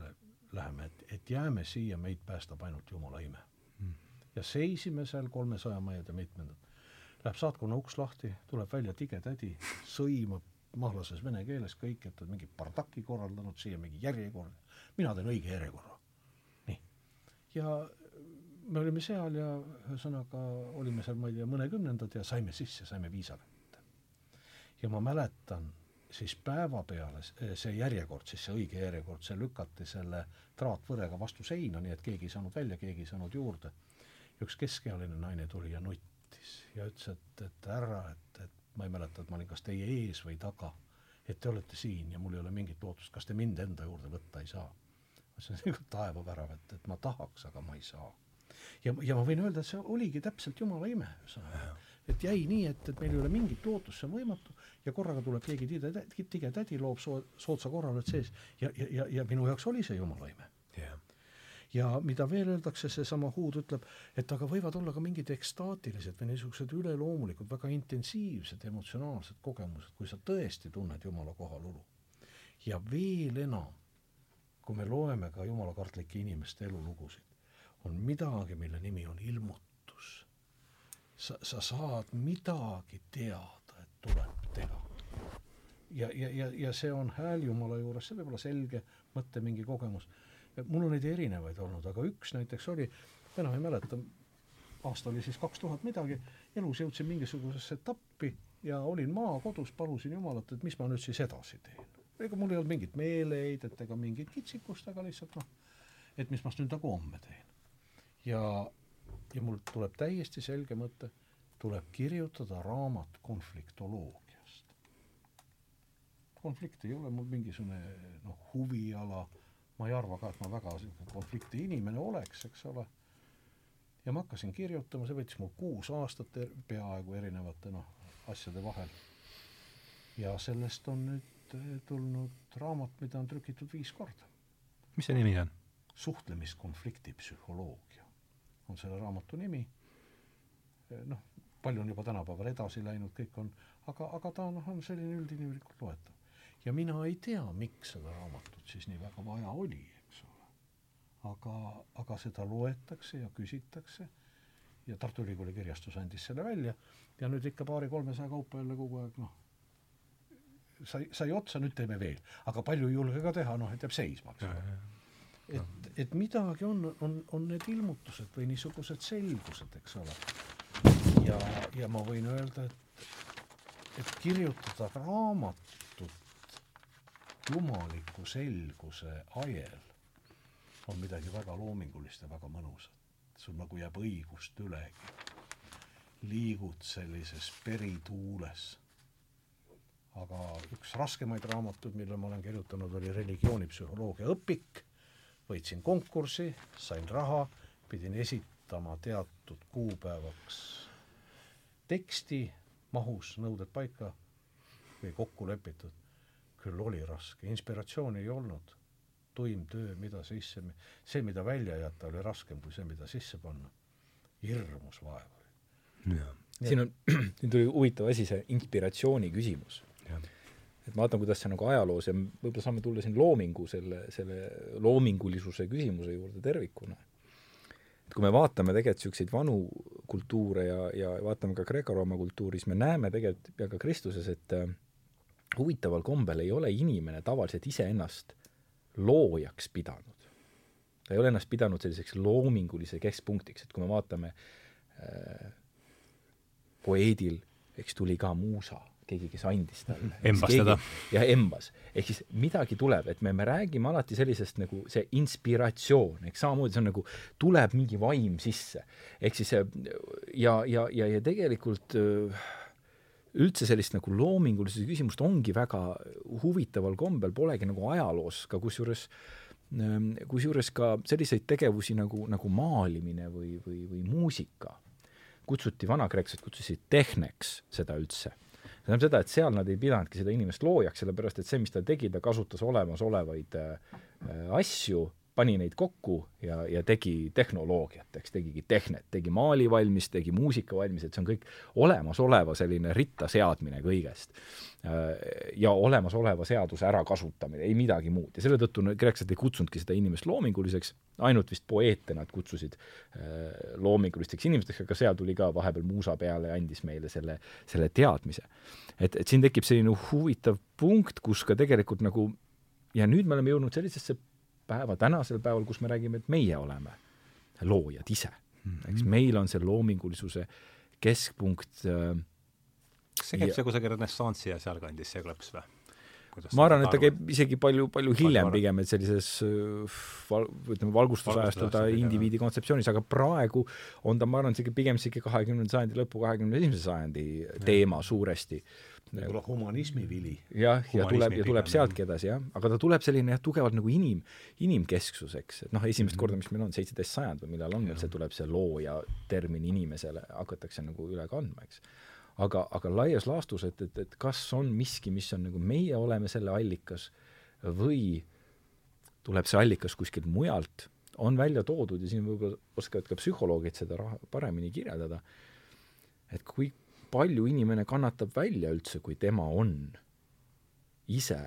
läheme, et, et jääme siia, meid päästab ainult Jumala ime mm.. ja seisime seal kolmesaja majade mitmendat. Läheb saatkonna uks lahti, tuleb välja tige tädi, sõimab mahlases vene keeles kõik, et mingi bardaki korraldanud siia, mingi järjekord, mina teen õige järjekorra. nii. ja me olime seal ja ühesõnaga olime seal, ma ei tea, mõnekümnendad ja saime sisse, saime viisa kätte. ja ma mäletan, siis päeva peale see järjekord, siis see õige järjekord, see lükati selle traatvõrega vastu seina, nii et keegi ei saanud välja, keegi ei saanud juurde. üks keskealine naine tuli ja nuttis ja ütles, et, et härra, et, et ma ei mäleta, et ma olin kas teie ees või taga, et te olete siin ja mul ei ole mingit lootust, kas te mind enda juurde võtta ei saa? see on nagu taevavärav, et, et ma tahaks, aga ma ei saa. ja, ja ma võin öelda, et see oligi täpselt jumala ime, ühesõnaga. et jäi nii, et, et meil ei ole mingit lootust, see on võimatu ja korraga tuleb keegi tige, tige tädi, loob soo-, soodsa korraled sees ja, ja, ja, ja minu jaoks oli see jumala ime yeah ja mida veel öeldakse, seesama Huud ütleb, et aga võivad olla ka mingid ekstaatilised või niisugused üleloomulikud, väga intensiivsed emotsionaalsed kogemused, kui sa tõesti tunned Jumala kohalolu. ja veel enam, kui me loeme ka jumalakartlike inimeste elulugusid, on midagi, mille nimi on ilmutus. sa, sa saad midagi teada, et tuleb teha. ja, ja, ja, ja see on hääl Jumala juures, see võib olla selge mõte, mingi kogemus mul on neid erinevaid olnud, aga üks näiteks oli, enam ei mäleta, aasta oli siis kaks tuhat midagi, elus jõudsin mingisugusesse etappi ja olin maakodus, palusin Jumalat, et mis ma nüüd siis edasi teen. ega mul ei olnud mingit meeleheidet ega mingit kitsikust, aga lihtsalt noh, et mis ma nüüd nagu homme teen. ja, ja mul tuleb täiesti selge mõte, tuleb kirjutada raamat konfliktoloogiast. konflikt ei ole mul mingisugune noh, huviala ma ei arva ka, et ma väga konflikti inimene oleks, eks ole, ja ma hakkasin kirjutama, see võttis mul kuus aastat er, peaaegu erinevate noh, asjade vahel. ja sellest on nüüd eh, tulnud raamat, mida on trükitud viis korda. mis see nimi on? suhtlemiskonflikti psühholoogia on selle raamatu nimi. Eh, noh, palju on juba tänapäeval edasi läinud, kõik on, aga, aga ta noh, on selline üldinimlikult loetav ja mina ei tea, miks seda raamatut siis nii väga vaja oli, eks ole. aga, aga seda loetakse ja küsitakse ja Tartu Ülikooli kirjastus andis selle välja ja nüüd ikka paari-kolmesaja kaupa jälle kogu aeg noh, sai, sai otsa, nüüd teeme veel. aga palju ei julge ka teha, noh, et jääb seisma, eks ole. et, et midagi on, on, on need ilmutused või niisugused selgused, eks ole. ja, ja ma võin öelda, et, et kirjutada raamatut jumaliku selguse ajel on midagi väga loomingulist ja väga mõnusat. sul nagu jääb õigust ülegi. liigud sellises perituules. aga üks raskemaid raamatuid, mille ma olen kirjutanud, oli religioonipsühholoogia õpik. võitsin konkursi, sain raha, pidin esitama teatud kuupäevaks teksti mahus, nõuded paika või kokku lepitud küll oli raske, inspiratsiooni ei olnud, tuim töö, mida sisse, see, mida välja jätta, oli raskem kui see, mida sisse panna. hirmus vaev oli. siin on, siin tuli huvitav asi, see inspiratsiooni küsimus. et ma vaatan, kuidas see nagu ajaloos ja võib-olla saame tulla siin loomingu, selle, selle loomingulisuse küsimuse juurde tervikuna. et kui me vaatame tegelikult niisuguseid vanu kultuure ja, ja vaatame ka Kreeka-Rooma kultuuri, siis me näeme tegelikult ja ka Kristuses, et äh, huvitaval kombel ei ole inimene tavaliselt iseennast loojaks pidanud. ta ei ole ennast pidanud selliseks loomingulise keskpunktiks, et kui me vaatame äh, poeedil, eks tuli ka muusa, keegi, kes andis talle. embas teda. jah, embas. ehk siis midagi tuleb, et me, me räägime alati sellisest nagu see inspiratsioon, eks samamoodi see on nagu, tuleb mingi vaim sisse. ehk siis ja, ja, ja, ja tegelikult äh, üldse sellist nagu loomingulisuse küsimust ongi väga huvitaval kombel, polegi nagu ajaloos ka kusjuures ähm, kusjuures ka selliseid tegevusi nagu, nagu maalimine või, või, või muusika kutsuti, vanakreekslased kutsusid tehneks seda üldse. see tähendab seda, et seal nad ei pidanudki seda inimest loojaks, sellepärast et see, mis ta tegi, ta kasutas olemasolevaid äh, asju pani neid kokku ja, ja tegi tehnoloogiat, eks, tegigi tehnet, tegi maali valmis, tegi muusika valmis, et see on kõik olemasoleva selline ritta seadmine kõigest. Ja olemasoleva seaduse ärakasutamine, ei midagi muud. ja selle tõttu kreeklased ei kutsunudki seda inimest loominguliseks, ainult vist poeete nad kutsusid äh, loomingulisteks inimesteks, aga seal tuli ka vahepeal muusa peale ja andis meile selle, selle teadmise. et, et siin tekib selline huvitav punkt, kus ka tegelikult nagu ja nüüd me oleme jõudnud sellisesse päeva, tänasel päeval, kus me räägime, et meie oleme loojad ise mm. -hmm. eks meil on see loomingulisuse keskpunkt äh, kas see käib ja... see kusagil renessansi ja sealkandis, see klõps või? ma arvan, et ta käib isegi palju, palju hiljem pigem, et sellises äh, val-, ütleme, valgustusajastul ta indiviidi kontseptsioonis, aga praegu on ta, ma arvan, isegi pigem isegi kahekümnenda sajandi lõpu, kahekümne esimese sajandi teema suuresti võib-olla humanismi vili. jah, ja tuleb, ja tuleb sealtki edasi, jah. aga ta tuleb selline jah, tugevalt nagu inim, inimkesksuseks, et noh, esimest mm -hmm. korda, mis meil on, seitseteist sajand või millal on, see tuleb see looja termin inimesele, hakatakse nagu üle kandma, eks. aga, aga laias laastus, et, et, et kas on miski, mis on nagu meie oleme selle allikas või tuleb see allikas kuskilt mujalt, on välja toodud ja siin võib-olla oskavad ka psühholoogid seda paremini kirjeldada, et kui palju inimene kannatab välja üldse, kui tema on ise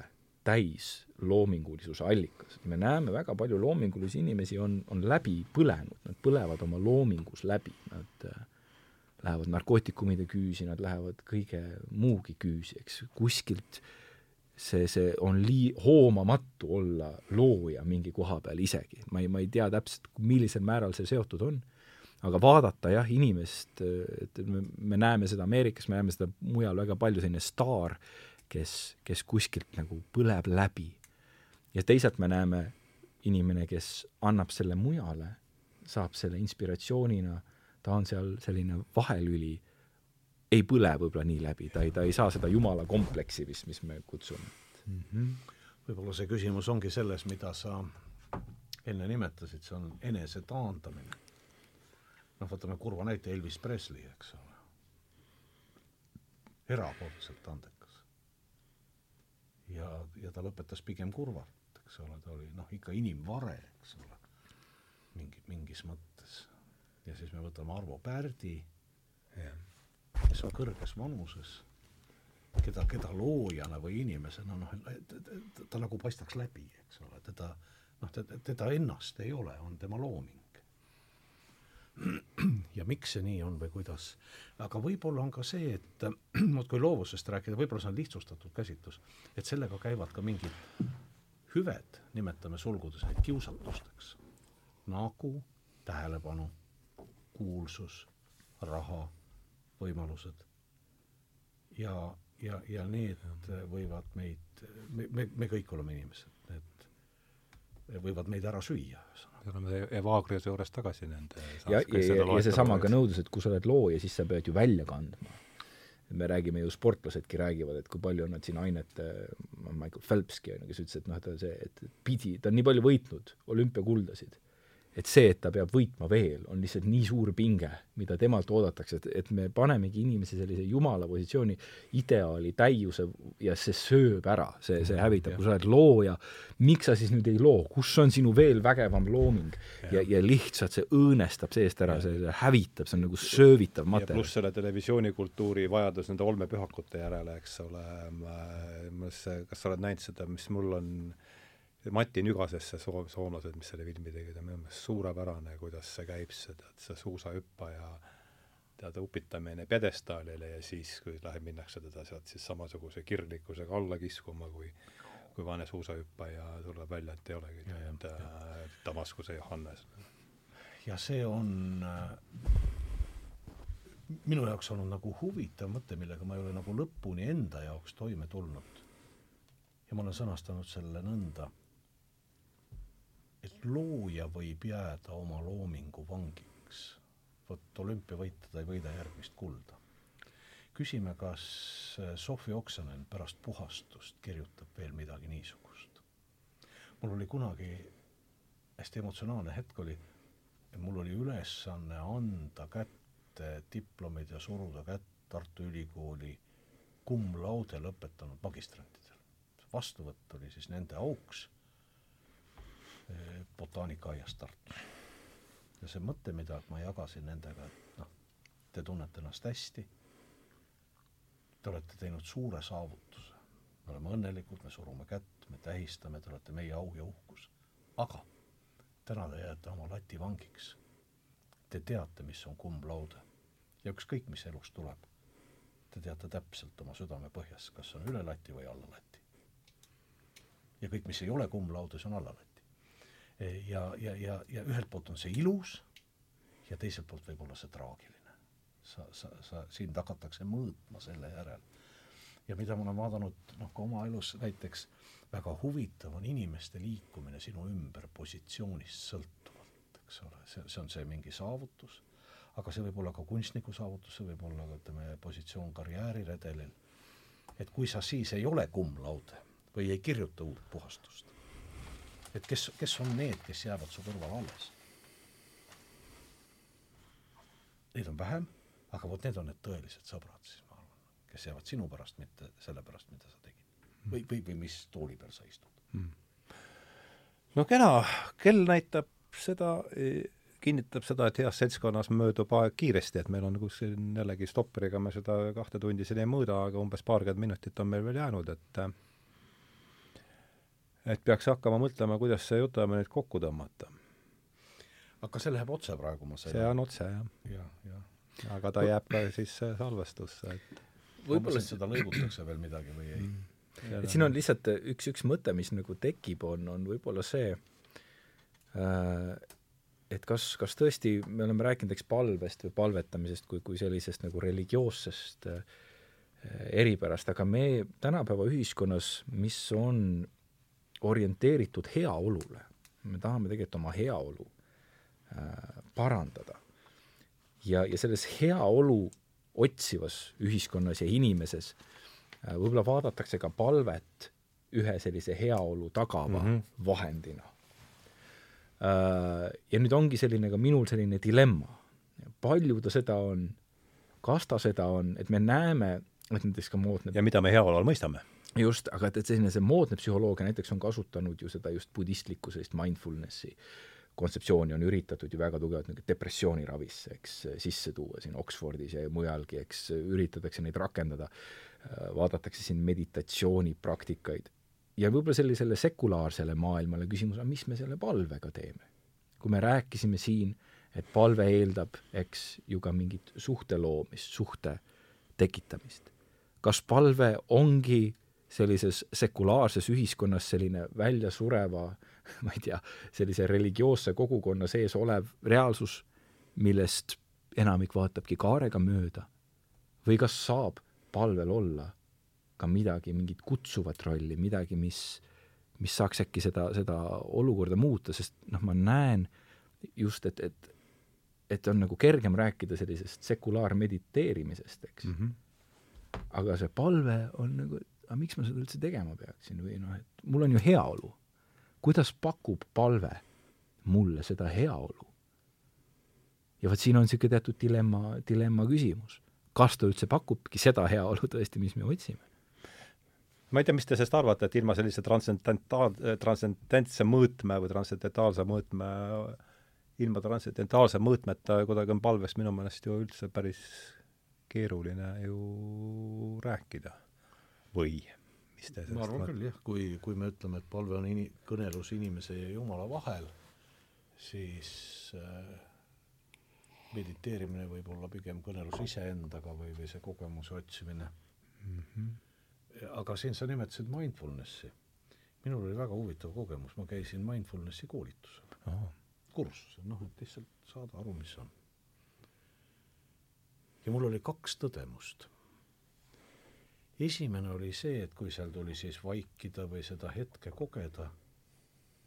täis loomingulisuse allikas. me näeme väga palju loomingulisi inimesi on, on läbi põlenud, nad põlevad oma loomingus läbi, nad äh, lähevad narkootikumide küüsi, nad lähevad kõige muugi küüsi, eks, kuskilt see, see on lii-, hoomamatu olla looja mingi koha peal isegi. ma ei, ma ei tea täpselt, millisel määral see seotud on aga vaadata jah, inimest, et me, me näeme seda Ameerikas, me näeme seda mujal väga palju, selline staar, kes, kes kuskilt nagu põleb läbi. ja teisalt me näeme inimene, kes annab selle mujale, saab selle inspiratsioonina, ta on seal selline vahelüli, ei põle võib-olla nii läbi, ta ei, ta ei saa seda jumala kompleksi vist, mis me kutsume mm. -hmm. võib-olla see küsimus ongi selles, mida sa enne nimetasid, see on enese taandamine noh, võtame kurva näite, Elvis Presley, eks ole. erakordselt andekas. ja, ja ta lõpetas pigem kurvalt, eks ole, ta oli noh, ikka inimvare, eks ole, mingi, mingis mõttes. ja siis me võtame Arvo Pärdi, kes on kõrges vanuses, keda, keda loojana või inimesena noh, ta, nagu paistaks läbi, eks ole, teda noh, teda ennast ei ole, on tema looming ja miks see nii on või kuidas. aga võib-olla on ka see, et vot kui loovusest rääkida, võib-olla see on lihtsustatud käsitlus, et sellega käivad ka mingid hüved, nimetame sulgudes neid kiusatusteks, nagu tähelepanu, kuulsus, raha, võimalused. ja, ja, ja need võivad meid, me, me, me kõik oleme inimesed, võivad meid ära süüa, ühesõnaga oleme Evagriuse juures tagasi nende ja, ja, ja, ja seesama ka nõudlus, et kui sa oled looja, siis sa pead ju välja kandma. me räägime ju, sportlasedki räägivad, et kui palju on nad siin ainet, Michael Phelpski on ju, kes ütles, et noh, ta see, et pidi, ta on nii palju võitnud olümpiakuldasid et see, et ta peab võitma veel, on lihtsalt nii suur pinge, mida temalt oodatakse, et, et me panemegi inimese sellise jumala positsiooni, ideaali, täiuse ja see sööb ära, see, see hävitab, kui sa oled looja, miks sa siis nüüd ei loo, kus on sinu veel vägevam looming? Ja, ja, lihtsalt see õõnestab seest ära, see hävitab, see on nagu söövitav materjal. pluss selle televisioonikultuuri vajadus nende olmepühakute järele, eks ole, kas sa oled näinud seda, mis mul on äh, Mati Nügasesse soom-, soomlased, mis selle filmi tegid, on minu meelest suurepärane, kuidas see käib, see tead, see suusahüppaja tead, upitamine pjedestaalile ja siis, kui läheb, minnakse teda sealt siis samasuguse kirglikkusega alla kiskuma, kui kui vaene suusahüppaja tuleb välja, et ei olegi nüüd äh, Damaskuse Johannes. ja see on äh, minu jaoks olnud nagu huvitav mõte, millega ma ei ole nagu lõpuni enda jaoks toime tulnud. ja ma olen sõnastanud selle nõnda et looja võib jääda oma loomingu vangiks. vot olümpiavõitja ta ei võida järgmist kulda. küsime, kas Sofi Oksanen pärast puhastust kirjutab veel midagi niisugust. mul oli kunagi hästi emotsionaalne hetk oli, mul oli ülesanne anda kätte diplomid ja suruda kätt Tartu Ülikooli cum laude lõpetanud magistrantidel. vastuvõtt oli siis nende auks botaanikaaias Tartus. ja see mõte, mida ma jagasin nendega, et noh, te tunnete ennast hästi, te olete teinud suure saavutuse, me oleme õnnelikud, me surume kätt, me tähistame, te olete meie au ja uhkus. aga täna te jääte oma lati vangiks. Te teate, mis on cum laude ja ükskõik, mis elus tuleb, te teate täpselt oma südame põhjas, kas on üle lati või alla lati. ja kõik, mis ei ole cum laude, see on alla lati. Ja, ja, ja, ja ühelt poolt on see ilus ja teiselt poolt võib olla see traagiline. sa, sa, sa, sind hakatakse mõõtma selle järel. ja mida ma olen vaadanud noh, ka oma elus näiteks, väga huvitav on inimeste liikumine sinu ümber positsioonist sõltuvalt, eks ole, see, see on see mingi saavutus aga see võib olla ka kunstniku saavutus, see võib olla ka ütleme, positsioon karjääriredelil. et kui sa siis ei ole cum laude või ei kirjuta uut puhastust, et kes, kes on need, kes jäävad su kõrval alles? Neid on vähem, aga vot need on need tõelised sõbrad siis, ma arvan, kes jäävad sinu pärast, mitte selle pärast, mida sa tegid. või, või, või mis tooli peal sa istud mm.. no kena, kell näitab seda kinnitab seda, et heas seltskonnas möödub aeg kiiresti, et meil on nagu siin jällegi stopperiga me seda kahte tundi siin ei mõõda, aga umbes paarkümmend minutit on meil veel jäänud, et et peaks hakkama mõtlema, kuidas see jutuajaga nüüd kokku tõmmata. aga see läheb otse praegu, ma sain see on otse, jah. jah, jah. aga ta jääb ka siis salvestusse, et võib-olla seda lõigutakse veel midagi või ei mm.? et siin on lihtsalt üks, üks mõte, mis nagu tekib, on, on võib-olla see äh,, et kas, kas tõesti, me oleme rääkinud, eks, palvest või palvetamisest kui, kui sellisest nagu religioossest äh, eripärast, aga me tänapäeva ühiskonnas, mis on orienteeritud heaolule, me tahame tegelikult oma heaolu äh, parandada. ja, ja selles heaolu otsivas ühiskonnas ja inimeses äh, võib-olla vaadatakse ka palvet ühe sellise heaolu tagava mm -hmm. vahendina Äh, ja nüüd ongi selline ka minul selline dilemma, palju ta seda on, kas ta seda on, et me näeme, et näiteks ka moodne ja mida me heaolu all mõistame. Just, aga et, et selline see moodne psühholoogia näiteks on kasutanud ju seda just budistlikku sellist mindfulnessi kontseptsiooni on üritatud ju väga tugevalt nagu depressiooniravisse, eks, sisse tuua siin Oxfordis ja mujalgi, eks, üritatakse neid rakendada, vaadatakse siin meditatsioonipraktikaid ja võib-olla sellisele sekulaarsele maailmale küsimus on, mis me selle palvega teeme. kui me rääkisime siin, et palve eeldab, eks, ju ka mingit suhte loomist, suhte tekitamist. kas palve ongi sellises sekulaarses ühiskonnas selline väljasureva, ma ei tea, sellise religioosse kogukonna sees olev reaalsus, millest enamik vaatabki kaarega mööda? või kas saab palvel olla ka midagi, mingit kutsuvat rolli, midagi, mis, mis saaks äkki seda, seda olukorda muuta, sest noh, ma näen just, et, et et on nagu kergem rääkida sellisest sekulaarmediteerimisest, eks mm. -hmm. aga see palve on nagu, aga miks ma seda üldse tegema peaksin või noh, et mul on ju heaolu. kuidas pakub palve mulle seda heaolu? ja vot siin on niisugune teatud dilemma, dilemma küsimus. kas ta üldse pakubki seda heaolu tõesti, mis me otsime? ma ei tea, mis te sellest arvate, et ilma sellise transcendentaal-, transcendentse mõõtme või transcendentaalse mõõtme, ilma transcendentaalse mõõtmeta kuidagi on palvest minu meelest ju üldse päris keeruline ju rääkida. Või mis te ma arvan küll jah, kui, kui me ütleme, et palve on ini-, kõnelus inimese ja Jumala vahel, siis äh, mediteerimine võib olla pigem kõnelus iseendaga või, või see kogemuse otsimine mm. -hmm aga siin sa nimetasid mindfulnessi. minul oli väga huvitav kogemus, ma käisin mindfulnessi koolitusel, kursusel, noh, et lihtsalt saada aru, mis on. ja mul oli kaks tõdemust. Esimene oli see, et kui seal tuli siis vaikida või seda hetke kogeda,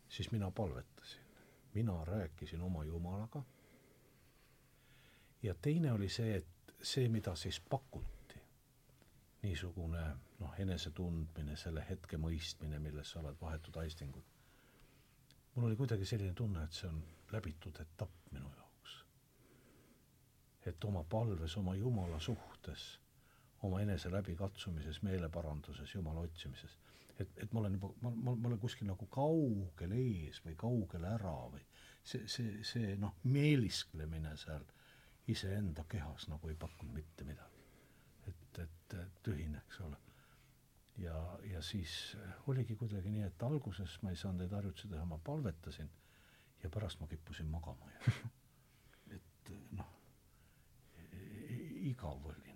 siis mina palvetasin. mina rääkisin oma Jumalaga. ja teine oli see, et see, mida siis pakuti, niisugune noh, enesetundmine, selle hetke mõistmine, milles sa oled vahetud aistingud. mul oli kuidagi selline tunne, et see on läbitud etapp minu jaoks. et oma palves, oma Jumala suhtes oma enese läbikatsumises, meeleparanduses, Jumala otsimises. et, et ma olen juba, ma, ma, ma olen kuskil nagu kaugel ees või kaugel ära või see, see, see noh, meelisklemine seal iseenda kehas nagu ei pakkunud mitte midagi. et, et tühine, eks ole. ja, ja siis oligi kuidagi nii, et alguses ma ei saanud neid harjutusi teha, ma palvetasin ja pärast ma kippusin magama ja et noh, igav oli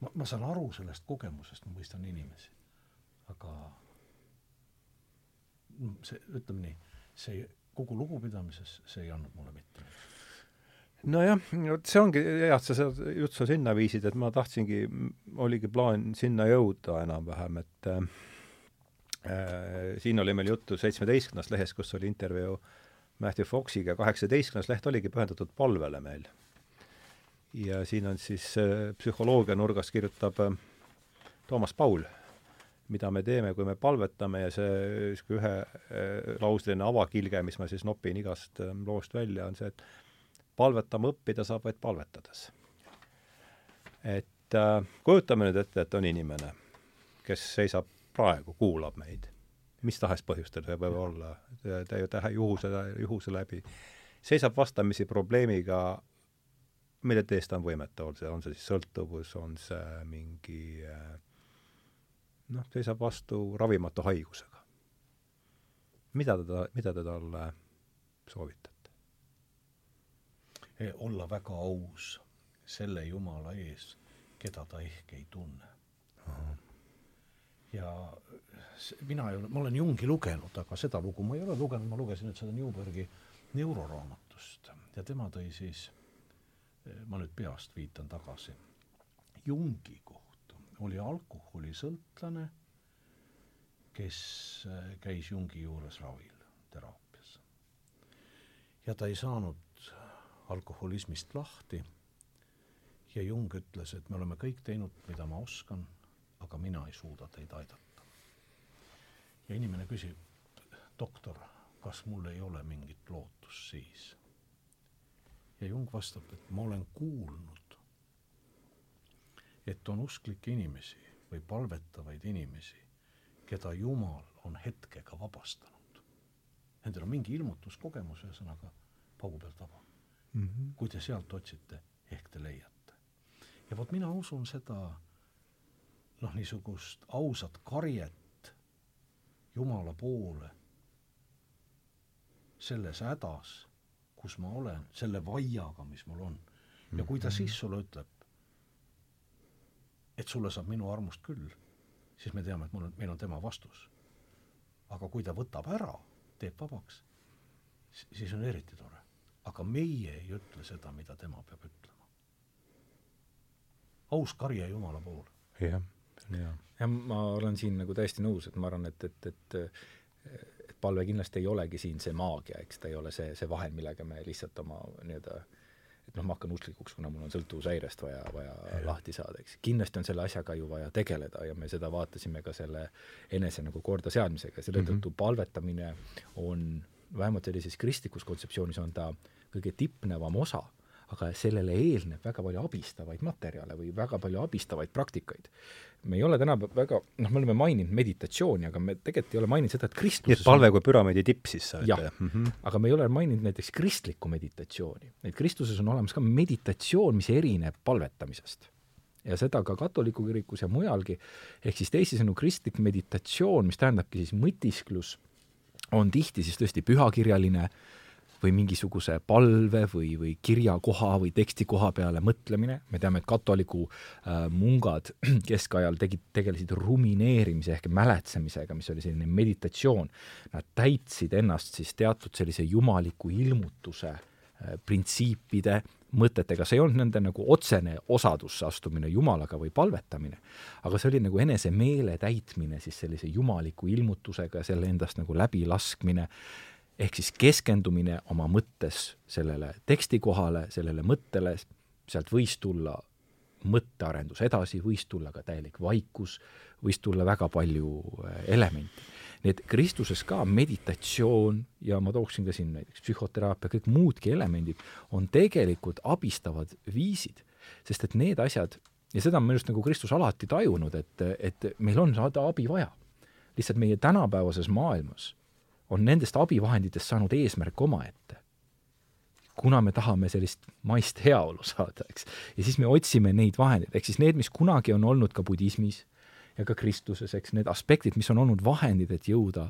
ma, ma saan aru sellest kogemusest, ma mõistan inimesi, aga no see, ütleme nii, see kogu lugupidamises, see ei andnud mulle mitte. Midagi nojah, vot see ongi hea, et sa seda juttu sinna viisid, et ma tahtsingi, oligi plaan sinna jõuda enam-vähem, et äh, siin oli meil juttu seitsmeteistkümnendast lehest, kus oli intervjuu Matthew Foxiga, kaheksateistkümnes leht oligi pühendatud palvele meil ja siin on siis äh, psühholoogia nurgast kirjutab äh, Toomas Paul, mida me teeme, kui me palvetame? Ja see niisugune ühelauseline äh, avakilge, mis ma siis nopin igast loost välja, on see, et palvetama õppida saab vaid palvetades. et äh, kujutame nüüd ette, et on inimene, kes seisab praegu, kuulab meid, mis tahes põhjustel see võib olla, täie juhuse, juhuse läbi, seisab vastamisi probleemiga mille teest ta on võimetu, on see, on see siis sõltuvus, on see mingi noh, seisab vastu ravimatu haigusega. mida te, mida te talle soovitate? E, olla väga aus selle Jumala ees, keda ta ehk ei tunne. ja mina ei ole, ma olen Jungi lugenud, aga seda lugu ma ei ole lugenud, ma lugesin nüüd seda Newbergi neuroraamatust ja tema tõi siis ma nüüd peast viitan tagasi, Jungi kohta oli alkoholisõltlane, kes äh, käis Jungi juures ravil, teraapias. ja ta ei saanud alkoholismist lahti ja Jung ütles, et me oleme kõik teinud, mida ma oskan, aga mina ei suuda teid aidata. ja inimene küsib, doktor, kas mul ei ole mingit lootust siis ja Jung vastab, et ma olen kuulnud, et on usklikke inimesi või palvetavaid inimesi, keda Jumal on hetkega vabastanud. Nendel on mingi ilmutuskogemus, ühesõnaga paugu pealt vaba mm. -hmm. kui te sealt otsite, ehk te leiate. ja vot mina usun seda noh, niisugust ausat karjet Jumala poole selles hädas kus ma olen, selle vaiaga, mis mul on. ja kui ta mhm. siis sulle ütleb, et sulle saab minu armust küll, siis me teame, et mul on, meil on tema vastus. aga kui ta võtab ära, teeb vabaks, siis on eriti tore. aga meie ei ütle seda, mida tema peab ütlema. aus karje Jumala poole. jah, jah. jah, ma olen siin nagu täiesti nõus, et ma arvan, et, et, et palve kindlasti ei olegi siin see maagia, eks ta ei ole see, see vahend, millega me lihtsalt oma nii-öelda et noh, ma hakkan usklikuks, kuna mul on sõltuvushäirest vaja, vaja ja. lahti saada, eks. kindlasti on selle asjaga ju vaja tegeleda ja me seda vaatasime ka selle enese nagu kordaseadmisega, selle tõttu mm -hmm. palvetamine on, vähemalt sellises kristlikus kontseptsioonis on ta kõige tippnevam osa aga sellele eelneb väga palju abistavaid materjale või väga palju abistavaid praktikaid. me ei ole täna väga, noh, me oleme maininud meditatsiooni, aga me tegelikult ei ole maininud seda, et kristluses nii et palve kui püramiidi tipp siis sa jah mm -hmm., aga me ei ole maininud näiteks kristlikku meditatsiooni. et kristluses on olemas ka meditatsioon, mis erineb palvetamisest ja seda ka katoliku kirikus ja mujalgi, ehk siis teisisõnu kristlik meditatsioon, mis tähendabki siis mõtisklus, on tihti siis tõesti pühakirjaline äh, või mingisuguse palve või, või kirjakoha või tekstikoha peale mõtlemine, me teame, et katoliku äh, mungad keskajal tegid, tegelesid rumineerimise ehk mäletsemisega, mis oli selline meditatsioon. Nad täitsid ennast siis teatud sellise jumaliku ilmutuse äh, printsiipide, mõtetega, see ei olnud nende nagu otsene osadusse astumine Jumalaga või palvetamine, aga see oli nagu enese meele täitmine siis sellise jumaliku ilmutusega, selle endast nagu läbilaskmine ehk siis keskendumine oma mõttes sellele tekstikohale, sellele mõttele, sealt võis tulla mõttearendus edasi, võis tulla ka täielik vaikus, võis tulla väga palju äh, elemente. nii et Kristuses ka meditatsioon ja ma tooksin ka siin näiteks psühhoteraapia, kõik muudki elemendid on tegelikult abistavad viisid, sest et need asjad ja seda on minu arust nagu Kristus alati tajunud, et, et meil on saada abi vaja. lihtsalt meie tänapäevases maailmas on nendest abivahenditest saanud eesmärk omaette. kuna me tahame sellist maist heaolu saada, eks, ja siis me otsime neid vahendeid, ehk siis need, mis kunagi on olnud ka budismis ja ka Kristuses, eks, need aspektid, mis on olnud vahendid, et jõuda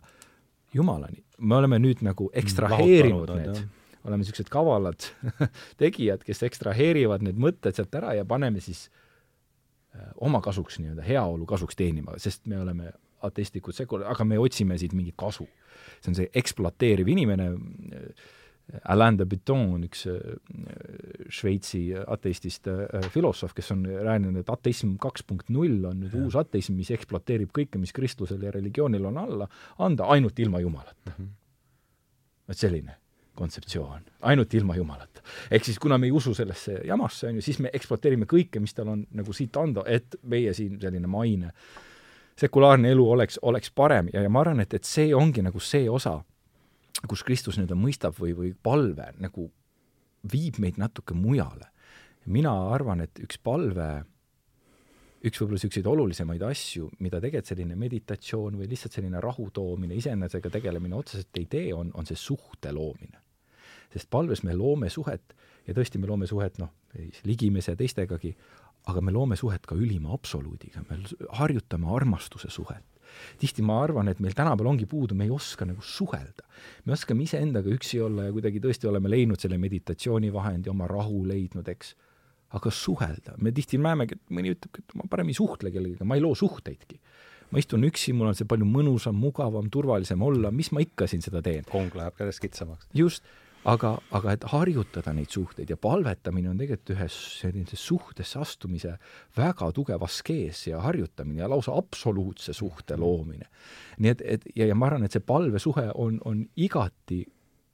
Jumalani. me oleme nüüd nagu ekstraheerinud need, oleme niisugused kavalad tegijad, kes ekstraheerivad need mõtted sealt ära ja paneme siis äh, oma kasuks nii-öelda, heaolu kasuks teenima, sest me oleme ateistlikud sekul-, aga me otsime siit mingit kasu. see on see ekspluateeriv inimene äh,, Alain de Botton on üks äh, Šveitsi ateistist äh, filosoof, kes on rääkinud, et ateism kaks punkt null on nüüd ja. uus ateism, mis ekspluateerib kõike, mis kristlusel ja religioonil on alla anda, ainult ilma Jumalata mm. -hmm. vot selline kontseptsioon, ainult ilma Jumalata. ehk siis kuna me ei usu sellesse jamasse, on ju, siis me ekspluateerime kõike, mis tal on nagu siit anda, et meie siin selline maine sekulaarne elu oleks, oleks parem ja, ja ma arvan, et, et see ongi nagu see osa, kus Kristus nii-öelda mõistab või, või palve nagu viib meid natuke mujale. mina arvan, et üks palve, üks võib-olla niisuguseid olulisemaid asju, mida tegelikult selline meditatsioon või lihtsalt selline rahu toomine, iseenesega tegelemine otseselt ei tee, on, on see suhte loomine. sest palves me loome suhet ja tõesti, me loome suhet noh, ligimese teistegagi, aga me loome suhet ka ülima absoluudiga, me harjutame armastuse suhet tihti ma arvan, et meil tänapäeval ongi puudu, me ei oska nagu suhelda. me oskame iseendaga üksi olla ja kuidagi tõesti oleme leidnud selle meditatsioonivahendi, oma rahu leidnud, eks. aga suhelda, me tihti näemegi, et mõni ütleb, et ma parem ei suhtle kellegagi, ma ei loo suhteidki ma istun üksi, mul on see palju mõnusam, mugavam, turvalisem olla, mis ma ikka siin seda teen. kong läheb käest kitsamaks. just, aga, aga et harjutada neid suhteid ja palvetamine on tegelikult ühes sellise suhtesse astumise väga tugev askees ja harjutamine ja lausa absoluutse suhte loomine. nii et, et ja, ja ma arvan, et see palvesuhe on, on igati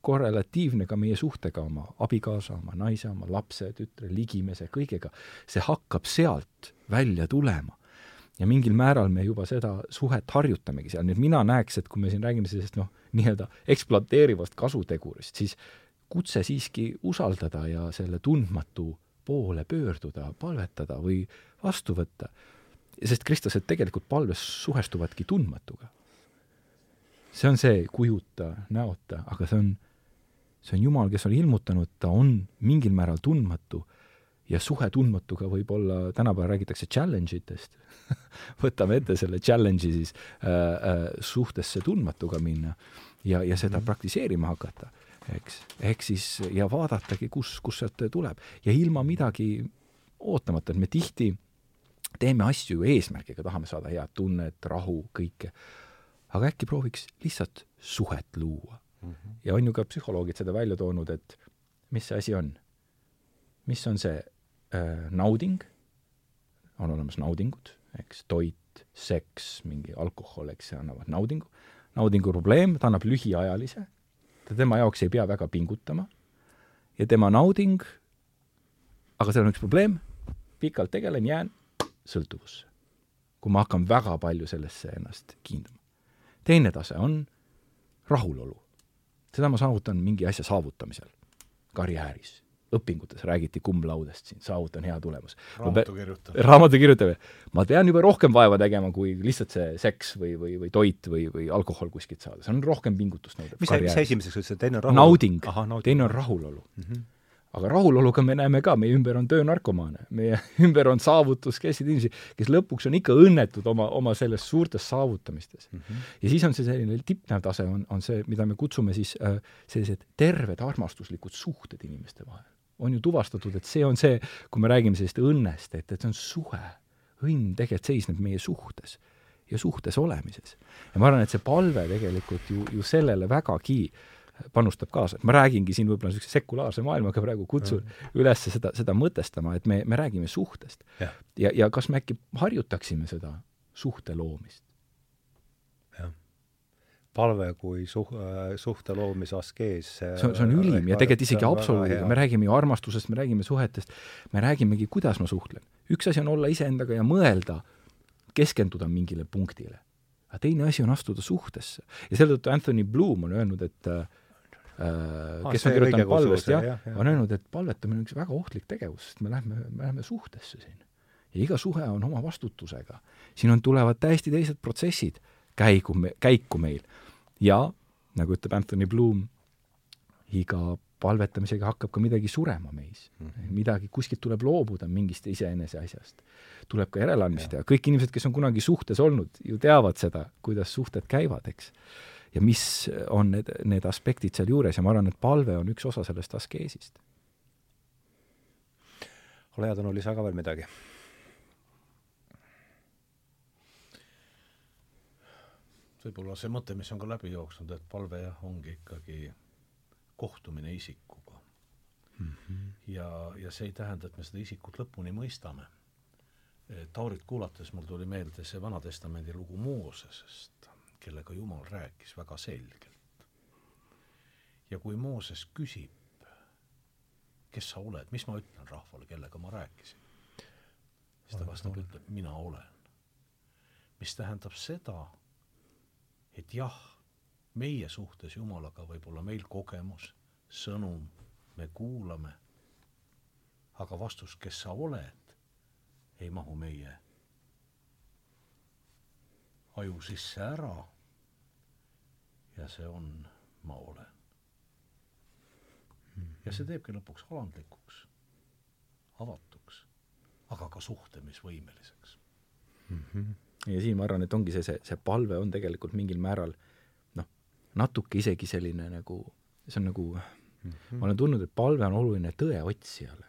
korrelatiivne ka meie suhtega oma abikaasa, oma naise, oma lapse, tütre, ligimese, kõigega. see hakkab sealt välja tulema ja mingil määral me juba seda suhet harjutamegi seal, nii et mina näeks, et kui me siin räägime sellisest noh, nii-öelda ekspluateerivast kasutegurist, siis kutse siiski usaldada ja selle tundmatu poole pöörduda, palvetada või vastu võtta. sest kristlased tegelikult palves suhestuvadki tundmatuga. see on see kujuta, näota, aga see on, see on Jumal, kes on ilmutanud, ta on mingil määral tundmatu ja suhe tundmatuga võib olla, tänapäeval räägitakse challenge itest võtame ette selle challenge'i siis äh, äh, suhtesse tundmatuga minna ja, ja seda mm. praktiseerima hakata, eks. ehk siis ja vaadatagi, kus, kus sealt tuleb ja ilma midagi ootamata, et me tihti teeme asju ju eesmärgiga, tahame saada head tunnet, rahu, kõike. aga äkki prooviks lihtsalt suhet luua mm. -hmm. ja on ju ka psühholoogid seda välja toonud, et mis see asi on? mis on see nauding, on olemas naudingud, eks, toit, seks, mingi alkohol, eks, see annavad naudingu. naudingu probleem, ta annab lühiajalise, ta tema jaoks ei pea väga pingutama ja tema nauding, aga seal on üks probleem, pikalt tegelen, jään sõltuvusse. kui ma hakkan väga palju sellesse ennast kiinduma. teine tase on rahulolu. seda ma saavutan mingi asja saavutamisel, karjääris õpingutes räägiti cum laudest siin, saavutan hea tulemus. raamatu kirjutamine. raamatu kirjutamine. ma pean juba rohkem vaeva tegema, kui lihtsalt see seks või, või, või toit või, või alkohol kuskilt saada, see on rohkem pingutust nõudev. mis see, mis see esimeseks ütlesid, teine on rahulolu? nauding, teine on rahulolu mm. -hmm aga rahuloluga me näeme ka, meie ümber on töönarkomaane, meie ümber on saavutuskeskseid inimesi, kes lõpuks on ikka õnnetud oma, oma selles suurtes saavutamistes mm. -hmm. ja siis on see selline tippnev tase, on, on see, mida me kutsume siis äh, sellised terved armastuslikud suhted inimeste vahel on ju tuvastatud, et see on see, kui me räägime sellisest õnnest, et, et see on suhe. õnn tegelikult seisneb meie suhtes ja suhtes olemises. ja ma arvan, et see palve tegelikult ju, ju sellele vägagi panustab kaasa, et ma räägingi siin võib-olla niisuguse sekulaarse maailmaga praegu, kutsun mm. üles seda, seda mõtestama, et me, me räägime suhtest. ja, ja, ja kas me äkki harjutaksime seda suhte loomist? Palve kui suh-, suhte loomise askees. see on, see on ülim ja tegelikult isegi absoluudiga, me räägime ju armastusest, me räägime suhetest, me räägimegi, kuidas ma suhtlen. üks asi on olla iseendaga ja mõelda, keskenduda mingile punktile. aga teine asi on astuda suhtesse. ja selle tõttu Anthony Bloom on öelnud, et äh, ah, kes on kirjutanud palvest, jah ja,, ja. on öelnud, et palvetamine on üks väga ohtlik tegevus, sest me lähme, me läheme suhtesse siin. ja iga suhe on oma vastutusega. siin on, tulevad täiesti teised protsessid käigu, käiku meil. Ja nagu ütleb Anthony Bloom, iga palvetamisega hakkab ka midagi surema meis mm. -hmm. midagi, kuskilt tuleb loobuda mingist iseenese asjast. tuleb ka järeleandmisi teha, kõik inimesed, kes on kunagi suhtes olnud, ju teavad seda, kuidas suhted käivad, eks. ja mis on need, need aspektid sealjuures ja ma arvan, et palve on üks osa sellest askeesist. ole hea, Tõnu, lisa ka veel midagi võib-olla see mõte, mis on ka läbi jooksnud, et palve jah, ongi ikkagi kohtumine isikuga mm. -hmm. ja, ja see ei tähenda, et me seda isikut lõpuni mõistame. Taurit kuulates mul tuli meelde see Vana-testamendi lugu Moosesest, kellega Jumal rääkis väga selgelt. ja kui Mooses küsib, kes sa oled, mis ma ütlen rahvale, kellega ma rääkisin, siis ta vastab, ütleb, mina olen. mis tähendab seda, et jah, meie suhtes Jumalaga võib olla meil kogemus, sõnum, me kuulame, aga vastus, kes sa oled, ei mahu meie aju sisse ära. ja see on, ma olen. ja see teebki lõpuks alandlikuks, avatuks, aga ka suhtlemisvõimeliseks mm. -hmm ja siin ma arvan, et ongi see, see, see palve on tegelikult mingil määral noh, natuke isegi selline nagu, see on nagu mm, -hmm. ma olen tundnud, et palve on oluline tõe otsijale.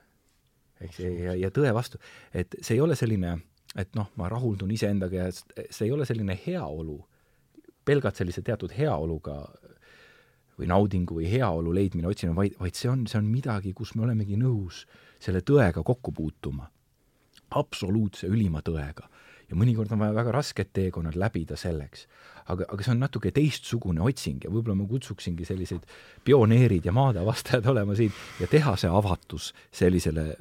eks, ja, ja tõe vastu, et see ei ole selline, et noh, ma rahuldun iseendaga ja see ei ole selline heaolu, pelgalt sellise teatud heaoluga või naudingu või heaolu leidmine, otsimine, vaid, vaid see on, see on midagi, kus me olemegi nõus selle tõega kokku puutuma. absoluutse ülima tõega ja mõnikord on vaja väga rasked teekonnad läbida selleks. aga, aga see on natuke teistsugune otsing ja võib-olla ma kutsuksingi selliseid pioneerid ja maadeavastajad olema siin ja teha see avatus sellisele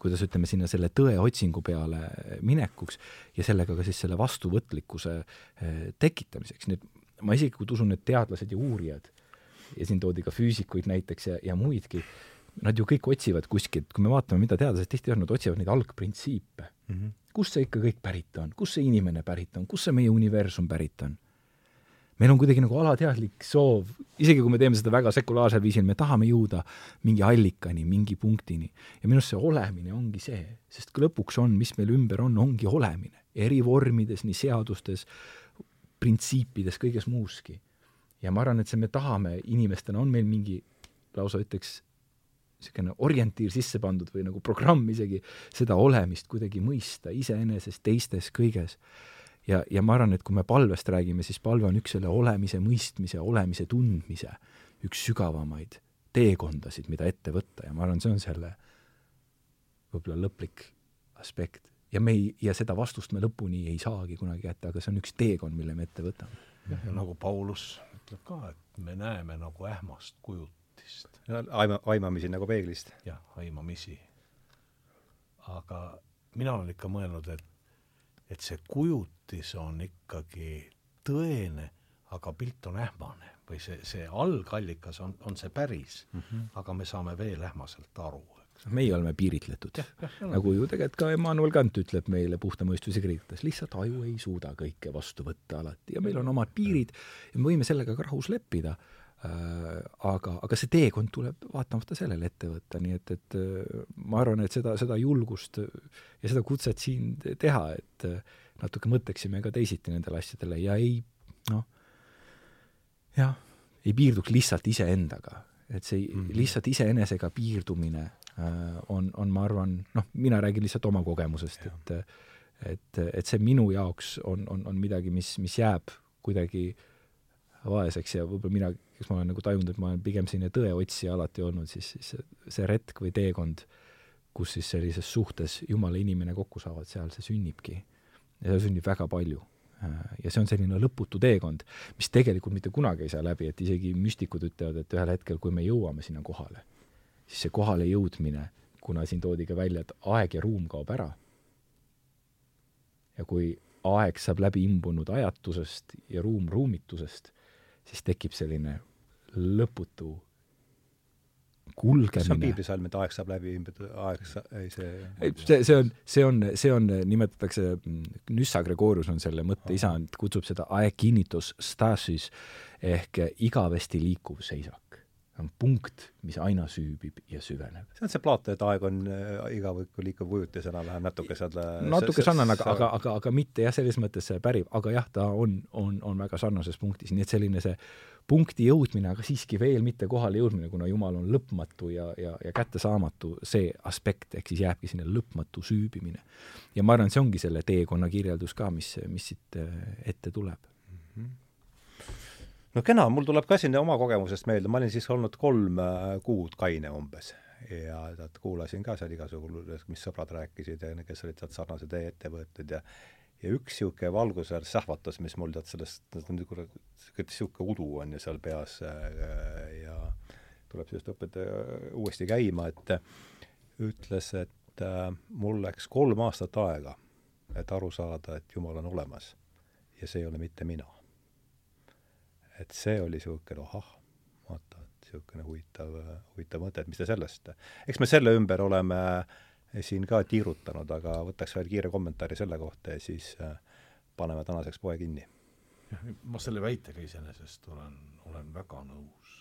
kuidas ütleme, sinna selle tõe otsingu peale minekuks ja sellega ka siis selle vastuvõtlikkuse tekitamiseks, nii et ma isiklikult usun, et teadlased ja uurijad ja siin toodi ka füüsikuid näiteks ja, ja muidki, nad ju kõik otsivad kuskilt, kui me vaatame, mida teadlased tihti on, nad otsivad neid algprintsiipe mm. -hmm. Kust see ikka kõik pärit on, kust see inimene pärit on, kust see meie universum pärit on? meil on kuidagi nagu alateadlik soov, isegi kui me teeme seda väga sekulaarsel viisil, me tahame jõuda mingi allikani, mingi punktini. ja minu arust see olemine ongi see, sest lõpuks on, mis meil ümber on, ongi olemine. eri vormides, nii seadustes, printsiipides, kõiges muuski. ja ma arvan, et see me tahame, inimestena on meil mingi lausa ütleks, niisugune orientiir sisse pandud või nagu programm isegi, seda olemist kuidagi mõista iseeneses, teistes, kõiges. ja, ja ma arvan, et kui me palvest räägime, siis palve on üks selle olemise mõistmise, olemise tundmise üks sügavamaid teekondasid, mida ette võtta ja ma arvan, see on selle võib-olla lõplik aspekt. ja me ei, ja seda vastust me lõpuni ei saagi kunagi kätte, aga see on üks teekond, mille me ette võtame. jah, ja nagu Paulus ütleb ka, et me näeme nagu ähmast kujut peeglist. Aima, aimamisi nagu peeglist. jah, aimamisi. aga mina olen ikka mõelnud, et, et see kujutis on ikkagi tõene, aga pilt on ähmane või see, see algallikas on, on see päris mm, -hmm. aga me saame veel ähmaselt aru meie oleme piiritletud. nagu ju tegelikult ka Emmanuel Kant ütleb meile puhta mõistuse kirjutates, lihtsalt aju ei suuda kõike vastu võtta alati ja meil on omad piirid ja me võime sellega ka rahus leppida aga, aga see teekond tuleb vaatamata sellele ette võtta, nii et, et äh, ma arvan, et seda, seda julgust ja seda kutset siin teha, et äh, natuke mõtleksime ka teisiti nendele asjadele ja ei noh, jah, ei piirduks lihtsalt iseendaga. et see mm -hmm. lihtsalt iseenesega piirdumine äh, on, on, ma arvan, noh, mina räägin lihtsalt oma kogemusest, et et, et see minu jaoks on, on, on midagi, mis, mis jääb kuidagi vaeseks ja võib-olla mina eks ma olen nagu tajunud, et ma olen pigem selline tõeotsija alati olnud, siis, siis see retk või teekond, kus siis sellises suhtes Jumala inimene kokku saavad, seal see sünnibki. ja seal sünnib väga palju. ja see on selline lõputu teekond, mis tegelikult mitte kunagi ei saa läbi, et isegi müstikud ütlevad, et ühel hetkel, kui me jõuame sinna kohale, siis see kohale jõudmine, kuna siin toodi ka välja, et aeg ja ruum kaob ära, ja kui aeg saab läbi imbunud ajatusest ja ruum ruumitusest, siis tekib selline lõputu kulgemine. kas see on piiblisalm, et aeg saab läbi, aeg sa-, ei see ei, see, see on, see on, see on, nimetatakse, Nyssa Gregorius on selle mõtte isand, kutsub seda aeginitus stasis ehk igavesti liikuv seisak. On punkt, mis aina süübib ja süveneb. see on see et aeg on äh, igavõiku liikuv kujutis enam-vähem natuke seal natuke sarnane, aga, aga, aga, aga mitte jah, selles mõttes see pärib, aga jah, ta on, on, on väga sarnases punktis, nii et selline see punkti jõudmine, aga siiski veel mitte kohale jõudmine, kuna Jumal on lõpmatu ja, ja, ja kättesaamatu, see aspekt, ehk siis jääbki sinna lõpmatu süübimine. ja ma arvan, see ongi selle teekonna kirjeldus ka, mis, mis siit äh, ette tuleb mm. -hmm no kena, mul tuleb ka siin oma kogemusest meelde, ma olin siis olnud kolm äh, kuud kaine umbes. Ja tead, kuulasin ka seal igasugu, mis sõbrad rääkisid ja kes olid sealt sarnase tee ette võetud ja ja üks niisugune valgusväär sähvatas, mis mul tead sellest, niisugune udu on ju seal peas äh, ja tuleb sellest õpetaja uuesti käima, et ütles, et äh, mul läks kolm aastat aega, et aru saada, et Jumal on olemas. Ja see ei ole mitte mina. Et see oli niisugune ohah, vaata, niisugune huvitav, huvitav mõte, et mis te sellest, eks me selle ümber oleme siin ka tiirutanud, aga võtaks veel kiire kommentaari selle kohta ja siis äh, paneme tänaseks poe kinni. ma selle väitega iseenesest olen, olen väga nõus.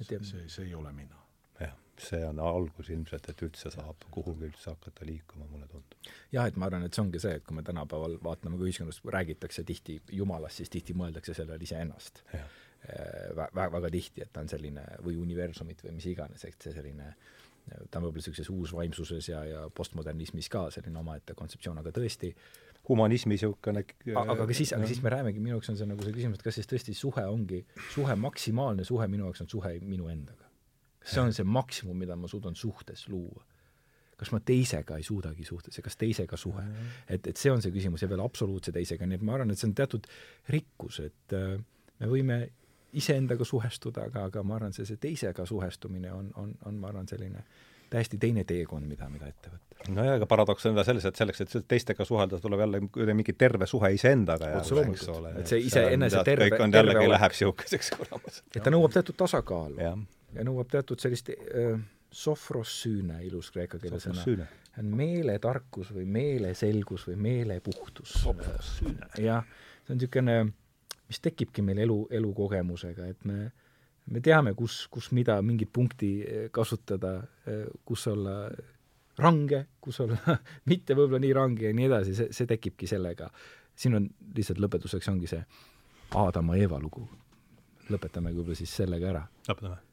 see, see, see ei ole mina. jah, see on algus ilmselt, et üldse saab kuhugi üldse hakata liikuma, mulle tundub. jah, et ma arvan, et see ongi see, et kui me tänapäeval vaatame, kui ühiskonnas räägitakse tihti Jumalast, siis tihti mõeldakse sellele iseennast. väga, väga tihti, et ta on selline või universumit või mis iganes, et see selline äh, ta on võib-olla niisuguses uusvaimsuses ja, ja postmodernismis ka selline omaette kontseptsioon, aga tõesti humanismi niisugune aga, aga siis, aga siis me räägimegi, minu jaoks on see nagu see küsimus, et kas siis tõesti suhe ongi, suhe, maksimaalne suhe minu jaoks on suhe minu endaga. See on see maksimum, mida ma suudan suhtes luua? kas ma teisega ei suudagi suhtes ja kas teisega suhe? et, et see on see küsimus ja veel absoluutse teisega, nii et ma arvan, et see on teatud rikkus, et äh, me võime iseendaga suhestuda, aga, aga ma arvan, see, see teisega suhestumine on, on, on, ma arvan, selline täiesti teine teekond, mida, mida ette võtta. nojah, aga paradoks on ka selles, et selleks, et teistega suhelda, tuleb jälle mingi terve suhe iseendaga jälle, eks ole. et see iseenese terve, kõik on jällegi läheb niisuguseks kuramus. et ta nõuab teatud tasakaalu ja, nõuab teatud sellist äh, sofrossüüne, ilus kreeka keele sõna. on meeletarkus või meeleselgus või meelepuhtus. jah, see on niisugune mis tekibki meil elu, elukogemusega, et me, me teame, kus, kus mida, mingit punkti kasutada, kus olla range, kus olla mitte võib-olla nii range ja nii edasi, see, see tekibki sellega. siin on lihtsalt lõpetuseks ongi see Aadama ja Eeva lugu. lõpetamegi võib-olla siis sellega ära. lõpetame.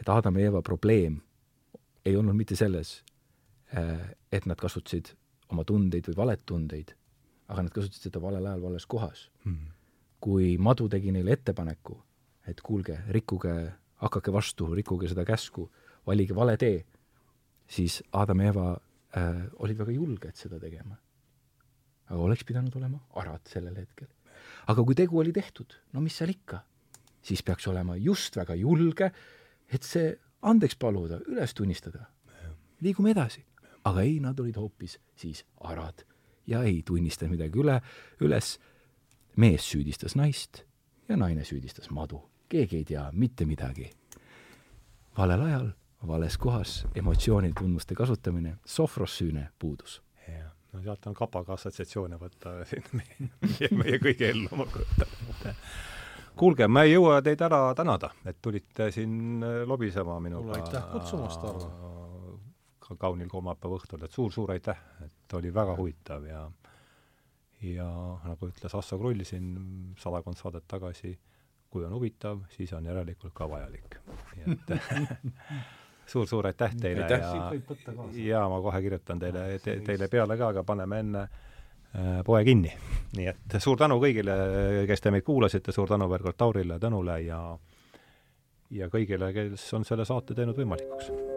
Et Aadama ja Eeva probleem ei olnud mitte selles, eh, et nad kasutasid oma tundeid või valetundeid, aga nad kasutasid seda valel ajal vales kohas mm. -hmm kui madu tegi neile ettepaneku, et kuulge, rikkuge, hakake vastu, rikkuge seda käsku, valige vale tee, siis Adam ja Eva äh, olid väga julged seda tegema. aga oleks pidanud olema arad sellel hetkel. aga kui tegu oli tehtud, no mis seal ikka, siis peaks olema just väga julge, et see andeks paluda, üles tunnistada. liigume edasi. aga ei, nad olid hoopis siis arad ja ei tunnistanud midagi üle, üles mees süüdistas naist ja naine süüdistas madu. keegi ei tea mitte midagi. valel ajal, vales kohas, emotsioonide tunnuste kasutamine, sofrossüüne puudus. no sealt on kapaga assotsiatsioone võtta siin meie, meie kõigi ellu, ette kuulge, ma ei jõua teid ära tänada, et tulite siin lobisema minuga. aitäh kutsumast, Arvo! ka kaunil kolmapäeva õhtul, et suur-suur aitäh, et oli väga huvitav ja ja nagu ütles Asso Krull siin sadakond saadet tagasi, kui on huvitav, siis on järelikult ka vajalik. nii et suur-suur aitäh teile aitäh. ja, ja ma kohe kirjutan teile te,, teile peale ka, aga paneme enne äh, poe kinni. nii et suur tänu kõigile, kes te meid kuulasite, suur tänu veel kord Taurile, Tõnule ja ja kõigile, kes on selle saate teinud võimalikuks